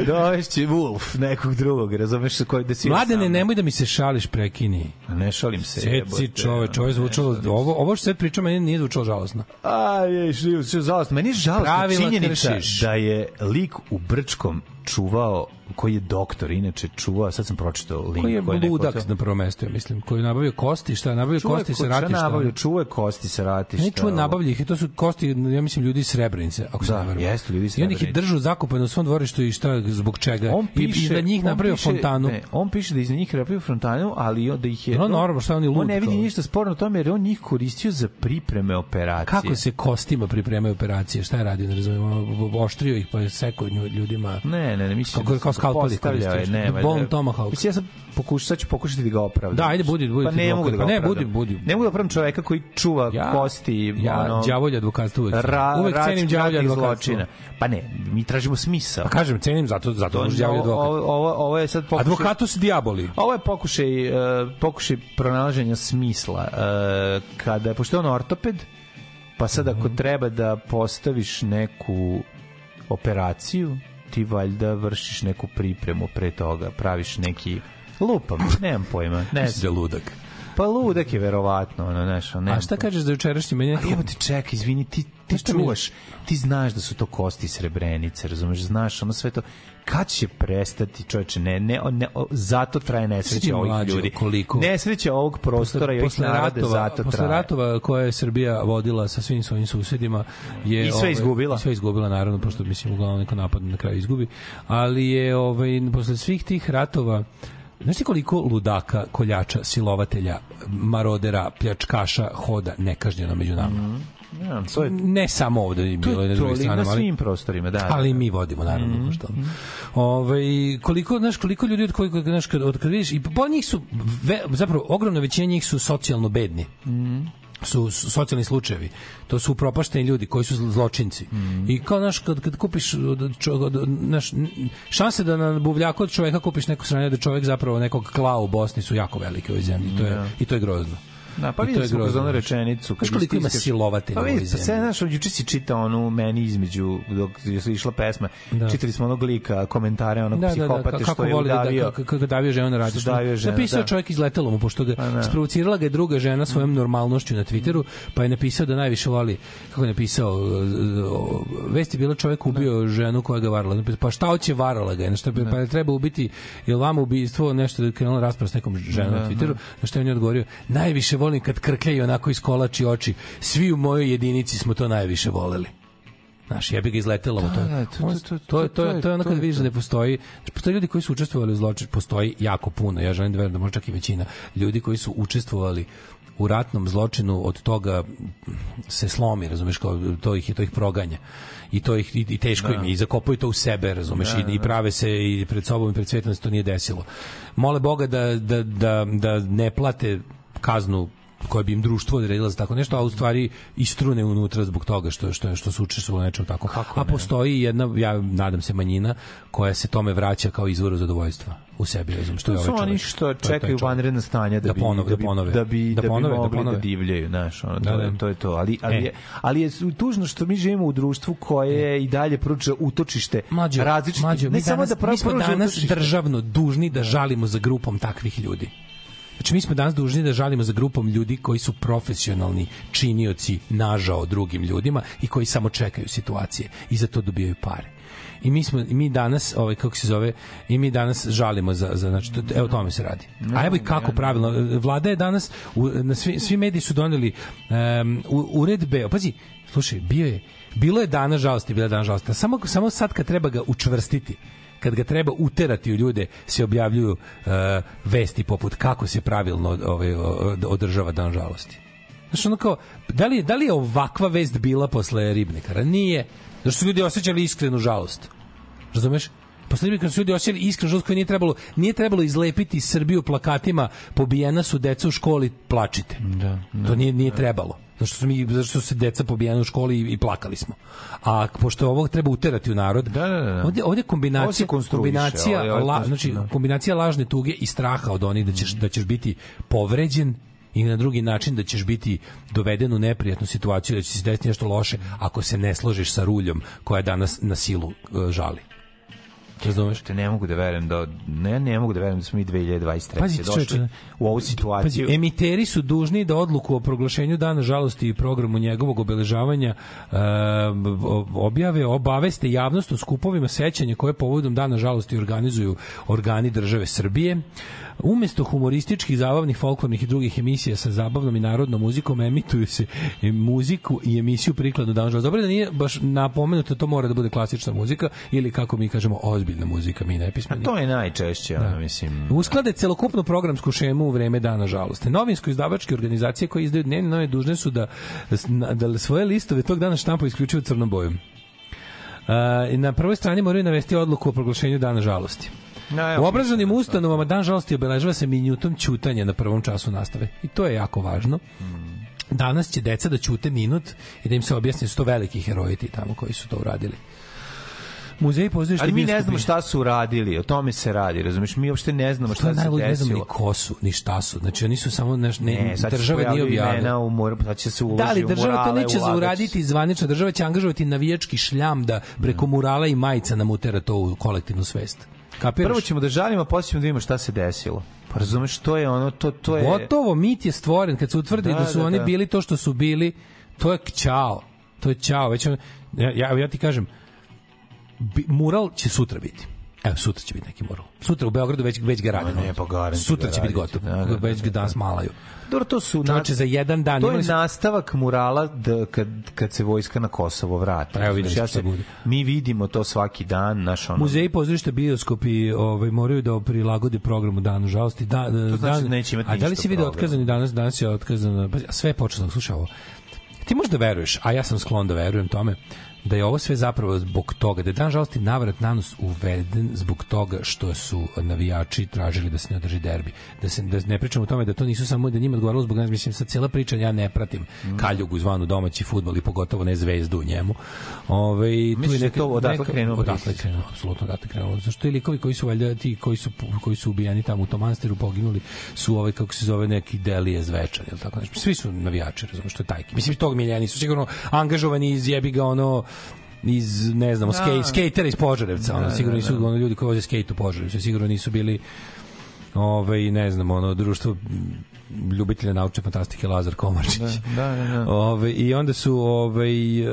Dovešće Wolf, nekog drugog, razumeš koji da si Mladene, nemoj da mi se šališ, prekini. Ne šalim se. Seci čoveč, ovo je zvučalo, ovo, ovo što sad pričam, meni nije zvučalo žalosno. A, je, što što žalost. Meni je Pravila činjenica da je lik u Brčkom čuvao, koji je doktor, inače čuvao, sad sam pročitao link. Koji je koji neko ludak to- na prvom mestu, ja mislim, koji je nabavio kosti, šta je nabavio Čuvaj kosti sa ratišta. nabavlja, čuvaj kosti sa ratišta. Ne čuva nabavlja ih i to su kosti, ja mislim, ljudi iz Srebrenice, ako se Da, ne varam. jeste, ljudi iz I oni ih Srebrenice. držu zakupane u svom dvorištu i šta, zbog čega. On piše, I, da njih napravio piše- fontanu. Ne, on piše da iz njih napravio fontanu, ali da ih je... No, normalno, šta on je lud On ne vidi ništa sporno tome, jer je on njih koristio za pripreme operacije. Kako se kostima pripremaju operacije? Šta je radio, ne razumijem, oštrio ih pa je sekao ljudima. Ne, ne, ne, mislim Kako- da kao skalpeli koristiš. ne, Bone Tomahawk. Mislim, ja sam pokušao, sad ću pokušati da ga opravdam. Da, ajde, budi- budi Pa ne advokat. mogu da ga ne, budi- budi. Ne mogu da opravdam čoveka koji čuva kosti. Ja, ono, đavolja advokatstva uvek. ra, uvek cenim đavolja advokatstva. Pa ne, mi tražimo smisao. Pa kažem, cenim zato, zato đavolja advokat. ovo, ovo, ovo je sad pokušaj... Advokatus diaboli. Ovo je pokušaj, uh, pokušaj pronalaženja smisla. Uh, kada, pošto je on ortoped, pa sad ako Mhm. treba da postaviš neku operaciju, ti valjda vršiš neku pripremu pre toga, praviš neki lupam, nemam pojma, ne Mislim da ludak. Pa ludak je verovatno, ono, znaš, ono, A šta kažeš za jučerašnji meni? Ti čekaj, izvini, ti, ti čuvaš, ti znaš da su to kosti srebrenice, razumeš, znaš, ono sve to, kad će prestati, čoveče, ne, ne, ne, o, zato traje nesreća ovih mlađo, ljudi. koliko? Nesreća ovog prostora i ovih posle ratova, zato posle traje. ratova koje je Srbija vodila sa svim svojim susedima je I sve ovaj, izgubila. i sve izgubila naravno pošto mislim uglavnom neko napad na kraju izgubi ali je ovaj posle svih tih ratova Znaš ti koliko ludaka, koljača, silovatelja, marodera, pljačkaša hoda nekažnjeno među nama? Ja, to je, Ne samo ovde je to bilo na je to, na svim prostorima, da. ali da. mi vodimo naravno mm što. Ovaj koliko znaš koliko ljudi od kojih znaš kad od kad vidiš i po njih su ve, zapravo ogromna većina njih su socijalno bedni. su su socijalni slučajevi. To su upropašteni ljudi koji su zl- zločinci. I kao naš kad kad kupiš od, čo- od, naš šanse da na buvljaku od čoveka kupiš neko sranje da čovek zapravo nekog kla u Bosni su jako velike u ovoj zemlji. To je Da. i to je grozno. Da, pa I to videli je smo kroz onu rečenicu. Znaš koliko ima silovatelja Pa u ovoj vidi, pa sve, zemlji? znaš, juče si čitao onu meni između, dok je išla pesma, Da. čitali smo onog lika, komentare onog da, da, da, psihopate kako što je voli da, udavio. da, kako, kako davio ženu na radištu. Što davio ženu, Napisao da. čovjek iz letelom, pošto ga Pa da. sprovocirala ga je druga žena svojom normalnošću na Twitteru, pa je napisao da najviše voli, kako je napisao, uh, vest je bila čovjek ubio ženu koja ga varala. Pa šta hoće varala ga? je? Na što je, pa je treba ubiti, je vama ubistvo nešto da je krenula rasprava s nekom ženom Da, na Twitteru, na što je on je odgovorio, najviše volim kad krkljaju onako iskolači oči. Svi u mojoj jedinici smo to najviše voleli. Znaš, jebi ga izletelo mu to. Da, da, to- to- to- to, to, je- to je ono kad vidiš da ne postoji, postoje ljudi koji su učestvovali u zločinu, postoji jako puno, ja želim da verujem da možda čak i većina ljudi koji su učestvovali u ratnom zločinu od toga se slomi, razumeš, kao to ih to ih proganja. I to ih i, teško Da. im je i zakopaju to u sebe, razumeš, Da, i, i da. prave se i pred sobom i pred svetom da se to nije desilo. Mole Boga da, da, da, da ne plate kaznu koje bi im društvo odredilo za tako nešto, a u stvari istrune unutra zbog toga što što što su učestvovali u nečem tako. a postoji jedna ja nadam se manjina koja se tome vraća kao izvor zadovoljstva u sebi, razumem što je To ovaj su oni čovjek. što čekaju čovjek. vanredna stanja da, Da bi, ponove, da da bi, ponove. da bi, Da da bi ponove, da mogli da, ponove. divljaju, znaš, ono, Da, to, da. to je to. Ali, ali, E. je, ali je tužno što mi živimo u društvu koje i dalje pruža utočište Mlađo, različitih. mlađo, ne samo danas, da pruža danas utočište. državno dužni da žalimo za grupom takvih ljudi. Znači, mi smo danas dužni da žalimo za grupom ljudi koji su profesionalni činioci nažao drugim ljudima i koji samo čekaju situacije i za to dobijaju pare. I mi smo i mi danas, ovaj kako se zove, i mi danas žalimo za za znači to- evo tome se radi. A evo i kako pravilno vlada je danas u, na svi svi mediji su doneli em, u- uredbe, pazi, slušaj, bio je bilo je dana žalosti, bilo je dana žalosti. Samo samo sad kad treba ga učvrstiti kad ga treba uterati u ljude se objavljuju e, vesti poput kako se pravilno ovaj, održava dan žalosti. Znaš, ono kao, da li, da li je ovakva vest bila posle Ribnikara? Nije. Što su ljudi osjećali iskrenu žalost. Razumeš? Posle Ribnikara su ljudi osjećali iskrenu žalost koju nije trebalo, nije trebalo izlepiti Srbiju plakatima pobijena su deca u školi, plačite. Da, to nije, nije trebalo. Zašto su, mi, zašto su se deca pobijena u školi i, i plakali smo. A pošto ovo treba uterati u narod, Da, da, da. ovdje Ovo se kombinacija, kombinacija, ovo je la, znači, da. kombinacija lažne tuge i straha od onih da ćeš, da ćeš biti povređen i na drugi način da ćeš biti doveden u neprijatnu situaciju da će se desiti nešto loše ako se ne složiš sa ruljom koja danas na silu e, žali. Razumeš? Te ne mogu da verujem da ne ne mogu da verujem da smo mi 2023 Pazi, došli čoveče, u ovu situaciju. Pazi, emiteri su dužni da odluku o proglašenju dana žalosti i programu njegovog obeležavanja e, objave, obaveste javnost o skupovima sećanja koje povodom dana žalosti organizuju organi države Srbije. Umesto humorističkih, zabavnih, folklornih i drugih emisija sa zabavnom i narodnom muzikom emituju se e, muziku i emisiju prikladnu dana žalosti. Dobro da nije baš napomenuto, to mora da bude klasična muzika ili kako mi kažemo ozbiljna muzika, mi nepismeni. A to je najčešće, ono, mislim. Usklade celokupnu programsku šemu u vreme dana žalosti. Novinsko-izdavačke organizacije koje izdaju dnevne nove dužne su da, da svoje listove tog dana štampaju isključivo crnom bojom. Uh, na prvoj strani moraju navesti odluku o proglašenju dana žalosti. U obrazovnim ustanovama dan žalosti obeležava se minutom ćutanja na prvom času nastave. I to je jako važno. Danas će deca da ćute minut i da im se objasni da su to veliki heroji ti tamo koji su to uradili. Muzej pozorište Ali mi ne znamo šta su uradili, o tome se radi, razumeš? Mi uopšte ne znamo šta je se najluđe, ne znam ni desilo. ko su, ni šta su. Znači oni su samo ne, Ne, sad se država nije objavila. u mor, sad će se uloži Da li država to neće zauraditi zvanično, država će angažovati navijački šljam da preko murala i majica nam utera to u kolektivnu svest. Kapiraš? Prvo ćemo da žalimo, a posle ćemo da vidimo šta se desilo. Pa razumeš, to je ono, to, to je... Gotovo, mit je stvoren kad se utvrdi da, Da, su da, oni da. bili to što su bili, to je ćao. To je ćao. Već on, ja, ja, ja ti kažem, bi, mural će sutra biti. Evo, sutra će biti neki mural. Sutra u Beogradu već, već ga rade. ne, pa Sutra ga će biti raditi. gotov. Da, da, da, već ga danas malaju. Dobro, to su... Čovječe, za jedan dan To je nastavak murala da, kad, kad se vojska na Kosovo vrati. Pa evo, Znaš, smo šta bude. Mi vidimo to svaki dan, naš ono... Muzeji, pozorište, bioskopi ovaj, moraju da prilagode programu danu žalosti. Da, To znači dan, da neće imati a da li ništa si vidio otkazani danas? Danas je otkazano. Pa, sve je počelo, slušaj ovo. Ti možda veruješ, a ja sam sklon da verujem tome, da je ovo sve zapravo zbog toga, da je dan žalosti navrat nanos uveden zbog toga što su navijači tražili da se ne održi derbi. Da se da ne pričamo o tome da to nisu samo da njima odgovaralo zbog nas, mislim sa cela priča ja ne pratim Mm. Kaljugu zvanu domaći fudbal i pogotovo ne zvezdu u njemu. Ovaj tu je da neka, to odatle neka- krenuo Odatle krenuo, apsolutno odatle je krenulo. Zašto i likovi koji su valjda ti koji su koji su ubijani tamo u tom manstiru poginuli su ovaj kako se zove neki delije zvečan ili tako nešto. Svi su navijači, razumeš, što je tajki. Mislim tog miljeni su sigurno angažovani iz jebi ga ono iz ne znamo skate Da. skatera iz Požarevca, ono Da, sigurno da, nisu da. ono ljudi koji voze skate u Požarevcu, sigurno nisu bili ovaj ne znam ono društvo ljubitelja naučne fantastike Lazar Komarčić. Da, da, da. Ove, I onda su ovaj, e,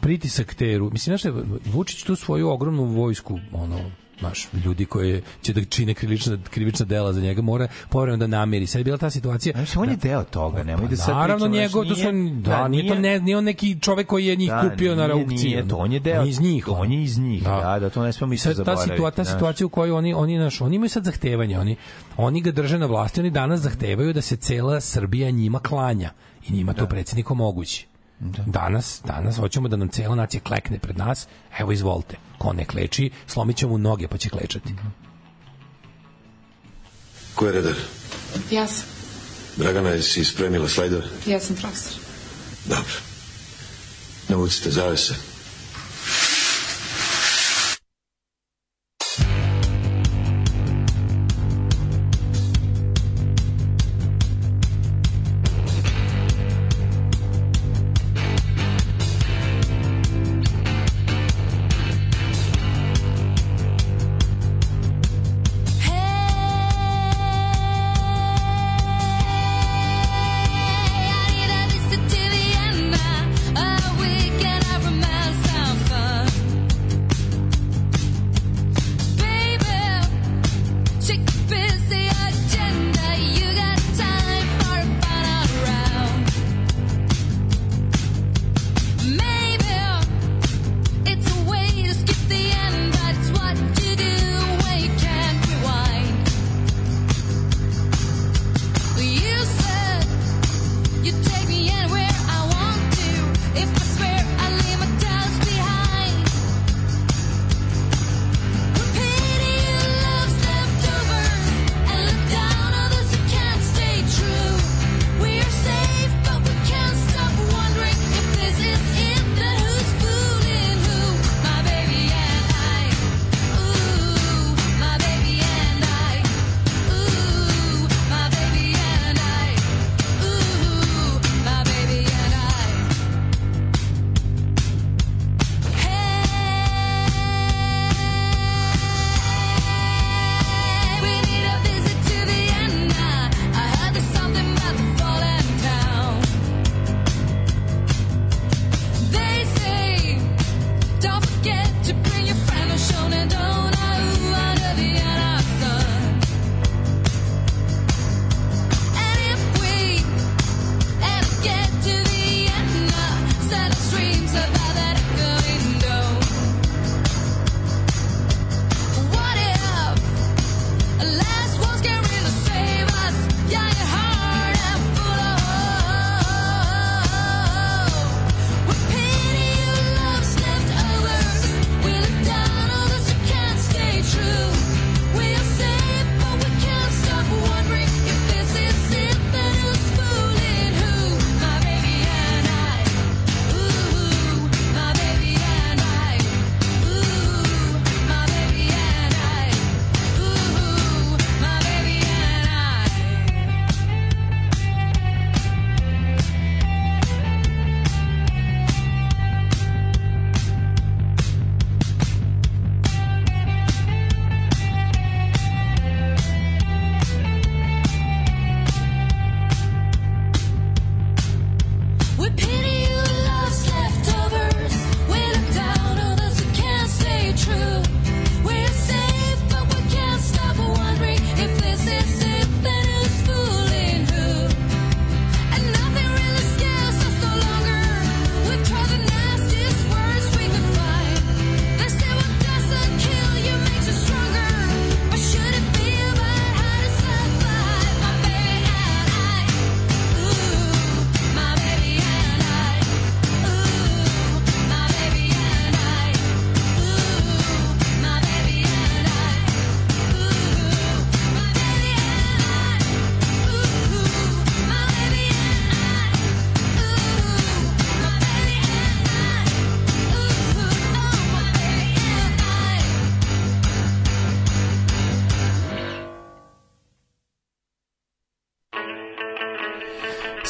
pritisak te... Ru- Mislim, znaš Vučić tu svoju ogromnu vojsku ono, Znaš, ljudi koji će da čine krivična, krivična dela za njega mora povremeno da namiri. Sad je bila ta situacija... Znači, on je deo toga, nemoj da sad Pa Naravno, njegov, to su, da, da, nije, to ne, nije on neki čovek koji je njih Da, kupio na nije, aukciji. nije to, on je deo- On je iz njih. on je iz njih, da, da, to ne smemo I isto sad ta, zaboraviti, situa, ta znaš. situacija u kojoj oni, oni, naš, oni imaju sad zahtevanje, oni, oni ga drže na vlasti, oni danas zahtevaju da se cela Srbija njima klanja i njima to predsjednik omogući. Danas, danas hoćemo da nam cela nacija klekne pred nas, evo izvolite. Ko ne kleči, slomit ćemo mu noge pa će klečati. Ko je redar? Ja sam. Dragana, jesi spremila slajdove? Ja sam profesor. Dobro. Navucite zavese.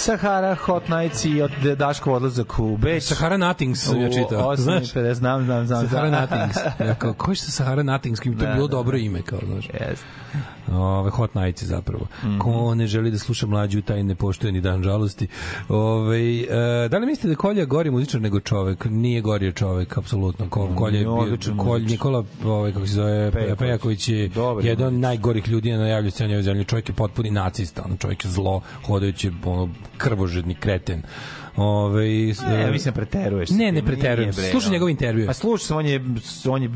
Sahara Hot Nights i od Daško odlazak u Beč. Sahara Nothings sam ja čitao. Znaš? 8.50, znam, znam, znam. Sahara. Nothings. Ja kao, ko je sa Sahara Nothings? Kim to je bilo dobro ime, kao, znaš. Jeste. Ove, hot nights zapravo. Mhm. Ko ne želi da sluša mlađu, taj ne poštuje ni dan žalosti. Ove, e, da li mislite da Kolja gori muzičar nego čovek? Nije gori čovek, apsolutno. Ko, Kolja je bio, Kolj. Nikola, ovaj, kako se zove, Pejaković. Pejaković je Dobar je jedan od najgorih ljudi na najavlju sceni ove zemlje. Čovjek je potpuni nacista, ono, čovjek je zlo, hodajući ono, krvožedni kreten. Ove, Ne, ja mislim da preteruješ. Ne, ne preterujem. Slušaj njegov intervju. Pa slušaj, on je, on je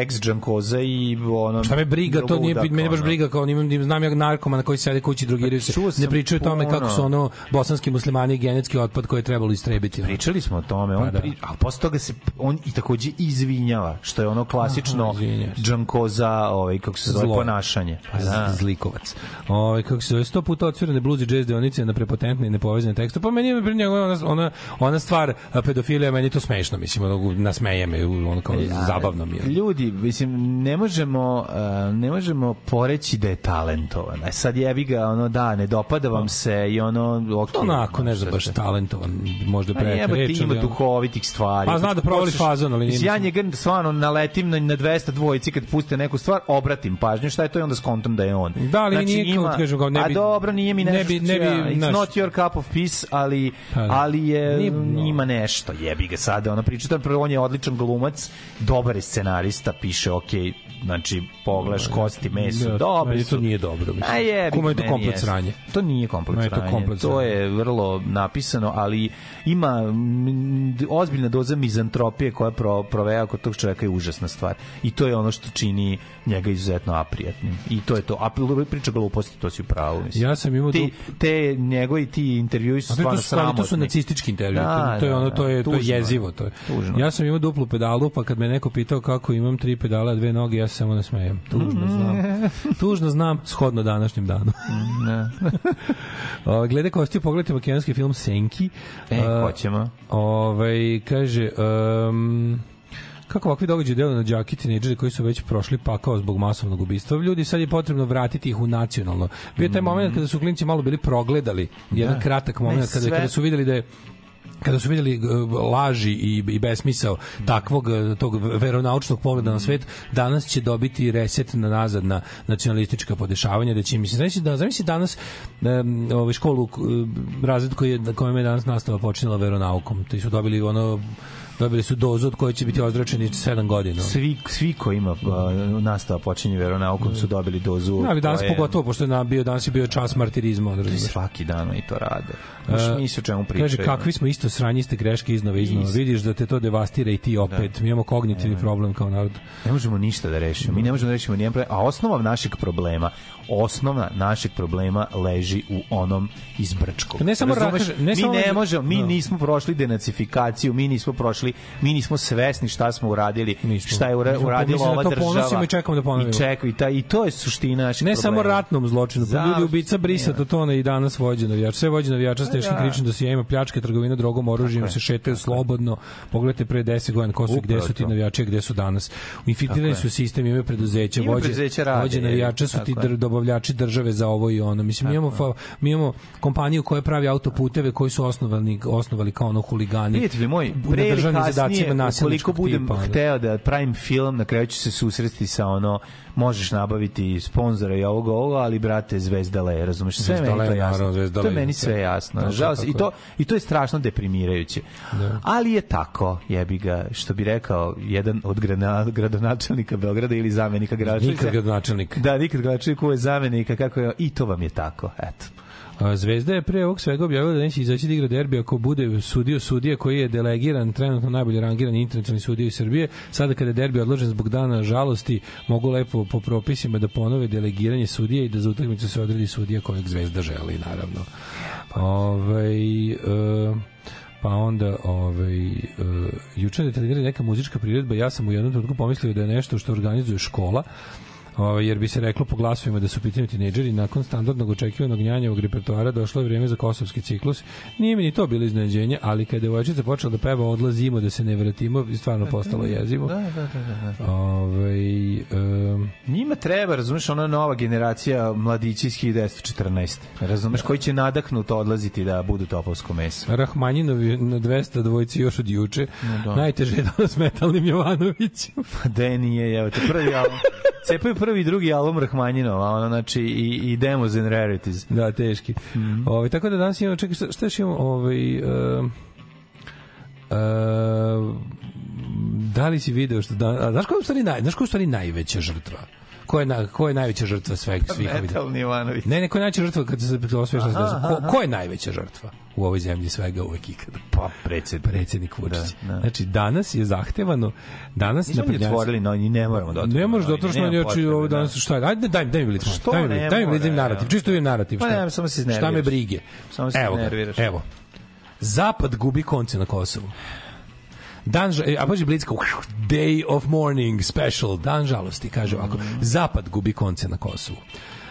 ex džankoza i ono... Šta me briga, to nije meni baš briga kao nimam znam ja narkomana koji sede kući drogiraju se. Ne pričaju o tome kako su ono bosanski muslimani genetski otpad koji je trebalo istrebiti. Pričali smo o tome, on Pa da. pri, a posle toga se on i takođe izvinjava, što je ono klasično džankoza, ovaj kako se zove ponašanje. Pa da. Zlikovac. Ovaj kako se zove 100 puta odsvirane blues i jazz deonice na prepotentne i nepovezane tekste. Pa meni je pri njega ona, ona, ona stvar a, pedofilija meni je to smešno, mislim, ono, nasmeje me, ono kao zabavno mi je. Ljudi, mislim, ne možemo, ne možemo poreći da je talentovan. A sad jebi ga, ono, da, ne dopada vam se i ono, ok. Onako, ne znam, baš talentovan, možda Pa pre reč, ima ali ono- duhovitih stvari. Pa zna da provali fazon, ali nije ja njega stvarno naletim na, na 200 dvojici kad puste neku stvar, obratim pažnju, šta je to i onda skontam da je on. Da, ali nije kao, kažem, kao ne a bi- dobro, nije mi ne nešto, bi- ne bi, ja, it's znaš- not your cup of peace, ali, Pa da. Ali je, Nije- no. ima nešto, jebi ga sada, ona priča, on je odličan glumac, dobar je scenarista, piše, ok, znači, pogledaš kosti, meso, Ne, dobro meni to nije dobro, mislim. A jebi Kuma je to komplet sranje. To nije komplet Meni je to sranje. komplet to sranje. je vrlo napisano, ali ima ozbiljna doza mizantropije koja pro, proveja kod tog čoveka je užasna stvar. I to je ono što čini njega izuzetno aprijatnim. I to je to. A priča gluposti, to si u pravu. Mislim. Ja sam imao ti, te njegovi ti intervjui su stvarno to, su, ali to su sramotni. nacistički intervju. Da, to je da, ono da. to je to je je. jezivo, to je. Ja sam imao duplu pedalu, pa kad me neko pitao kako imam tri pedala, dve noge, ja se samo nasmejem. Tužno znam. Tužno znam, shodno današnjem danu. Ne. O, glede kostiju, pogledajte makedonski film Senki. E, A, hoćemo. Ovaj, kaže... Um, kako ovakvi događaji deluju na đaki tinejdžeri koji su već prošli pakao zbog masovnog ubistva. Ljudi sad je potrebno vratiti ih u nacionalno. Bio je taj moment kada su klinci malo bili progledali, jedan Da. kratak moment kada, kada su videli da je kada su videli laži i, i besmisao takvog uh, tog veronaučnog pogleda na svet, danas će dobiti reset na nazad na nacionalistička podešavanja, da će mislim znači da zamisli danas um, ovaj školu uh, razred koji je na kojem je danas nastava počinjala veronaukom. Ti su dobili ono dobili su dozu od koje će biti ozračeni 7 godina. Svi, svi ko ima uh, nastava počinje veronaukom su dobili dozu. Da, ali danas koje- pogotovo, pošto je na, bio, danas je bio čas martirizma. razumeš. Svaki dan oni to rade. Možeš misli o čemu pričaju. Kaže, kakvi smo isto sranjiste greške iznova iznova. Isto. Vidiš da te to devastira i ti opet. Mi imamo kognitivni problem kao narod. Ne možemo ništa da rešimo. Mi ne možemo da rešimo nijedan problem. A osnova našeg problema, osnovna našeg problema leži u onom iz Brčkog. Pa ne samo Razumeš? ne mi samo- ne možemo, mi Da. nismo prošli denacifikaciju, mi nismo prošli, mi nismo svesni šta smo uradili, šta je ura, Nismo, uradila da ova to država. ponosimo i čekamo da ponovimo. I čekaj, i, ta, i to je suština našeg Ne problema. samo ratnom zločinu, pa ljudi ubica Brisa Totona i danas vođe navijač. Sve vođe navijača s teškim da. kričnim dosijema, pljačke, trgovina drogom, oružjem, se šetaju slobodno. Pogledajte pre 10 godina ko su gde su ti to. navijači, gde su danas. Infiltrirani su je. sistem, imaju preduzeća, vođe, preduzeća, vođe je, navijača su ti je. dobavljači države za ovo i ono. Mislim, mi imamo, mi imamo kompaniju koja pravi autoputeve koji su osnovali, osnovali kao ono huligani. Prijatelji moji, pre ili državnim kasnije, zadacima ukoliko nasilničkog budem tipa, ono. hteo da pravim film, na kraju ću se susresti sa ono, možeš nabaviti sponzora i ovoga, ovoga, ali brate, Zvezdale, razumeš, sve Zvezdale, meni to jasno. naravno, Zvezdale, to je meni da. sve jasno. Tako, Nažalost, i to, i to je strašno deprimirajuće. Da. Ali je tako, jebi ga, što bi rekao jedan od grana- gradonačelnika Beograda ili zamenika gradonačelnika. Nikad gradonačelnik. Da, nikad gradonačelnik je zamenika, kako je, i to vam je tako, eto. Zvezda je pre ovog svega objavila da neće izaći da igra derbi ako bude sudio sudija koji je delegiran, trenutno najbolje rangiran internacionalni sudija iz Srbije. Sada kada je derbi odložen zbog dana žalosti, mogu lepo po propisima da ponove delegiranje sudije i da za utakmicu se odredi sudija kojeg Zvezda želi, naravno. Ovaj e, pa onda ovaj uh, juče je delegirana neka muzička priredba ja sam u jednom trenutku pomislio da je nešto što organizuje škola Ovaj, jer bi se reklo po glasovima da su pitanju tinejdžeri nakon standardnog očekivanog njanjavog repertoara došlo je vreme za kosovski ciklus. Nije mi ni to bilo iznenađenje, ali kada je devojčica počela da peva odlazimo da se ne vratimo, stvarno postalo jezivo. Da, da, da, da. Ovaj um, Njima treba, razumeš, ona nova generacija mladići iz 1914. Razumeš, koji će nadahnuto odlaziti da budu topovsko meso. Rahmanjinovi na 200 dvojci još od juče. da. Najteže je danas metalnim Jovanovićem. De nije, evo te, prvi album, cepaju prvi i drugi album Rahmanjinova, ono, znači, i, i Demos and Rarities. Da, teški. Mm. -hmm. ovaj, tako da danas imamo, čekaj, šta, šta još imamo? Ovaj, uh, uh, da li si video što da, a, znaš ko je u stvari, naj, znaš ko je u stvari najveća žrtva? Ko je, na, ko je najveća žrtva sveg, svih ovih? Metalni Ivanović. Ne, ne, ko je najveća žrtva kad se osveš Aha, ko, aha. ko je najveća žrtva u ovoj zemlji svega uvek ikada? Pa, predsjednik. Predsednik Vučić. Da, da. Znači, danas je zahtevano, danas Nismo ni naprednjaci- otvorili, no, ni ne moramo da otvorimo. Ne možeš da otvoriš novine, znači ovo da. danas šta je? Ajde, daj, daj mi bilic. Što Daj mi ne daj mi bilic narativ. Čisto je narativ. Pa ne, samo se Šta me iznerviraš. brige? Samo se iznerviraš. Evo. Zapad gubi konce na Kosovu. Dan, e, a je Blitzka, Day of Mourning Special, dan žalosti, kaže ovako, Zapad gubi konce na Kosovu.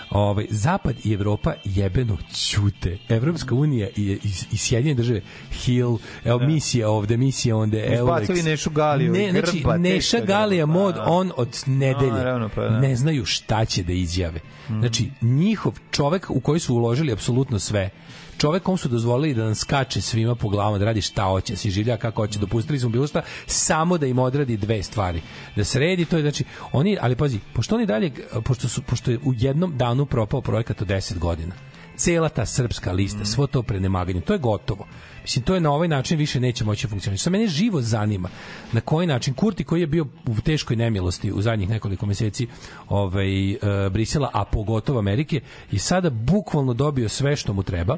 Ovaj Zapad i Evropa jebeno ćute. Evropska unija i, i, i Sjedinjene države Hill, evo misija ovde, misija onde, evo. Izbacili Nešu Galiju Ne, znači, grba, Neša Galija mod da. on od nedelje. Naravno, pa da. Ne znaju šta će da izjave. Znači, njihov čovek u koji su uložili apsolutno sve, čovek kom su dozvolili da nam skače svima po glavama, da radi šta hoće, da se življa kako hoće, dopustili smo bilo šta, samo da im odradi dve stvari. Da sredi to je, znači, oni, ali pazi, pošto oni dalje, pošto, su, pošto je u jednom danu propao projekat od 10 godina, cela ta srpska lista, svo to prenemaganje, to je gotovo. Mislim, to je na ovaj način više neće moći funkcionisati. Što mene živo zanima, na koji način Kurti koji je bio u teškoj nemilosti u zadnjih nekoliko meseci ovaj, e, Brisela, a pogotovo Amerike, je sada bukvalno dobio sve što mu treba,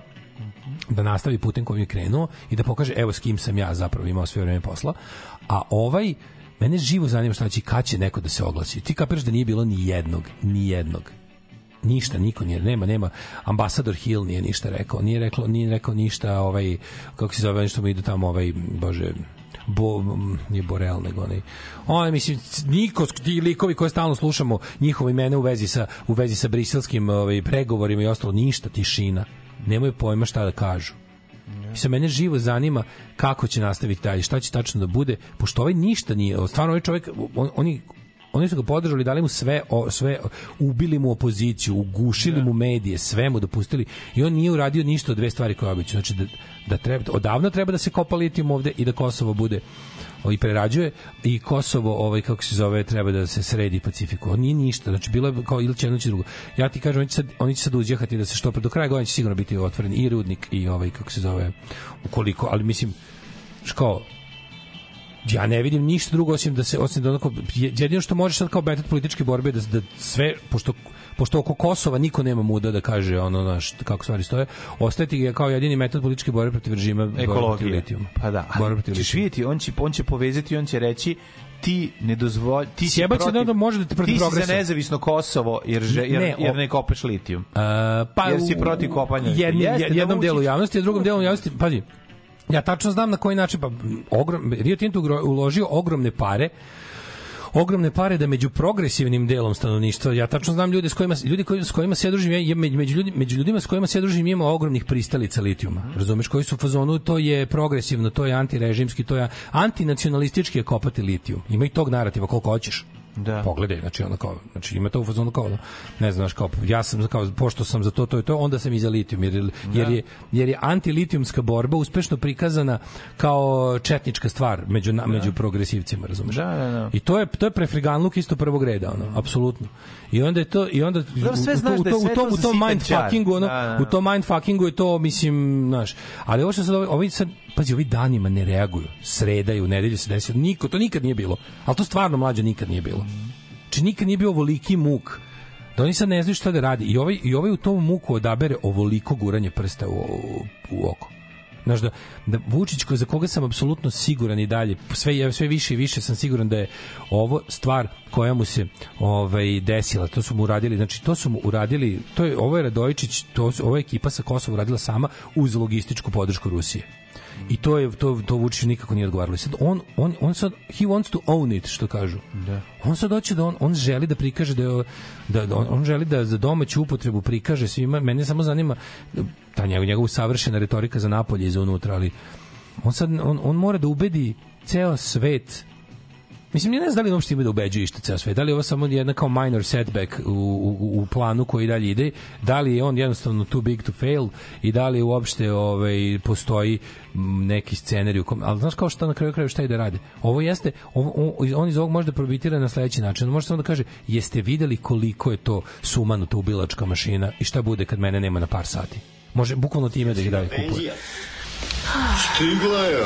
da nastavi putem kojim je krenuo i da pokaže evo s kim sam ja zapravo imao sve vreme posla. A ovaj mene živo zanima šta će kad će neko da se oglasi. Ti kapiraš da nije bilo ni jednog, ni jednog ništa niko nije nema nema ambasador Hill nije ništa rekao nije rekao nije rekao ništa ovaj kako se zove nešto mu idu tamo ovaj bože Bo, nije Borel nego onaj on mislim niko ti likovi koje stalno slušamo njihove imena u vezi sa u vezi sa briselskim ovaj pregovorima i ostalo ništa tišina nemaju pojma šta da kažu. I sa mene živo zanima kako će nastaviti dalje, šta će tačno da bude, pošto ovaj ništa nije, stvarno ovaj čovjek, on, oni oni su ga podržali, dali mu sve, o, sve ubili mu opoziciju, ugušili mu medije, sve mu dopustili i on nije uradio ništa od dve stvari koje obično. Znači da, da treba, odavno treba da se kopa litijum ovde i da Kosovo bude i prerađuje i Kosovo ovaj kako se zove treba da se sredi Pacifiku. On nije ništa, znači bilo je kao ili će drugo. Ja ti kažem oni će sad oni će sad uzjehati da se što pre do kraja godine će sigurno biti otvoren i rudnik i ovaj kako se zove ukoliko, ali mislim ško ja ne vidim ništa drugo osim da se osim da onako jedino što možeš sad kao betat političke borbe da da sve pošto pošto oko Kosova niko nema muda da kaže ono naš kako stvari stoje ostaviti ga kao jedini metod političke borbe protiv režima borbe ekologije. litijuma. Pa da, Borba ali protiv ćeš vidjeti, on će, on će povezati, on će reći ti ne dozvolj ti si protiv, da onda može da te protiv ti si progresa. za nezavisno Kosovo jer jer, Ne, jer ne kopeš litijum. Uh, pa Jer si protiv kopanja. Jedni, Jeste, da jednom Vučić- delu javnosti, a drugom delu javnosti, pazi, ja tačno znam na koji način, pa ogrom, Rio Tinto uložio ogromne pare ogromne pare da među progresivnim delom stanovništva ja tačno znam ljude s kojima ljudi koji s kojima se družim ja, među, među, ljudi, među ljudima s kojima se družim ima ogromnih pristalica litijuma. Razumeš koji su u fazonu to je progresivno to je antirežimski to je antinacionalistički je kopati litijum. Ima i tog narativa koliko hoćeš Da. pogledaj, znači ono kao, znači ima to u fazonu kao, ne znaš, kao, ja sam kao, pošto sam za to, to i to, onda sam i za litijum, jer, jer, je, jer je antilitijumska borba uspešno prikazana kao četnička stvar među, na, među progresivcima, razumeš? Da, da, da. I to je, to je prefriganluk isto prvog reda, ono, apsolutno. I onda je to, i onda, Dobro, sve u, znaš u, da je to, sve u tom, to u tom za mind sitan čar. fuckingu, ono, Da, da, da. u tom mind fuckingu je to, mislim, znaš, ali ovo što sad, ovi, sad, pazi, ovi danima ne reaguju, sredaju, nedelju se desi, niko, to nikad nije bilo, ali to stvarno mlađe nikad nije bilo. Znači nikad nije bio ovoliki muk da oni sad ne znaju šta da radi i ovaj, i ovaj u tom muku odabere ovoliko guranje prsta u, u, u oko. Znaš da, da Vučić ko- za koga sam apsolutno siguran i dalje sve sve više i više sam siguran da je ovo stvar koja mu se ovaj desila. To su mu uradili znači to su mu uradili to je ovo je Radojičić to su, ova ekipa sa Kosova uradila sama uz logističku podršku Rusije i to je to to Vučiću nikako nije odgovaralo. Sad on on on sad he wants to own it što kažu. Da. on sad hoće da on, on želi da prikaže da, je- da, da on, on želi da za domaću upotrebu prikaže svima. Mene samo zanima ta njegov, njegovu savršena retorika za napolje i za unutra ali on sad on, on mora da ubedi ceo svet Mislim, ne znam da li uopšte ima da ubeđuje išta ceo svet. Da li je ovo samo jedna kao minor setback u, u, u planu koji dalje ide, da li je on jednostavno too big to fail i da li uopšte ovaj, postoji neki scenarij u kom, ali znaš kao šta na kraju kraju šta ide rade. Ovo jeste, ovo, on- on iz ovog može da probitira na sledeći način. On može samo da kaže, jeste videli koliko je to sumanuta ubilačka mašina i šta bude kad mene nema na par sati. Može bukvalno time da ih dalje kupuje. Stigla je.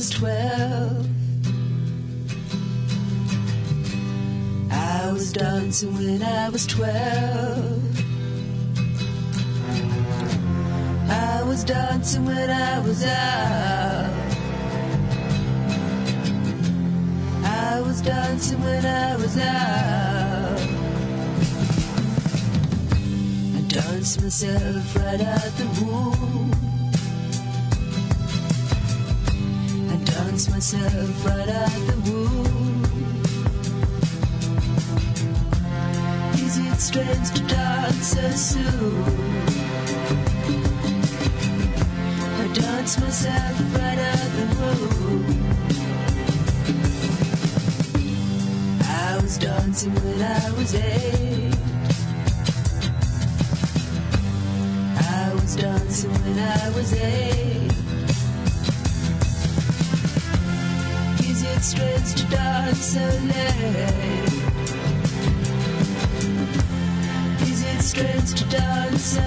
Was twelve. I was dancing when I was twelve. I was dancing when I was out. I was dancing when I was out. dance myself right out the womb. Dance myself right out the womb. Is it strange to dance so soon? I dance myself right out the womb. I was dancing when I was eight. I was dancing when I was eight. Is it strange to dance so late? Is it strange to dance so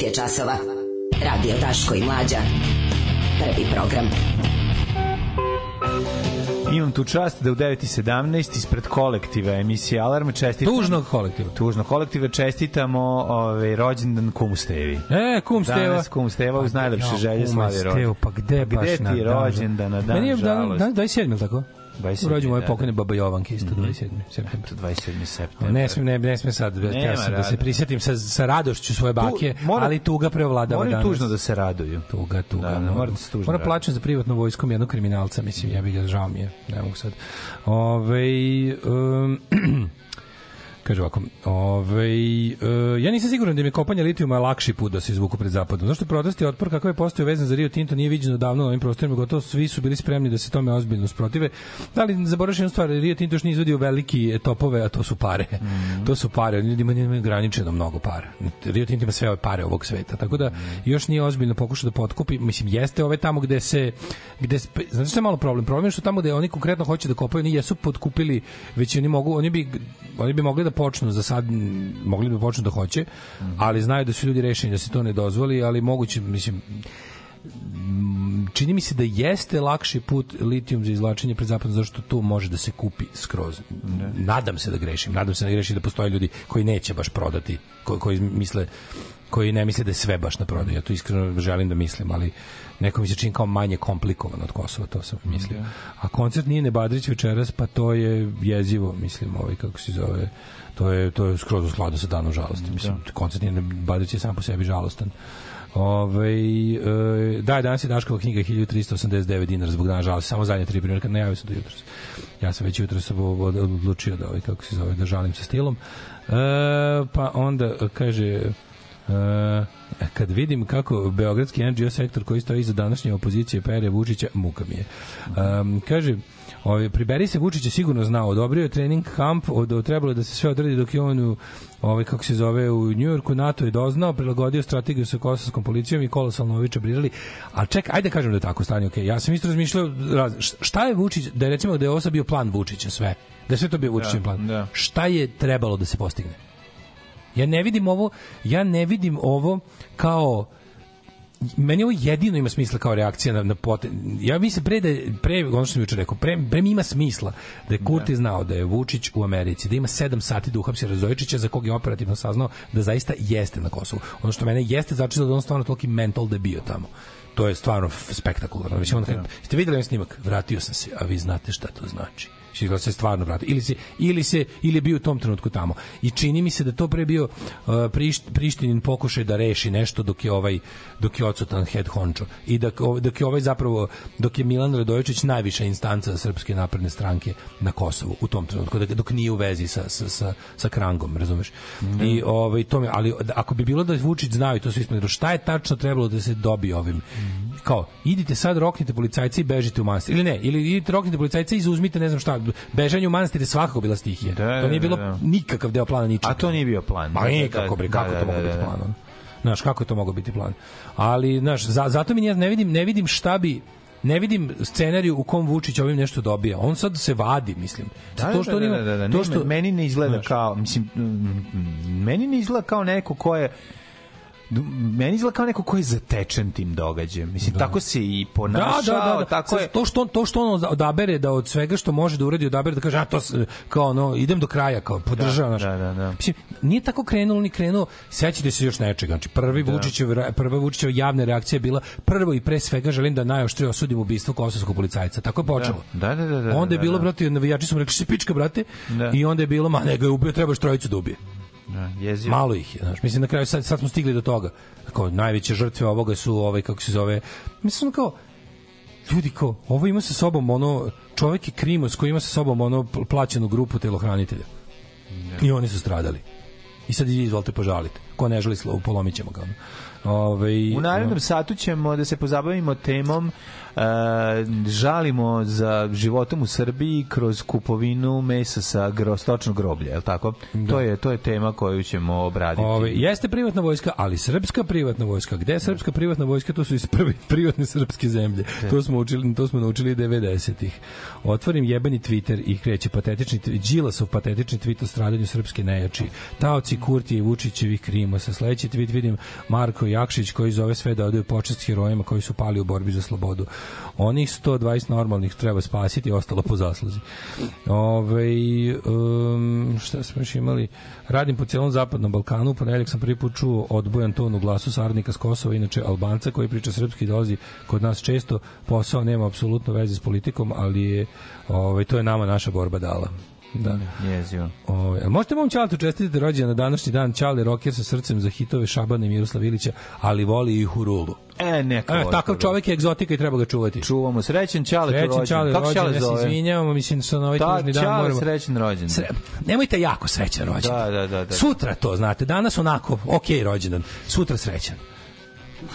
9 je časova. Radio Taško i Mlađa. Prvi program. Imam tu čast da u 9.17 ispred kolektiva emisije Alarm čestitamo... Tužnog kolektiva. Tužnog kolektiva čestitamo ove, rođendan Kumu Stevi. E, Kum Steva. Danas Kum Steva pa, uz najlepše jo, želje slavi rođendan. Pa gde, gde baš na dan? Gde ti je rođendan na dan, Meni je dan, dan 27, ili tako? 27, Rođen moje da, pokojne da. baba Jovanke isto 27. septembra. 27. septembra. Ne smem, ne, ne smem sad, ja sam da se rada. prisjetim sa, sa radošću svoje bake, Tu mora- ali tuga preovladava danas. tužno da se raduju. Tuga, tuga. Da, da, no. mora da se tužno Moram plaćam za privatnom vojskom jednog kriminalca, mislim, ja bih ga, žao mi je, ne mogu sad. Ove, um, Kaže ovako, ovaj, e, ja nisam siguran da im je kopanje litijuma lakši put da se izvuku pred zapadom. Zašto protesti otpor kakav je postao vezan za Rio Tinto nije viđeno davno na ovim prostorima, gotovo svi su bili spremni da se tome ozbiljno sprotive. Da li zaboravš jednu stvar, Rio Tinto još nije izvodio veliki topove, a to su pare. To su pare, ljudi imaju imaju ograničeno mnogo para. Rio Tinto ima sve ove pare ovog sveta, tako da još nije ozbiljno pokušao da potkupi. Mislim, jeste ove tamo gde se, gde, se- što je malo problem? Problem je što tamo gde oni konkretno hoće da kopaju, oni jesu potkupili, već oni mogu, oni bi, oni bi mogli da počnu za sad, mogli bi da počnu da hoće, ali znaju da su ljudi rešeni da se to ne dozvoli, ali moguće, mislim, čini mi se da jeste lakši put litijum za izvlačenje pred zapadom zašto to može da se kupi skroz. Nadam se da grešim, nadam se da grešim da postoje ljudi koji neće baš prodati, koji, koji misle koji ne misle da je sve baš na prodaju. Ja to iskreno želim da mislim, ali neko mi se čini kao manje komplikovan od Kosova, to sam mislio. A koncert nije Nebadrić večeras, pa to je jezivo, mislim, ovaj, kako se zove, to je, to je skroz u skladu sa danom žalosti. Mislim, koncert nije Nebadrić je sam po sebi žalostan. Ove, e, da, danas je Daškova knjiga 1389 dinara zbog dana žalosti, samo zadnje tri primjerka, najavio sam do jutros. Ja sam već jutros od- odlučio da, ovaj, kako se zove, da žalim sa stilom. E, pa onda e, kaže, E, kad vidim kako beogradski NGO sektor koji stoji iza današnje opozicije pere Vučića, muka mi je. Um, kaže, ovaj, priberi se Vučića sigurno znao, odobrio je trening kamp, od, trebalo da se sve odradi dok je on u, ovaj, kako se zove, u Njujorku, NATO je doznao, prilagodio strategiju sa kosovskom policijom i kolosalno ovi čabrirali. A ček, ajde da kažem da je tako stanje, okay. ja sam isto razmišljao, raz, šta je Vučić, da je recimo da je ovo bio plan Vučića sve, da je sve to bio Vučićin plan. da. Šta je trebalo da se postigne? Ja ne vidim ovo, ja ne vidim ovo kao meni ovo jedino ima smisla kao reakcija na, na pote... Ja mislim pre da je, pre, ono što sam juče rekao, pre, pre mi ima smisla da je Kurti znao da je Vučić u Americi, da ima 7 sati da uhapsi Razojičića za kog je operativno saznao da zaista jeste na Kosovu. Ono što mene jeste začelo da on stvarno toliki mental da bio tamo. To je stvarno spektakularno. Mislim, on, kad, ste videli ovaj snimak? Vratio sam se, a vi znate šta to znači. Znači, da se stvarno vrati. Ili se, ili se, ili je bio u tom trenutku tamo. I čini mi se da to pre bio uh, prišt, Prištinin pokušaj da reši nešto dok je ovaj dok je odsutan head honcho i da dok je ovaj zapravo dok je Milan Radojičić najviša instanca srpske napredne stranke na Kosovu u tom trenutku dok, dok nije u vezi sa sa sa, sa Krangom, razumeš? I ovaj to mi, ali ako bi bilo da Vučić znao i to svi smo šta je tačno trebalo da se dobije ovim kao idite sad roknite policajce i bežite u manastir ili ne ili idite roknite policajce i izuzmite ne znam šta bežanje u manastir je svakako bila stihija Da, to nije da, bilo da. nikakav deo plana ničega A to nije bio plan. Ma Da, da, nikako bre, da, kako da, to moglo da, biti da. plan? Znaš, kako je to moglo biti plan? Ali, znaš, za, zato mi ja ne vidim, ne vidim šta bi ne vidim scenariju u kom Vučić ovim nešto dobija. On sad se vadi, mislim. Da, to što da, da, da, da, to što meni ne izgleda Znaš. kao mislim mm, mm, meni ne izgleda kao neko ko je meni izgleda kao neko ko je zatečen tim događajem. Mislim, tako se i ponašao, da, da, da, da. tako je... To što on, to što on odabere da od svega što može da uradi odabere da kaže a to kao ono idem do kraja kao podržavam Da, da, da, da. Mislim, nije tako krenulo ni krenuo. Sećate se još nečega. Znači prvi Da. Vučićev prva Vučićeva javna reakcija je bila prvo i pre svega želim da najoštrije osudim ubistvo kosovskog policajca. Tako je počelo. Da, da, da, da, onda je da, bilo da. brate navijači su mu rekli se pička brate Da. i onda je bilo ma nego je ubio trebaš trojicu da ubije. Da, jezivo. Malo ih je, znaš. Mislim na kraju sad, sad smo stigli do toga. Kao najveće žrtve ovoga su ovaj kako se zove. Mislim kao ljudi kao ovo ima sa sobom ono čovjek je krimos koji ima sa sobom ono pl- plaćenu grupu telohranitelja. I oni su stradali. I sad izvolite požalite. Ko ne želi slovo, polomit ćemo ga. ono. Ovaj, U narednom satu ćemo da se pozabavimo temom žalimo za životom u Srbiji kroz kupovinu mesa sa gro, stočnog groblja, je li tako? To, je, to je tema koju ćemo obraditi. Ove, jeste privatna vojska, ali srpska privatna vojska. Gde je srpska privatna vojska? To su iz prve privatne srpske zemlje. To smo učili, to smo naučili 90-ih. Otvorim jebeni Twitter i kreće patetični Đilasov patetični tweet o stradanju srpske nejači. Taoci Kurtije i Vučićevih krimosa. Sledeći tweet vidim Marko Jakšić koji zove sve da odaju počast herojima koji su pali u borbi za slobodu. Onih 120 normalnih treba spasiti, ostalo po zasluzi. Ove, um, šta smo još imali? Radim po celom zapadnom Balkanu, ponedjeljak sam prvi put čuo odbojan ton u glasu sarnika s Kosova, inače Albanca koji priča srpski dolazi kod nas često, posao nema apsolutno veze s politikom, ali je, ovaj, to je nama naša borba dala. Da. Jezivo. O, jel možete mom Ćaletu čestitati rođendan na današnji dan Ćale rocker sa srcem za hitove Šabana i Miroslav Ilića, ali voli i Hurulu. E, neka. E, takav Hurulu. čovek je egzotika i treba ga čuvati. Čuvamo. Srećan Ćale Srećan rođendan. Ćale Kako Ćale rođendan, ja se zove? izvinjavamo, mislim što na ovaj Ta, tužni dan Ćale moramo... srećan rođendan. Sre... Nemojte jako srećan rođendan. Da, da, da, da. Sutra to, znate, danas onako, ok rođendan, sutra srećan.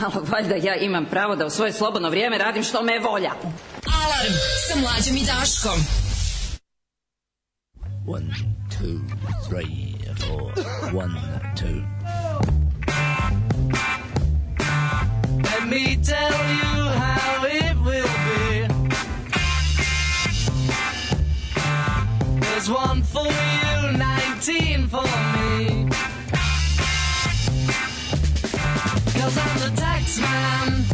Malo valjda ja imam pravo da u svoje slobodno vrijeme radim što me je volja. Alarm sa mlađom i Daškom. One, two, three, four. One, two. Let me tell you how it will be. There's one for you, 19 for me. Cause I'm the tax man.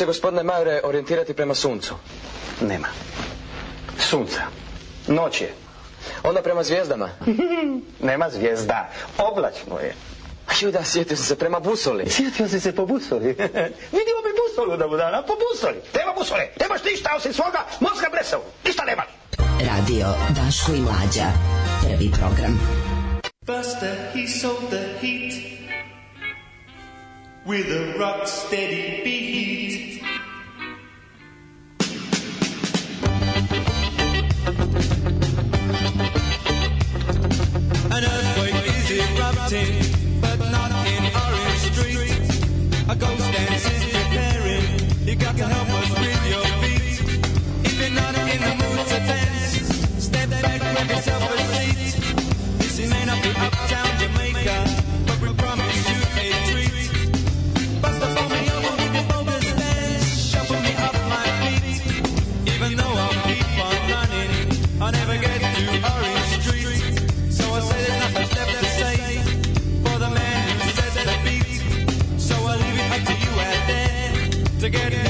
Se, gospodine Majore, orijentirati prema suncu. Nema. Sunca. Noć je. Onda prema zvijezdama. Nema zvijezda. Oblačno je. A ju da, sjetio sam se prema busoli. Sjetio si se po busoli. Vidimo mi busolu da budana, po busoli. Nema busole, nemaš ništa osim svoga mozga blesavu. Ništa nemaš. Radio Daško i Mlađa. Prvi program. Buster, he sold the heat with a rock steady beat. An earthquake is erupting, to get him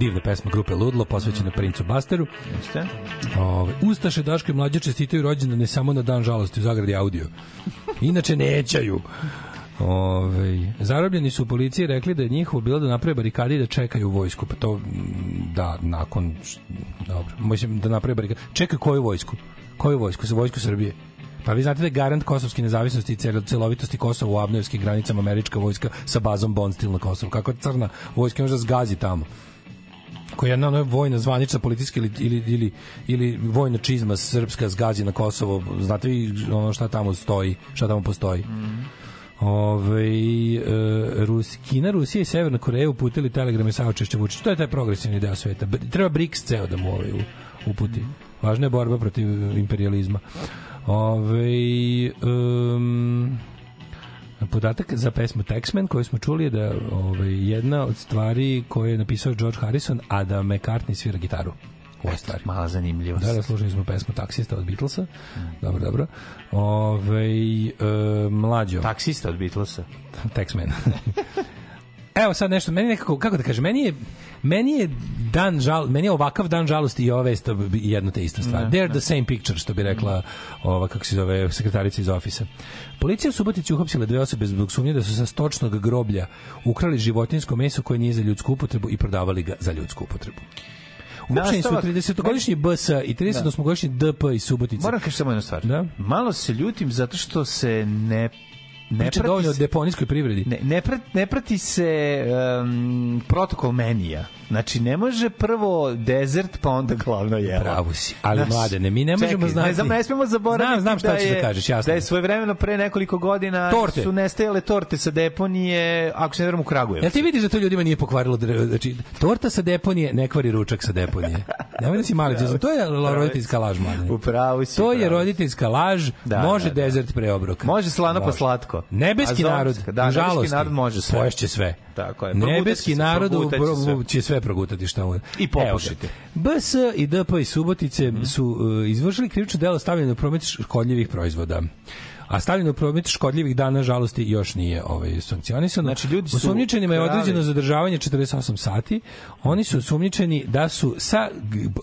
divna pesma grupe Ludlo, posvećena princu Basteru. Jeste? Ove, Ustaše, Daško i Mlađe čestitaju rođendan ne samo na dan žalosti u zagradi audio. Inače nećaju. Ove, zarobljeni su u policiji rekli da je njihovo bilo da naprave barikade i da čekaju vojsku. Pa to, mm, da, nakon... Dobro, mislim da naprave barikade. Čekaju koju vojsku? Koju vojsku? Za vojsku Srbije. Pa vi znate da je garant kosovske nezavisnosti i celo- celovitosti Kosova u abnojevskim granicama američka vojska sa bazom Bonstil na Kosovu. Kako crna vojska može da zgazi tamo? Je jedna ona vojna zvanična politička ili, ili, ili, ili vojna čizma srpska zgazi na Kosovo. Znate vi ono šta tamo stoji, šta tamo postoji? Ove, e, Rus, Kina, Rusija i Severna Koreja uputili telegrame saučešća Vučića. To je taj progresivni deo sveta. Treba BRICS ceo da mu ovaj uputi. Važna je borba protiv imperializma. Ove, um, Podatak za pesmu Texman koju smo čuli je da ovaj, jedna od stvari koje je napisao George Harrison, a da McCartney svira gitaru u ovoj stvari. Mala zanimljivost. Da, da, slušali smo pesmu Taksista od Beatlesa. Dobro, dobro. Ove, e, mlađo. Taksista od Beatlesa. Taxman. Evo sad nešto, meni nekako, kako da kažem, meni je meni je dan žal, meni je ovakav dan žalosti i ova vest jedno te ista stvar. Ne, They're the same picture, što bi rekla ova, kako se zove, sekretarica iz ofisa. Policija u Subotici uhapsila dve osobe zbog sumnje da su sa stočnog groblja ukrali životinjsko meso koje nije za ljudsku upotrebu i prodavali ga za ljudsku upotrebu. Uhapšeni su Nastavak- 30-godišnji BS i 38-godišnji DP iz Subotice. Moram kažem samo jednu stvar. Da? Malo se ljutim zato što se ne ne Priča dovoljno o deponijskoj privredi. Ne, ne, prati, ne prati se um, protokol menija. Znači, ne može prvo dezert, pa onda glavno jelo. Pravo si, ali Znaš, mladene, mi ne možemo čekaj, znati. Ne, znam, ne smemo zaboraviti Znam, znam šta da ćeš je, da kažeš, jasno. Da je svojevremeno pre nekoliko godina Torte. su nestajale torte sa deponije, ako se ne verujem u Kragujevcu. Jel ti vidiš da to ljudima nije pokvarilo znači torta sa deponije ne kvari ručak sa deponije. Nemoj da si mali, to je roditeljska laž, mladen. Upravo si. To je roditeljska laž, Da, može da, da. dezert pre obroka. Može slano pa Može. Nebeski narod, da, nebeski nažalost, narod može sve. Poješće sve. Tako je. Nebeski narod će sve. progutati šta mu. I popušiti. Ga. BS i DP iz Subotice su uh, izvršili krivično delo stavljeno u promet škodljivih proizvoda. A stavljeno u promet škodljivih dana žalosti još nije ovaj sankcionisano. Znači, ljudi su Osumnjičenima je određeno zadržavanje 48 sati. Oni su osumnjičeni da su sa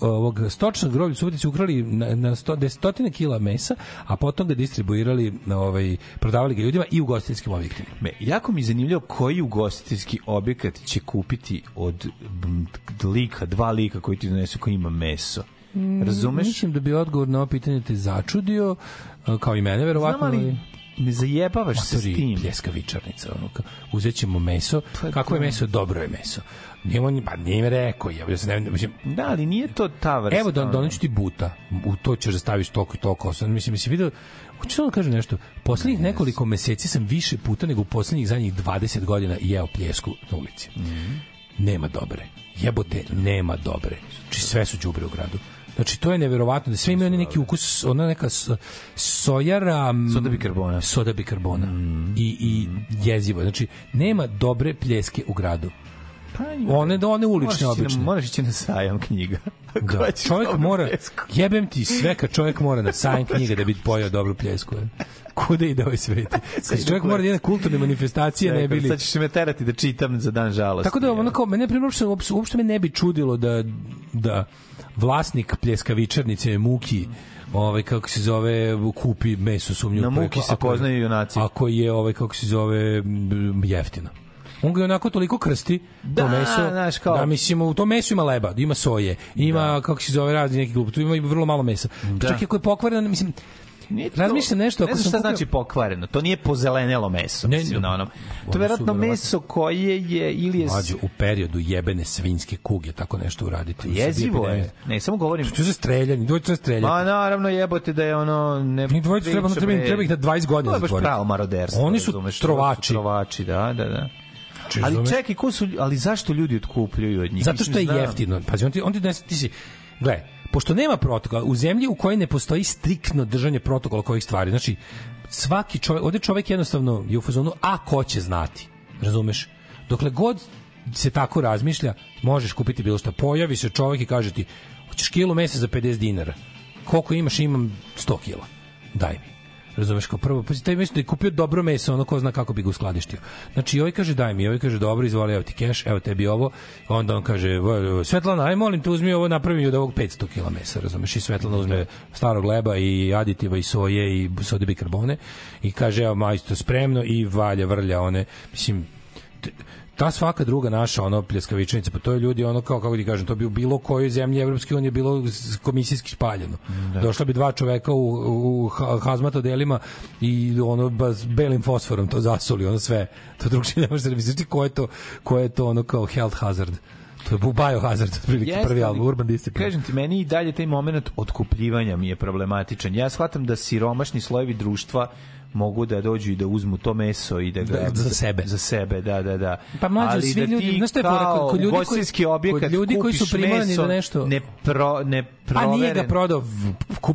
ovog stočnog groblja u Subotici ukrali na, na sto, desetotine kila mesa, a potom ga distribuirali, ovaj, prodavali ga ljudima i u gostiteljskim objektima. Me, jako mi je zanimljivo koji ugostiteljski objekat će kupiti od lika, dva lika koji ti donesu koji ima meso. Razumeš? Mislim da bi odgovor na ovo pitanje te začudio, kao i mene, verovatno. Znam, ali ne zajebavaš se s tim. pljeskavičarnica, ono, ka- uzet ćemo meso, kako je meso, dobro je meso. Nije on, pa nije mi rekao, ja se ne, mislim, Da, ali nije to ta vrsta. Evo da doneću ti buta. U to ćeš da staviš toliko i toliko. Mislim, mislim, video, hoću samo da kažem nešto. Poslednjih nekoliko meseci sam više puta nego u poslednjih zadnjih 20 godina jeo pljesku na ulici. Nema dobre. Jebote, nema dobre. Znači sve su đubre u gradu. Znači to je neverovatno da sve imaju oni neki ukus, ona neka sojara, Soda bikarbona. soda bikarbona. I, i jezivo. Znači nema dobre pljeske u gradu. One da one ulične Moraš ići na- obične. Moraš ići na sajam knjiga. Da, čovjek mora, pljesku? jebem ti sve kad čovjek mora na sajam knjiga da bi pojao dobru pljesku. je. Kuda ide ovaj svet? Kad čovjek mora da ide na kulturne manifestacije, ne bili... Sad ćeš me terati da čitam za dan žalosti. Tako da, ono kao, mene uopšte, uopšte me ne bi čudilo da, da vlasnik pljeskavičarnice Muki ovaj kako se zove kupi meso sumnju Na Muki se poznaju junaci. ako je ovaj kako se zove jeftino on ga onako toliko krsti Da, to meso znaš, kao- da mislimo u tom mesu ima leba ima soje ima kako se zove razni neki glup tu ima vrlo malo mesa Da. čak i ako je pokvareno mislim To- razmišljam nešto Ne ako znam sam šta kupio- znači pokvareno. To nije pozelenelo meso. Ne, mislim, ne, na onom. To je verovatno meso koje je ili je... Mlađo, u periodu jebene svinjske kuge tako nešto uraditi. Srbiji Jezivo je. Ne, samo govorim... Što za streljanje, dvojica streljanje. Ma naravno jebote da je ono ne Njih dvojica treba, priča, treba, bre. treba ih da 20 godina To je baš zatvoriti. pravo maroderstvo. Oni su razumeš, trovači. Trovači, da, da, da. Či, Ali razumeš? čekaj, ko su, ali zašto ljudi otkupljuju od njih? Zato što je jeftino. Pazi, on ti, on ti, ti si, gle, pošto nema protokola, u zemlji u kojoj ne postoji striktno držanje protokola kojih stvari, znači, svaki čovjek, ovde čovjek jednostavno je u fazonu, a ko će znati, razumeš? Dokle god se tako razmišlja, možeš kupiti bilo šta. Pojavi se čovjek i kaže ti, hoćeš kilu mesa za 50 dinara. Koliko imaš? Imam 100 kila. Daj mi. Razumeš, kao prvo, pa taj meso da je kupio dobro meso, ono ko zna kako bi ga uskladištio. Znači, ovaj kaže daj mi, ovaj kaže dobro, izvoli, evo ti keš, evo tebi ovo. Onda on kaže, "Vo- Svetlana, aj molim te, uzmi ovo, napravi od ovog 500 kg mesa, razumeš? I Svetlana uzme starog leba i aditiva i soje i sode bikarbone i kaže, evo majstor, spremno i valja, vrlja one, mislim, ta svaka druga naša ono pljeskavičnica pa to je ljudi ono kao kako ti kažem to bi u bilo kojoj zemlji evropske unije bilo komisijski spaljeno. Da. došla bi dva čoveka u, u ha- hazmat odelima i ono ba, s belim fosforom to zasoli ono sve. To drugčije ne može da misliš ko je to ko je to ono kao health hazard? To je biohazard otprilike Jeste, prvi album Urban Discipline Kažem ti, meni i dalje taj moment otkupljivanja mi je problematičan. Ja shvatam da siromašni slojevi društva mogu da dođu i da uzmu to meso i da ga Da, za sebe. za sebe da da da Pa mlađe, Ali svi da ljudi- znaš šta je kao kod- ljudi koji- objekat kod ljudi koji su meso, da nešto- ne pro ne Pa nije ga prodao,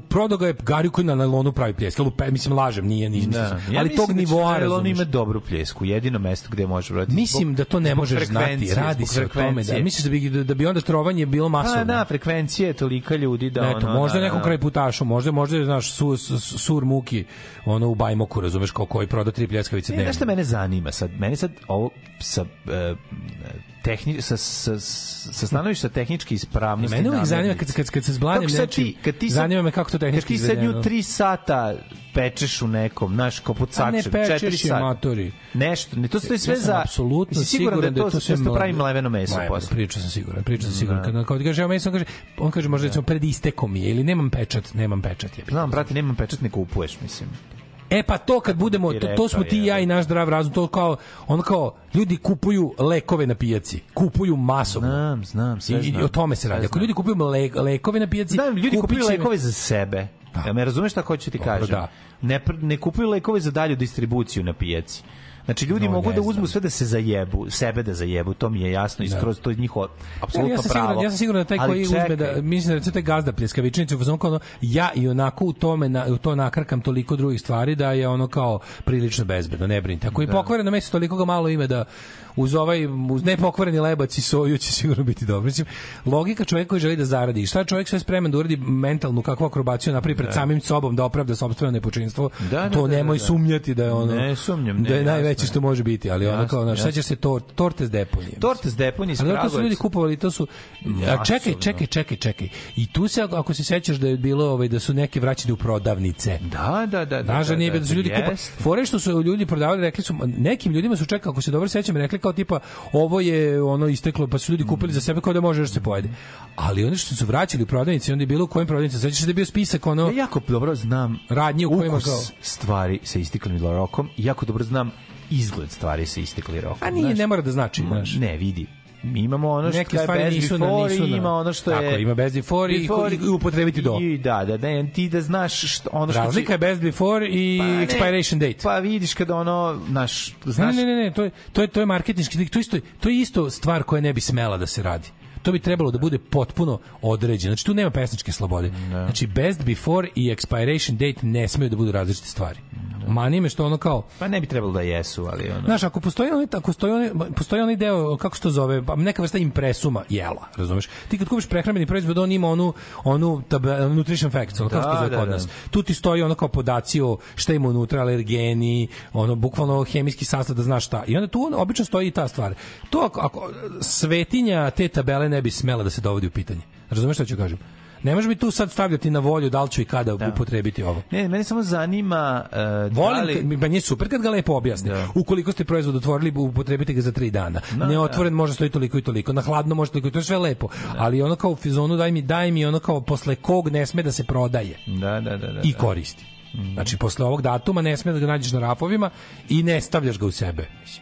prodao ga je Gariju koji na nailonu pravi pljesk. Lupe, mislim, lažem, nije, nije, Da. mislim, Ja ali tog da nivoa, nailon ima dobru pljesku, jedino mesto gde može prodati. Mislim da to ne možeš znati, radi se o tome. Da, misliš da bi, da bi onda trovanje bilo masovno? Pa da, frekvencija je tolika ljudi da Eto, možda da, nekom da. kraj putašu, možda, možda znaš, su, su, sur muki, ono u Bajmoku, razumeš, kao koji proda tri pljeskavice Ne, dnevno. šta mene zanima sad? Mene sad ovo sa e, tehni, sa, sa, sa stanovišta tehničke ispravnosti. Mene uvijek zanima kad, kad, kad se zblanim Kako nečim, ti, kad ti sad, zanima me kako to tehnički Kad ti sad izvedeno. nju tri sata pečeš u nekom, znaš, kao A ne pečeš četiri sata. matori. Nešto, ne, to stoji sve Ja za... apsolutno siguran siguran da je to, sve da to pravi mleveno meso Ma, posle? Pričao sam siguran, pričao sam siguran. Da. Kad, kad kaže, evo meso, on kaže, on kaže možda recimo pred istekom je, ili nemam pečat, nemam pečat. Je. Znam, brate, nemam pečat, ne kupuješ, mislim. E pa to kad budemo, to, to smo ti i ja i naš zdrav razum, to kao, ono kao, ljudi kupuju lekove na pijaci, kupuju masovno. Znam, znam, sve I, znam. I o tome se radi. Ako ljudi kupuju le, lekove na pijaci, Znam, ljudi kupuju lekove za sebe. Ja me razumeš šta hoću ti Dobro, kažem? da. Ne, ne kupuju lekove za dalju distribuciju na pijaci. Znači ljudi No, mogu da uzmu sve da se zajebu, sebe da zajebu, to mi je jasno i Da. to je njihovo apsolutno ja sam pravo. siguran, ja sam siguran da taj koji čekaj, uzme da mislim da recimo taj gazda pljeskavičnice u ono, ja i onako u tome na, u to nakrkam toliko drugih stvari da je ono kao prilično bezbedno, ne brinite. Ako je Da. pokvareno meso toliko ga malo ime da uz ovaj uz nepokvareni lebac i soju će sigurno biti dobro. Mislim, logika čovjeka koji želi da zaradi. Šta je čovjek sve spreman da uradi mentalnu kakvu akrobaciju napravi pred Da. samim sobom da opravda sopstveno nepočinstvo. Da, da, to da, nemoj da. sumnjati da je ono Ne sumnjam, ne, da je najveće jasno što može biti, ali ono Jasno, kao znaš, jasno. sećaš se to torte s deponije. Torte s deponije Ali to su ljudi kupovali, to su a čekaj, čekaj, čekaj, čekaj. I tu se ako- se sećaš da je bilo ovaj da su neke vraćene u prodavnice. Da, da, da. da, Znaš da da, nije bilo da su ljudi kupa. jest. Fore što su ljudi prodavali, rekli su nekim ljudima su čekali, ako se dobro sećam, rekli kao tipa ovo je ono isteklo, pa su ljudi kupili za sebe kao da može još se pojede. Ali oni što su vraćali u prodavnice, onda je bilo u kojim prodavnicama, sećaš se da je bio spisak ono Ja jako dobro znam radnji u kojima kao stvari sa istiklim rokom jako dobro znam izgled stvari sa istiklim rokom. A nije, znaš. ne mora da znači, znaš. Ne, vidi. Mi imamo ono što Neke je best nisu before nisu i na- ima ono što Tako, je... ima best before i- i upotrebiti do. I, da, da, ne, ti da znaš što, ono što... Razlika je best before i Pa ne, expiration date. Pa vidiš kada ono, naš, znaš... Ne, ne, ne, ne, to je to je to je marketinški to isto to je isto stvar koja ne bi smela da se radi. To bi trebalo da bude potpuno određeno. Znači tu nema pesničke slobode. Znači best before i expiration date ne smeju da budu različite stvari. Mani me što ono kao Pa ne bi trebalo da jesu, ali ono... Znaš, ako postoji onaj, ako postoji onaj, postoji onaj deo, kako se to zove, pa neka vrsta impresuma jela, razumeš? Ti kad kupiš prehrambeni proizvod, on ima onu, onu tab, nutrition facts, ono, kako se Da, zove da, kod da. nas. Tu ti stoji ono kao podaci o šta ima unutra, alergeni, ono, bukvalno hemijski sastav da znaš šta. I onda tu on, obično stoji i ta stvar. To ako, ako svetinja te tabele ne bi smela da se dovodi u pitanje. Razumeš šta ću kažem? Ne može mi tu sad stavljati na volju da li ću i kada upotrebiti ovo. Ne, mene samo zanima... Uh, da Volim, li... kad- mi- meni je super kad ga lepo objasni. Ukoliko ste proizvod otvorili, upotrebite ga za tri dana. Da, Neotvoren može stoji toliko i toliko. Na hladno može toliko i to je sve lepo. Ali ono kao u fizonu daj mi, daj mi ono kao posle kog ne sme da se prodaje Da, da, da. da i da. koristi. Znači, posle ovog datuma ne sme da ga nađeš na rafovima i ne stavljaš ga u sebe. Mislim.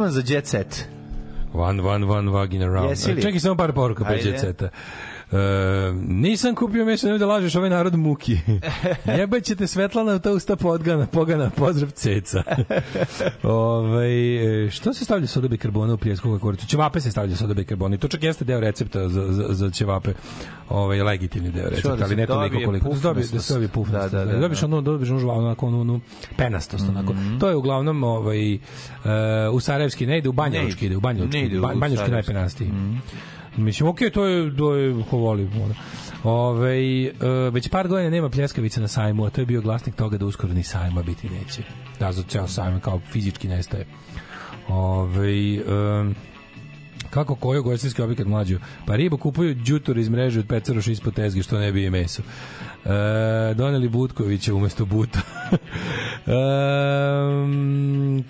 Spreman za jet set? One, one, one, vagina round. Jesi li? Čekaj samo par poruka pre jet seta. Nisam kupio meso, nemoj da lažeš ovaj narod muki. Jebaćete Svetlana u ta usta podgana, pogana, pozdrav ceca. Ove, e, što se stavlja soda bikarbona u prijesku koricu? Ćevape se stavlja soda bikarbona i to čak jeste deo recepta za, za, za ćevape. Ovaj legitimni deo recepta, da ali se ne toliko koliko. Da dobije, da se dobije pufnastost. Da, da, Da, da, dobiš da. ono, dobiš ono žvalu, onako, onu, onu penastost, onako. To je uglavnom ovaj, uh, u Sarajevski ne ide, u Banjalučki ide, u Banjalučki. Banjalučki najpenastiji. Mislim, okej, to je, to je ko voli. Ono. Ove, e, već par godina nema pljeskavice na sajmu, a to je bio glasnik toga da uskoro ni sajma biti neće. Da, za ceo sajam kao fizički nestaje. Ove, e, kako koji ugostiteljski objekat mlađu? Pa ribu kupuju đutur iz mreže od pecaroš ispod tezge, što ne bi i meso. E, doneli Butkovića umesto Buta. e,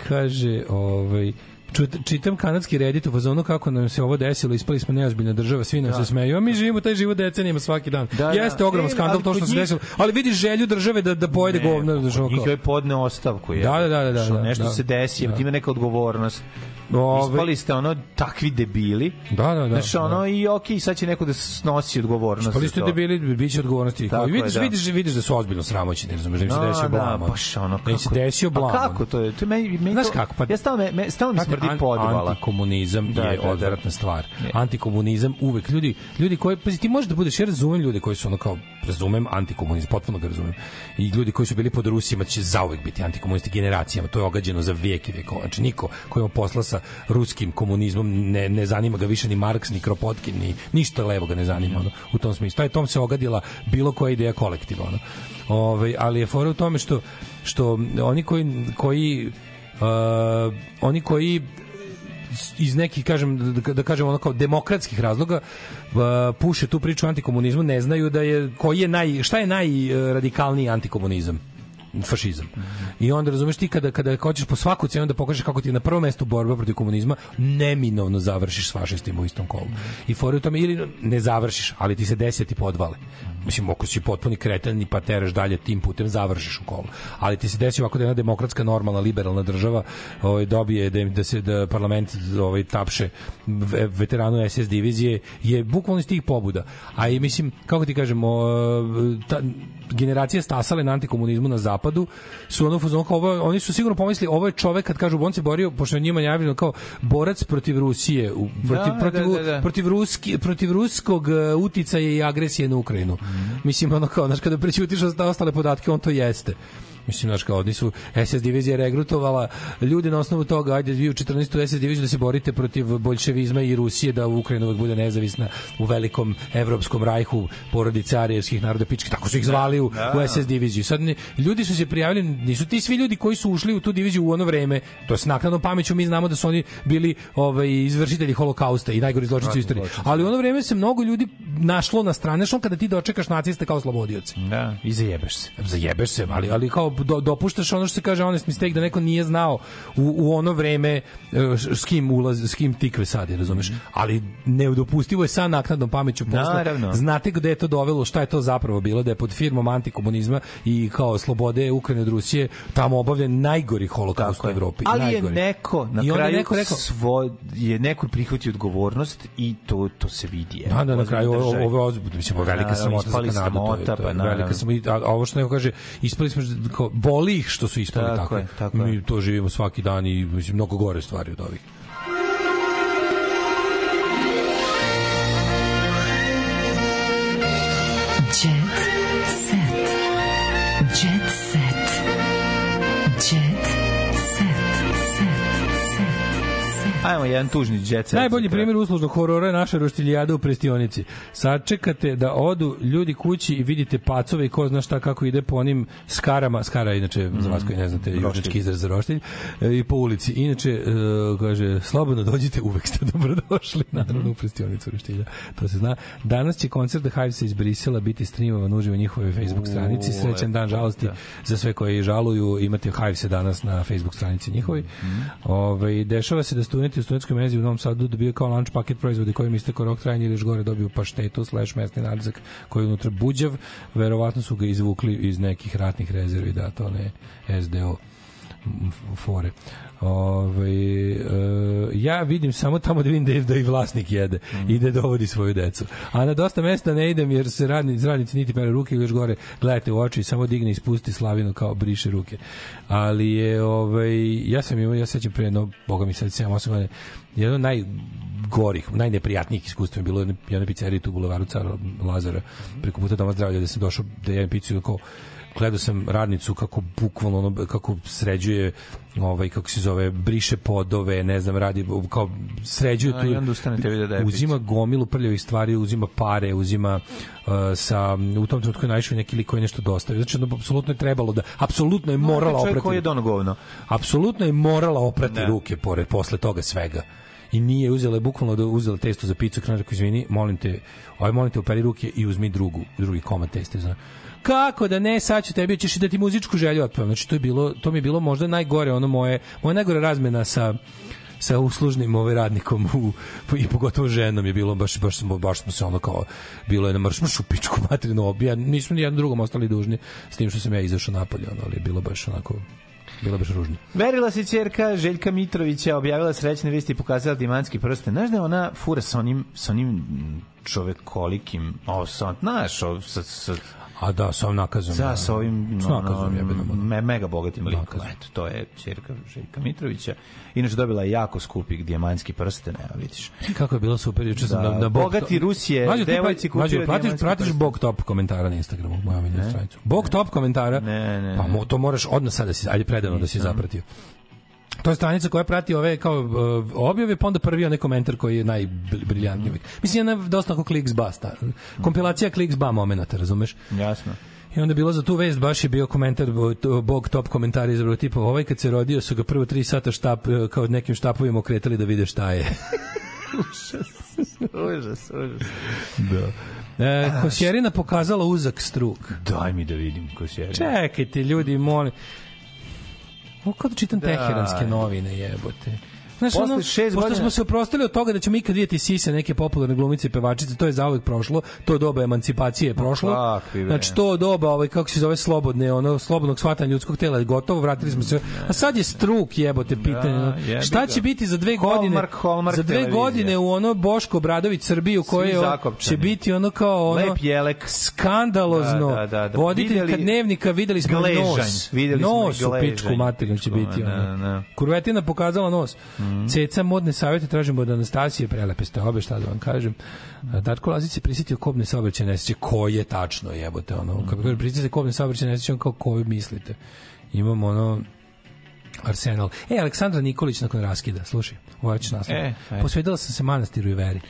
kaže, ovaj, Čut, čitam kanadski redit u fazonu kako nam se ovo desilo, ispali smo neozbiljna država, svi nam Da. se smeju, a mi živimo taj život decenijama svaki dan. Da, da. Jeste ogroman E, skandal to što se njih- desilo, ali vidiš želju države da da pojede Ne, govno, kod ono njih je podne ostavku. Je. Da, da, da, da, Što da, nešto da. se desi, Da. ima neka odgovornost. Ove- Ispali ste ono takvi debili. Da, da, da. Znaš, ono i okej, sad će neko da snosi odgovornost. Pa za ste debili, biće odgovornosti. Tako Tako je, vidiš, da. vidiš, vidiš da su ozbiljno sramoćeni, razumeš, da im se Da, desio da, blam. ono. baš ono, Da im se kako- desio blam. A kako to je? To je meni, meni Znaš to- kako? Pa, ja stalno, me, me, stalno mi smrdi an- podvala. Antikomunizam Da, je da, da. odvratna stvar. Antikomunizam uvek ljudi ljudi koji pazi ti možeš da budeš ja razumem ljude koji su ono kao razumem antikomunizam, potpuno ga razumem. I ljudi koji su bili pod Rusijama će zauvek biti antikomunisti generacijama. To je ogađeno za vijek i vekova. Znači niko ko ima posla sa ruskim komunizmom ne, ne zanima ga više ni Marks, ni Kropotkin, ni ništa levo ga ne zanima ono, u tom smislu. Taj tom se ogadila bilo koja ideja kolektiva ono. Ovaj ali je fora u tome što što oni koji koji uh, oni koji iz nekih kažem da, da kažem ono kao demokratskih razloga uh, puše tu priču o antikomunizmu ne znaju da je koji je naj šta je najradikalniji antikomunizam fašizam. I onda razumeš ti kada kada hoćeš po svaku cenu da pokažeš kako ti na prvom mestu borba protiv komunizma, neminovno završiš s fašistima u istom kolu. I fora je u tome ili ne završiš, ali ti se desi da ti podvale. Mislim, ako si potpuni kretan i pa teraš dalje tim putem, završiš u kolu. Ali ti se desi ovako da jedna demokratska, normalna, liberalna država ovaj, dobije da, da se da parlament ovaj, tapše ve- veteranu SS divizije, je bukvalno iz tih pobuda. A i mislim, kako ti kažemo, ta, generacije stasale na antikomunizmu na zapadu su ono u fazonu kao ovo, oni su sigurno pomislili ovo je čovek kad kažu on se borio pošto je njima javljeno kao borac protiv Rusije protiv, Da, protiv, da, da, da. protiv, ruski, protiv ruskog uh, uticaja i agresije na Ukrajinu mislim ono kao znaš kada prećutiš osta- ostale podatke on to jeste Mislim, znaš, kao, oni su SS divizija regrutovala ljude na osnovu toga, ajde, vi u 14. SS diviziju da se borite protiv bolševizma i Rusije, da Ukrajina uvek bude nezavisna u velikom evropskom rajhu porodice arijevskih naroda pički, tako su ih zvali u, Da. u SS diviziju. Sad, ne, ljudi su se prijavili, nisu ti svi ljudi koji su ušli u tu diviziju u ono vreme, to je s naknadnom pameću, mi znamo da su oni bili ovaj, izvršitelji holokausta i najgori zločinci u istoriji. Ali u ono vreme se mnogo ljudi našlo na strane, što kada ti dočekaš naciste kao slobodioci. Da, i zajebeš se. Zajebeš se, ali, ali kao do, dopuštaš ono što se kaže honest mistake, da neko nije znao u, u ono vreme e, s kim ulazi, s kim tikve sad, je, razumeš? Ali neudopustivo je sa naknadnom pameću posla. Naravno. Znate gde je to dovelo, šta je to zapravo bilo, da je pod firmom antikomunizma i kao slobode Ukrajine od Rusije tamo obavljen najgori holokaust u Evropi. Ali je najgori. neko na I kraju neko rekao, svo, je neko prihvatio odgovornost i to to se vidi. Da, da, na kraju ovo ovo je mislim, je velika sramota za Kanadu. to je- sramota, to je pa velika sramota, a ovo što neko kaže, ispali smo, kao, boli ih što su ispali Tako tako. je, tako je. Mi to živimo svaki dan i mislim, mnogo gore stvari od ovih. Jet set. Jet set. Ajmo jedan tužni set. Najbolji primjer uslužnog horora je naša roštiljada u prestionici. Sačekate da odu ljudi kući i vidite pacove i ko zna šta kako ide po onim skarama, skara inače za vas koji ne znate južnički izraz za roštilj, e, i po ulici. Inače, e, kaže, slobodno dođite, uvek ste dobrodošli, naravno u prestionicu roštilja. To se zna. Danas će koncert The Hives iz Brisela biti streamovan uživo na njihovoj Facebook stranici. Srećan dan žalosti za sve koji žaluju. Imate Hives danas na Facebook stranici njihovi. Ove, dešava se da studenti u studentskoj mezi u Novom Sadu dobiju kao lunch paket proizvodi kojim isteko rok trajanja ili još gore dobiju paštetu slash mesni nadzak koji je unutra buđav. Verovatno su ga izvukli iz nekih ratnih rezervi, da to ne SDO fore. Ove, e, ja vidim samo tamo da vidim da, da i vlasnik jede i da dovodi svoju decu. A na dosta mesta ne idem jer se radnici, radnici niti pere ruke ili još gore gledajte u oči i samo digne i spusti slavinu kao briše ruke. Ali je, ovaj, ja sam imao, ja se sećam pre jedno, boga mi sad 7-8 godina, jedno od najgorih, najneprijatnijih iskustva je bilo jedno pizzerije tu u bulevaru Cara Lazara preko puta doma zdravlja da sam došao da jedem picu i kao gledao sam radnicu kako bukvalno ono, kako sređuje ovaj kako se zove briše podove ne znam radi kao sređuje tu i onda ustanete vidi da je uzima gomilu prljavih stvari uzima pare uzima uh, sa u tom trenutku je naišao neki lik koji nešto dostavio znači ono apsolutno je trebalo da apsolutno je morala čovjek oprati koji je dono govno. apsolutno je morala oprati Da. ruke pored posle toga svega i nije uzela je bukvalno da uzela testo za picu krenuo rekao izvini molim te ovaj molim te operi ruke i uzmi drugu drugi komad testa zna kako da ne sad ću tebi ćeš da ti muzičku želju otpevam znači to je bilo to mi je bilo možda najgore ono moje moja najgore razmena sa sa uslužnim ovaj radnikom u, i pogotovo ženom je bilo baš baš smo baš smo se ono kao bilo je na marš marš u pičku materinu obija nismo ni jednom drugom ostali dužni s tim što sam ja izašao napolje ono, ali je bilo baš onako bilo baš ružno Verila se ćerka Željka Mitrovića, objavila srećne vesti i pokazala dimanski prste. Znaš da ona fura sa onim, sa onim čovekolikim, o, sa, znaš, o, sa, sa, A da, sa ovim nakazom. sa, da. sa ovim S no, nakazom, jebenom, ono. me, mega bogatim likom. Eto, to je ćerka Željka Mitrovića. Inače dobila je jako skupi dijamanski prsten, evo vidiš. Kako je bilo super, juče sam Da, na, na Bog bogati Rus je Mađo, ti devojci pa- kupio Mađo, pratiš, dijamantski pratiš. Bog top komentara na Instagramu, moja omiljena stranicu. Bog top komentara, Ne, ne, pa mo, to moraš odmah sada da si, ajde predavno da si zapratio. To je stranica koja prati ove kao uh, objave, pa onda prvi onaj komentar koji je najbriljantniji. uvijek. Mislim, jedna dosta ako kliks ba, sta, kompilacija kliks ba momenta, razumeš? Jasno. I onda je bilo za tu vest baš je bio komentar Bog top komentar izbrao tipa ovaj kad se rodio su ga prvo tri sata štap e, kao nekim štapovima okretali da vide šta je. Užas, užas. Da. E, Kosjerina pokazala uzak struk. Daj mi da vidim ko se Čekajte ljudi, molim. Ovo kao da čitam Da. teheranske novine, jebote. Znaš, Posle ono, šest godina- smo se oprostili od toga da ćemo ikad vidjeti sise neke popularne glumice i pevačice, to je zauvek prošlo, to doba emancipacije je prošlo. kakvi. Znači, to doba, ovaj, kako se zove, slobodne, ono, slobodnog shvatanja ljudskog tela je gotovo, vratili smo se. A sad je struk, jebote, pitanje. ono. jebi Šta će biti za dve godine? Hallmark, Hallmark za dve televizija. godine u ono Boško Obradović Srbiju, koje zakopčani. će biti ono kao ono, Lep jelek. skandalozno. Da, da, da, da. Voditeljka Videli- dnevnika, videli smo Gležanj. nos. Videli smo nos u pičku materinu će pičku, biti. da, ono. da. Kurvetina pokazala nos. Ceca modne savjete tražimo od Anastasije, prelepe ste obe, šta da vam kažem. Darko Lazić se prisjetio kobne saobraćaje nesreće, koje tačno jebote, ono, kako kaže, prisjetite kobne saobraćaje nesreće, on kao koju mislite. Imamo ono, Arsenal. E, Aleksandra Nikolić nakon raskida, slušaj, ovo ću naslov. E. Posvetila sam se manastiru i veri.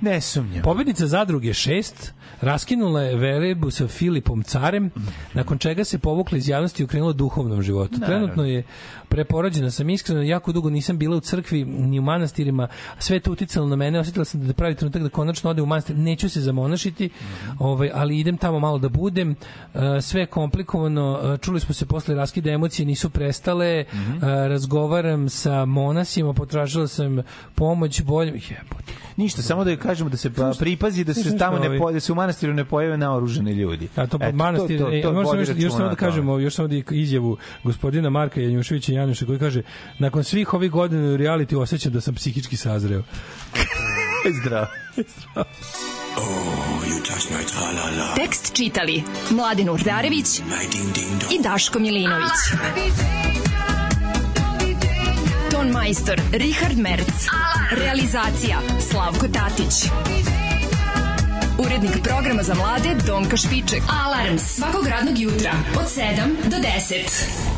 Ne sumnjam. Pobednica zadruge 6 raskinula je verebu sa Filipom Carem, nakon čega se povukla iz javnosti i okrenula duhovnom životu. Naravno. Trenutno je preporođena sam iskreno, jako dugo nisam bila u crkvi ni u manastirima, sve to uticalo na mene, osjetila sam da pravi trenutak da konačno ode u manastir, neću se zamonašiti, ovaj, ali idem tamo malo da budem, Uh, sve je komplikovano, uh, čuli smo se posle raskida emocije, nisu prestale, uh, razgovaram sa monasima, potražila sam pomoć, bolje, jebote, Ništa, samo da joj kažemo da se pa, pripazi da se tamo ne ovaj- po, da se u manastiru ne pojave naoružani ljudi. A to pod manastir, to- to- e, još, samo da kažemo, još samo da izjavu gospodina Marka Janjuševića Januša koji kaže nakon svih ovih godina u reality osjećam da sam psihički sazreo. Zdravo. Tekst čitali Mladin Urdarević i Daško Milinović. Ton majstor Richard Merc. Realizacija Slavko Tatić. Urednik programa za mlade Donka Špiček. Alarms svakog radnog jutra od 7 do 10.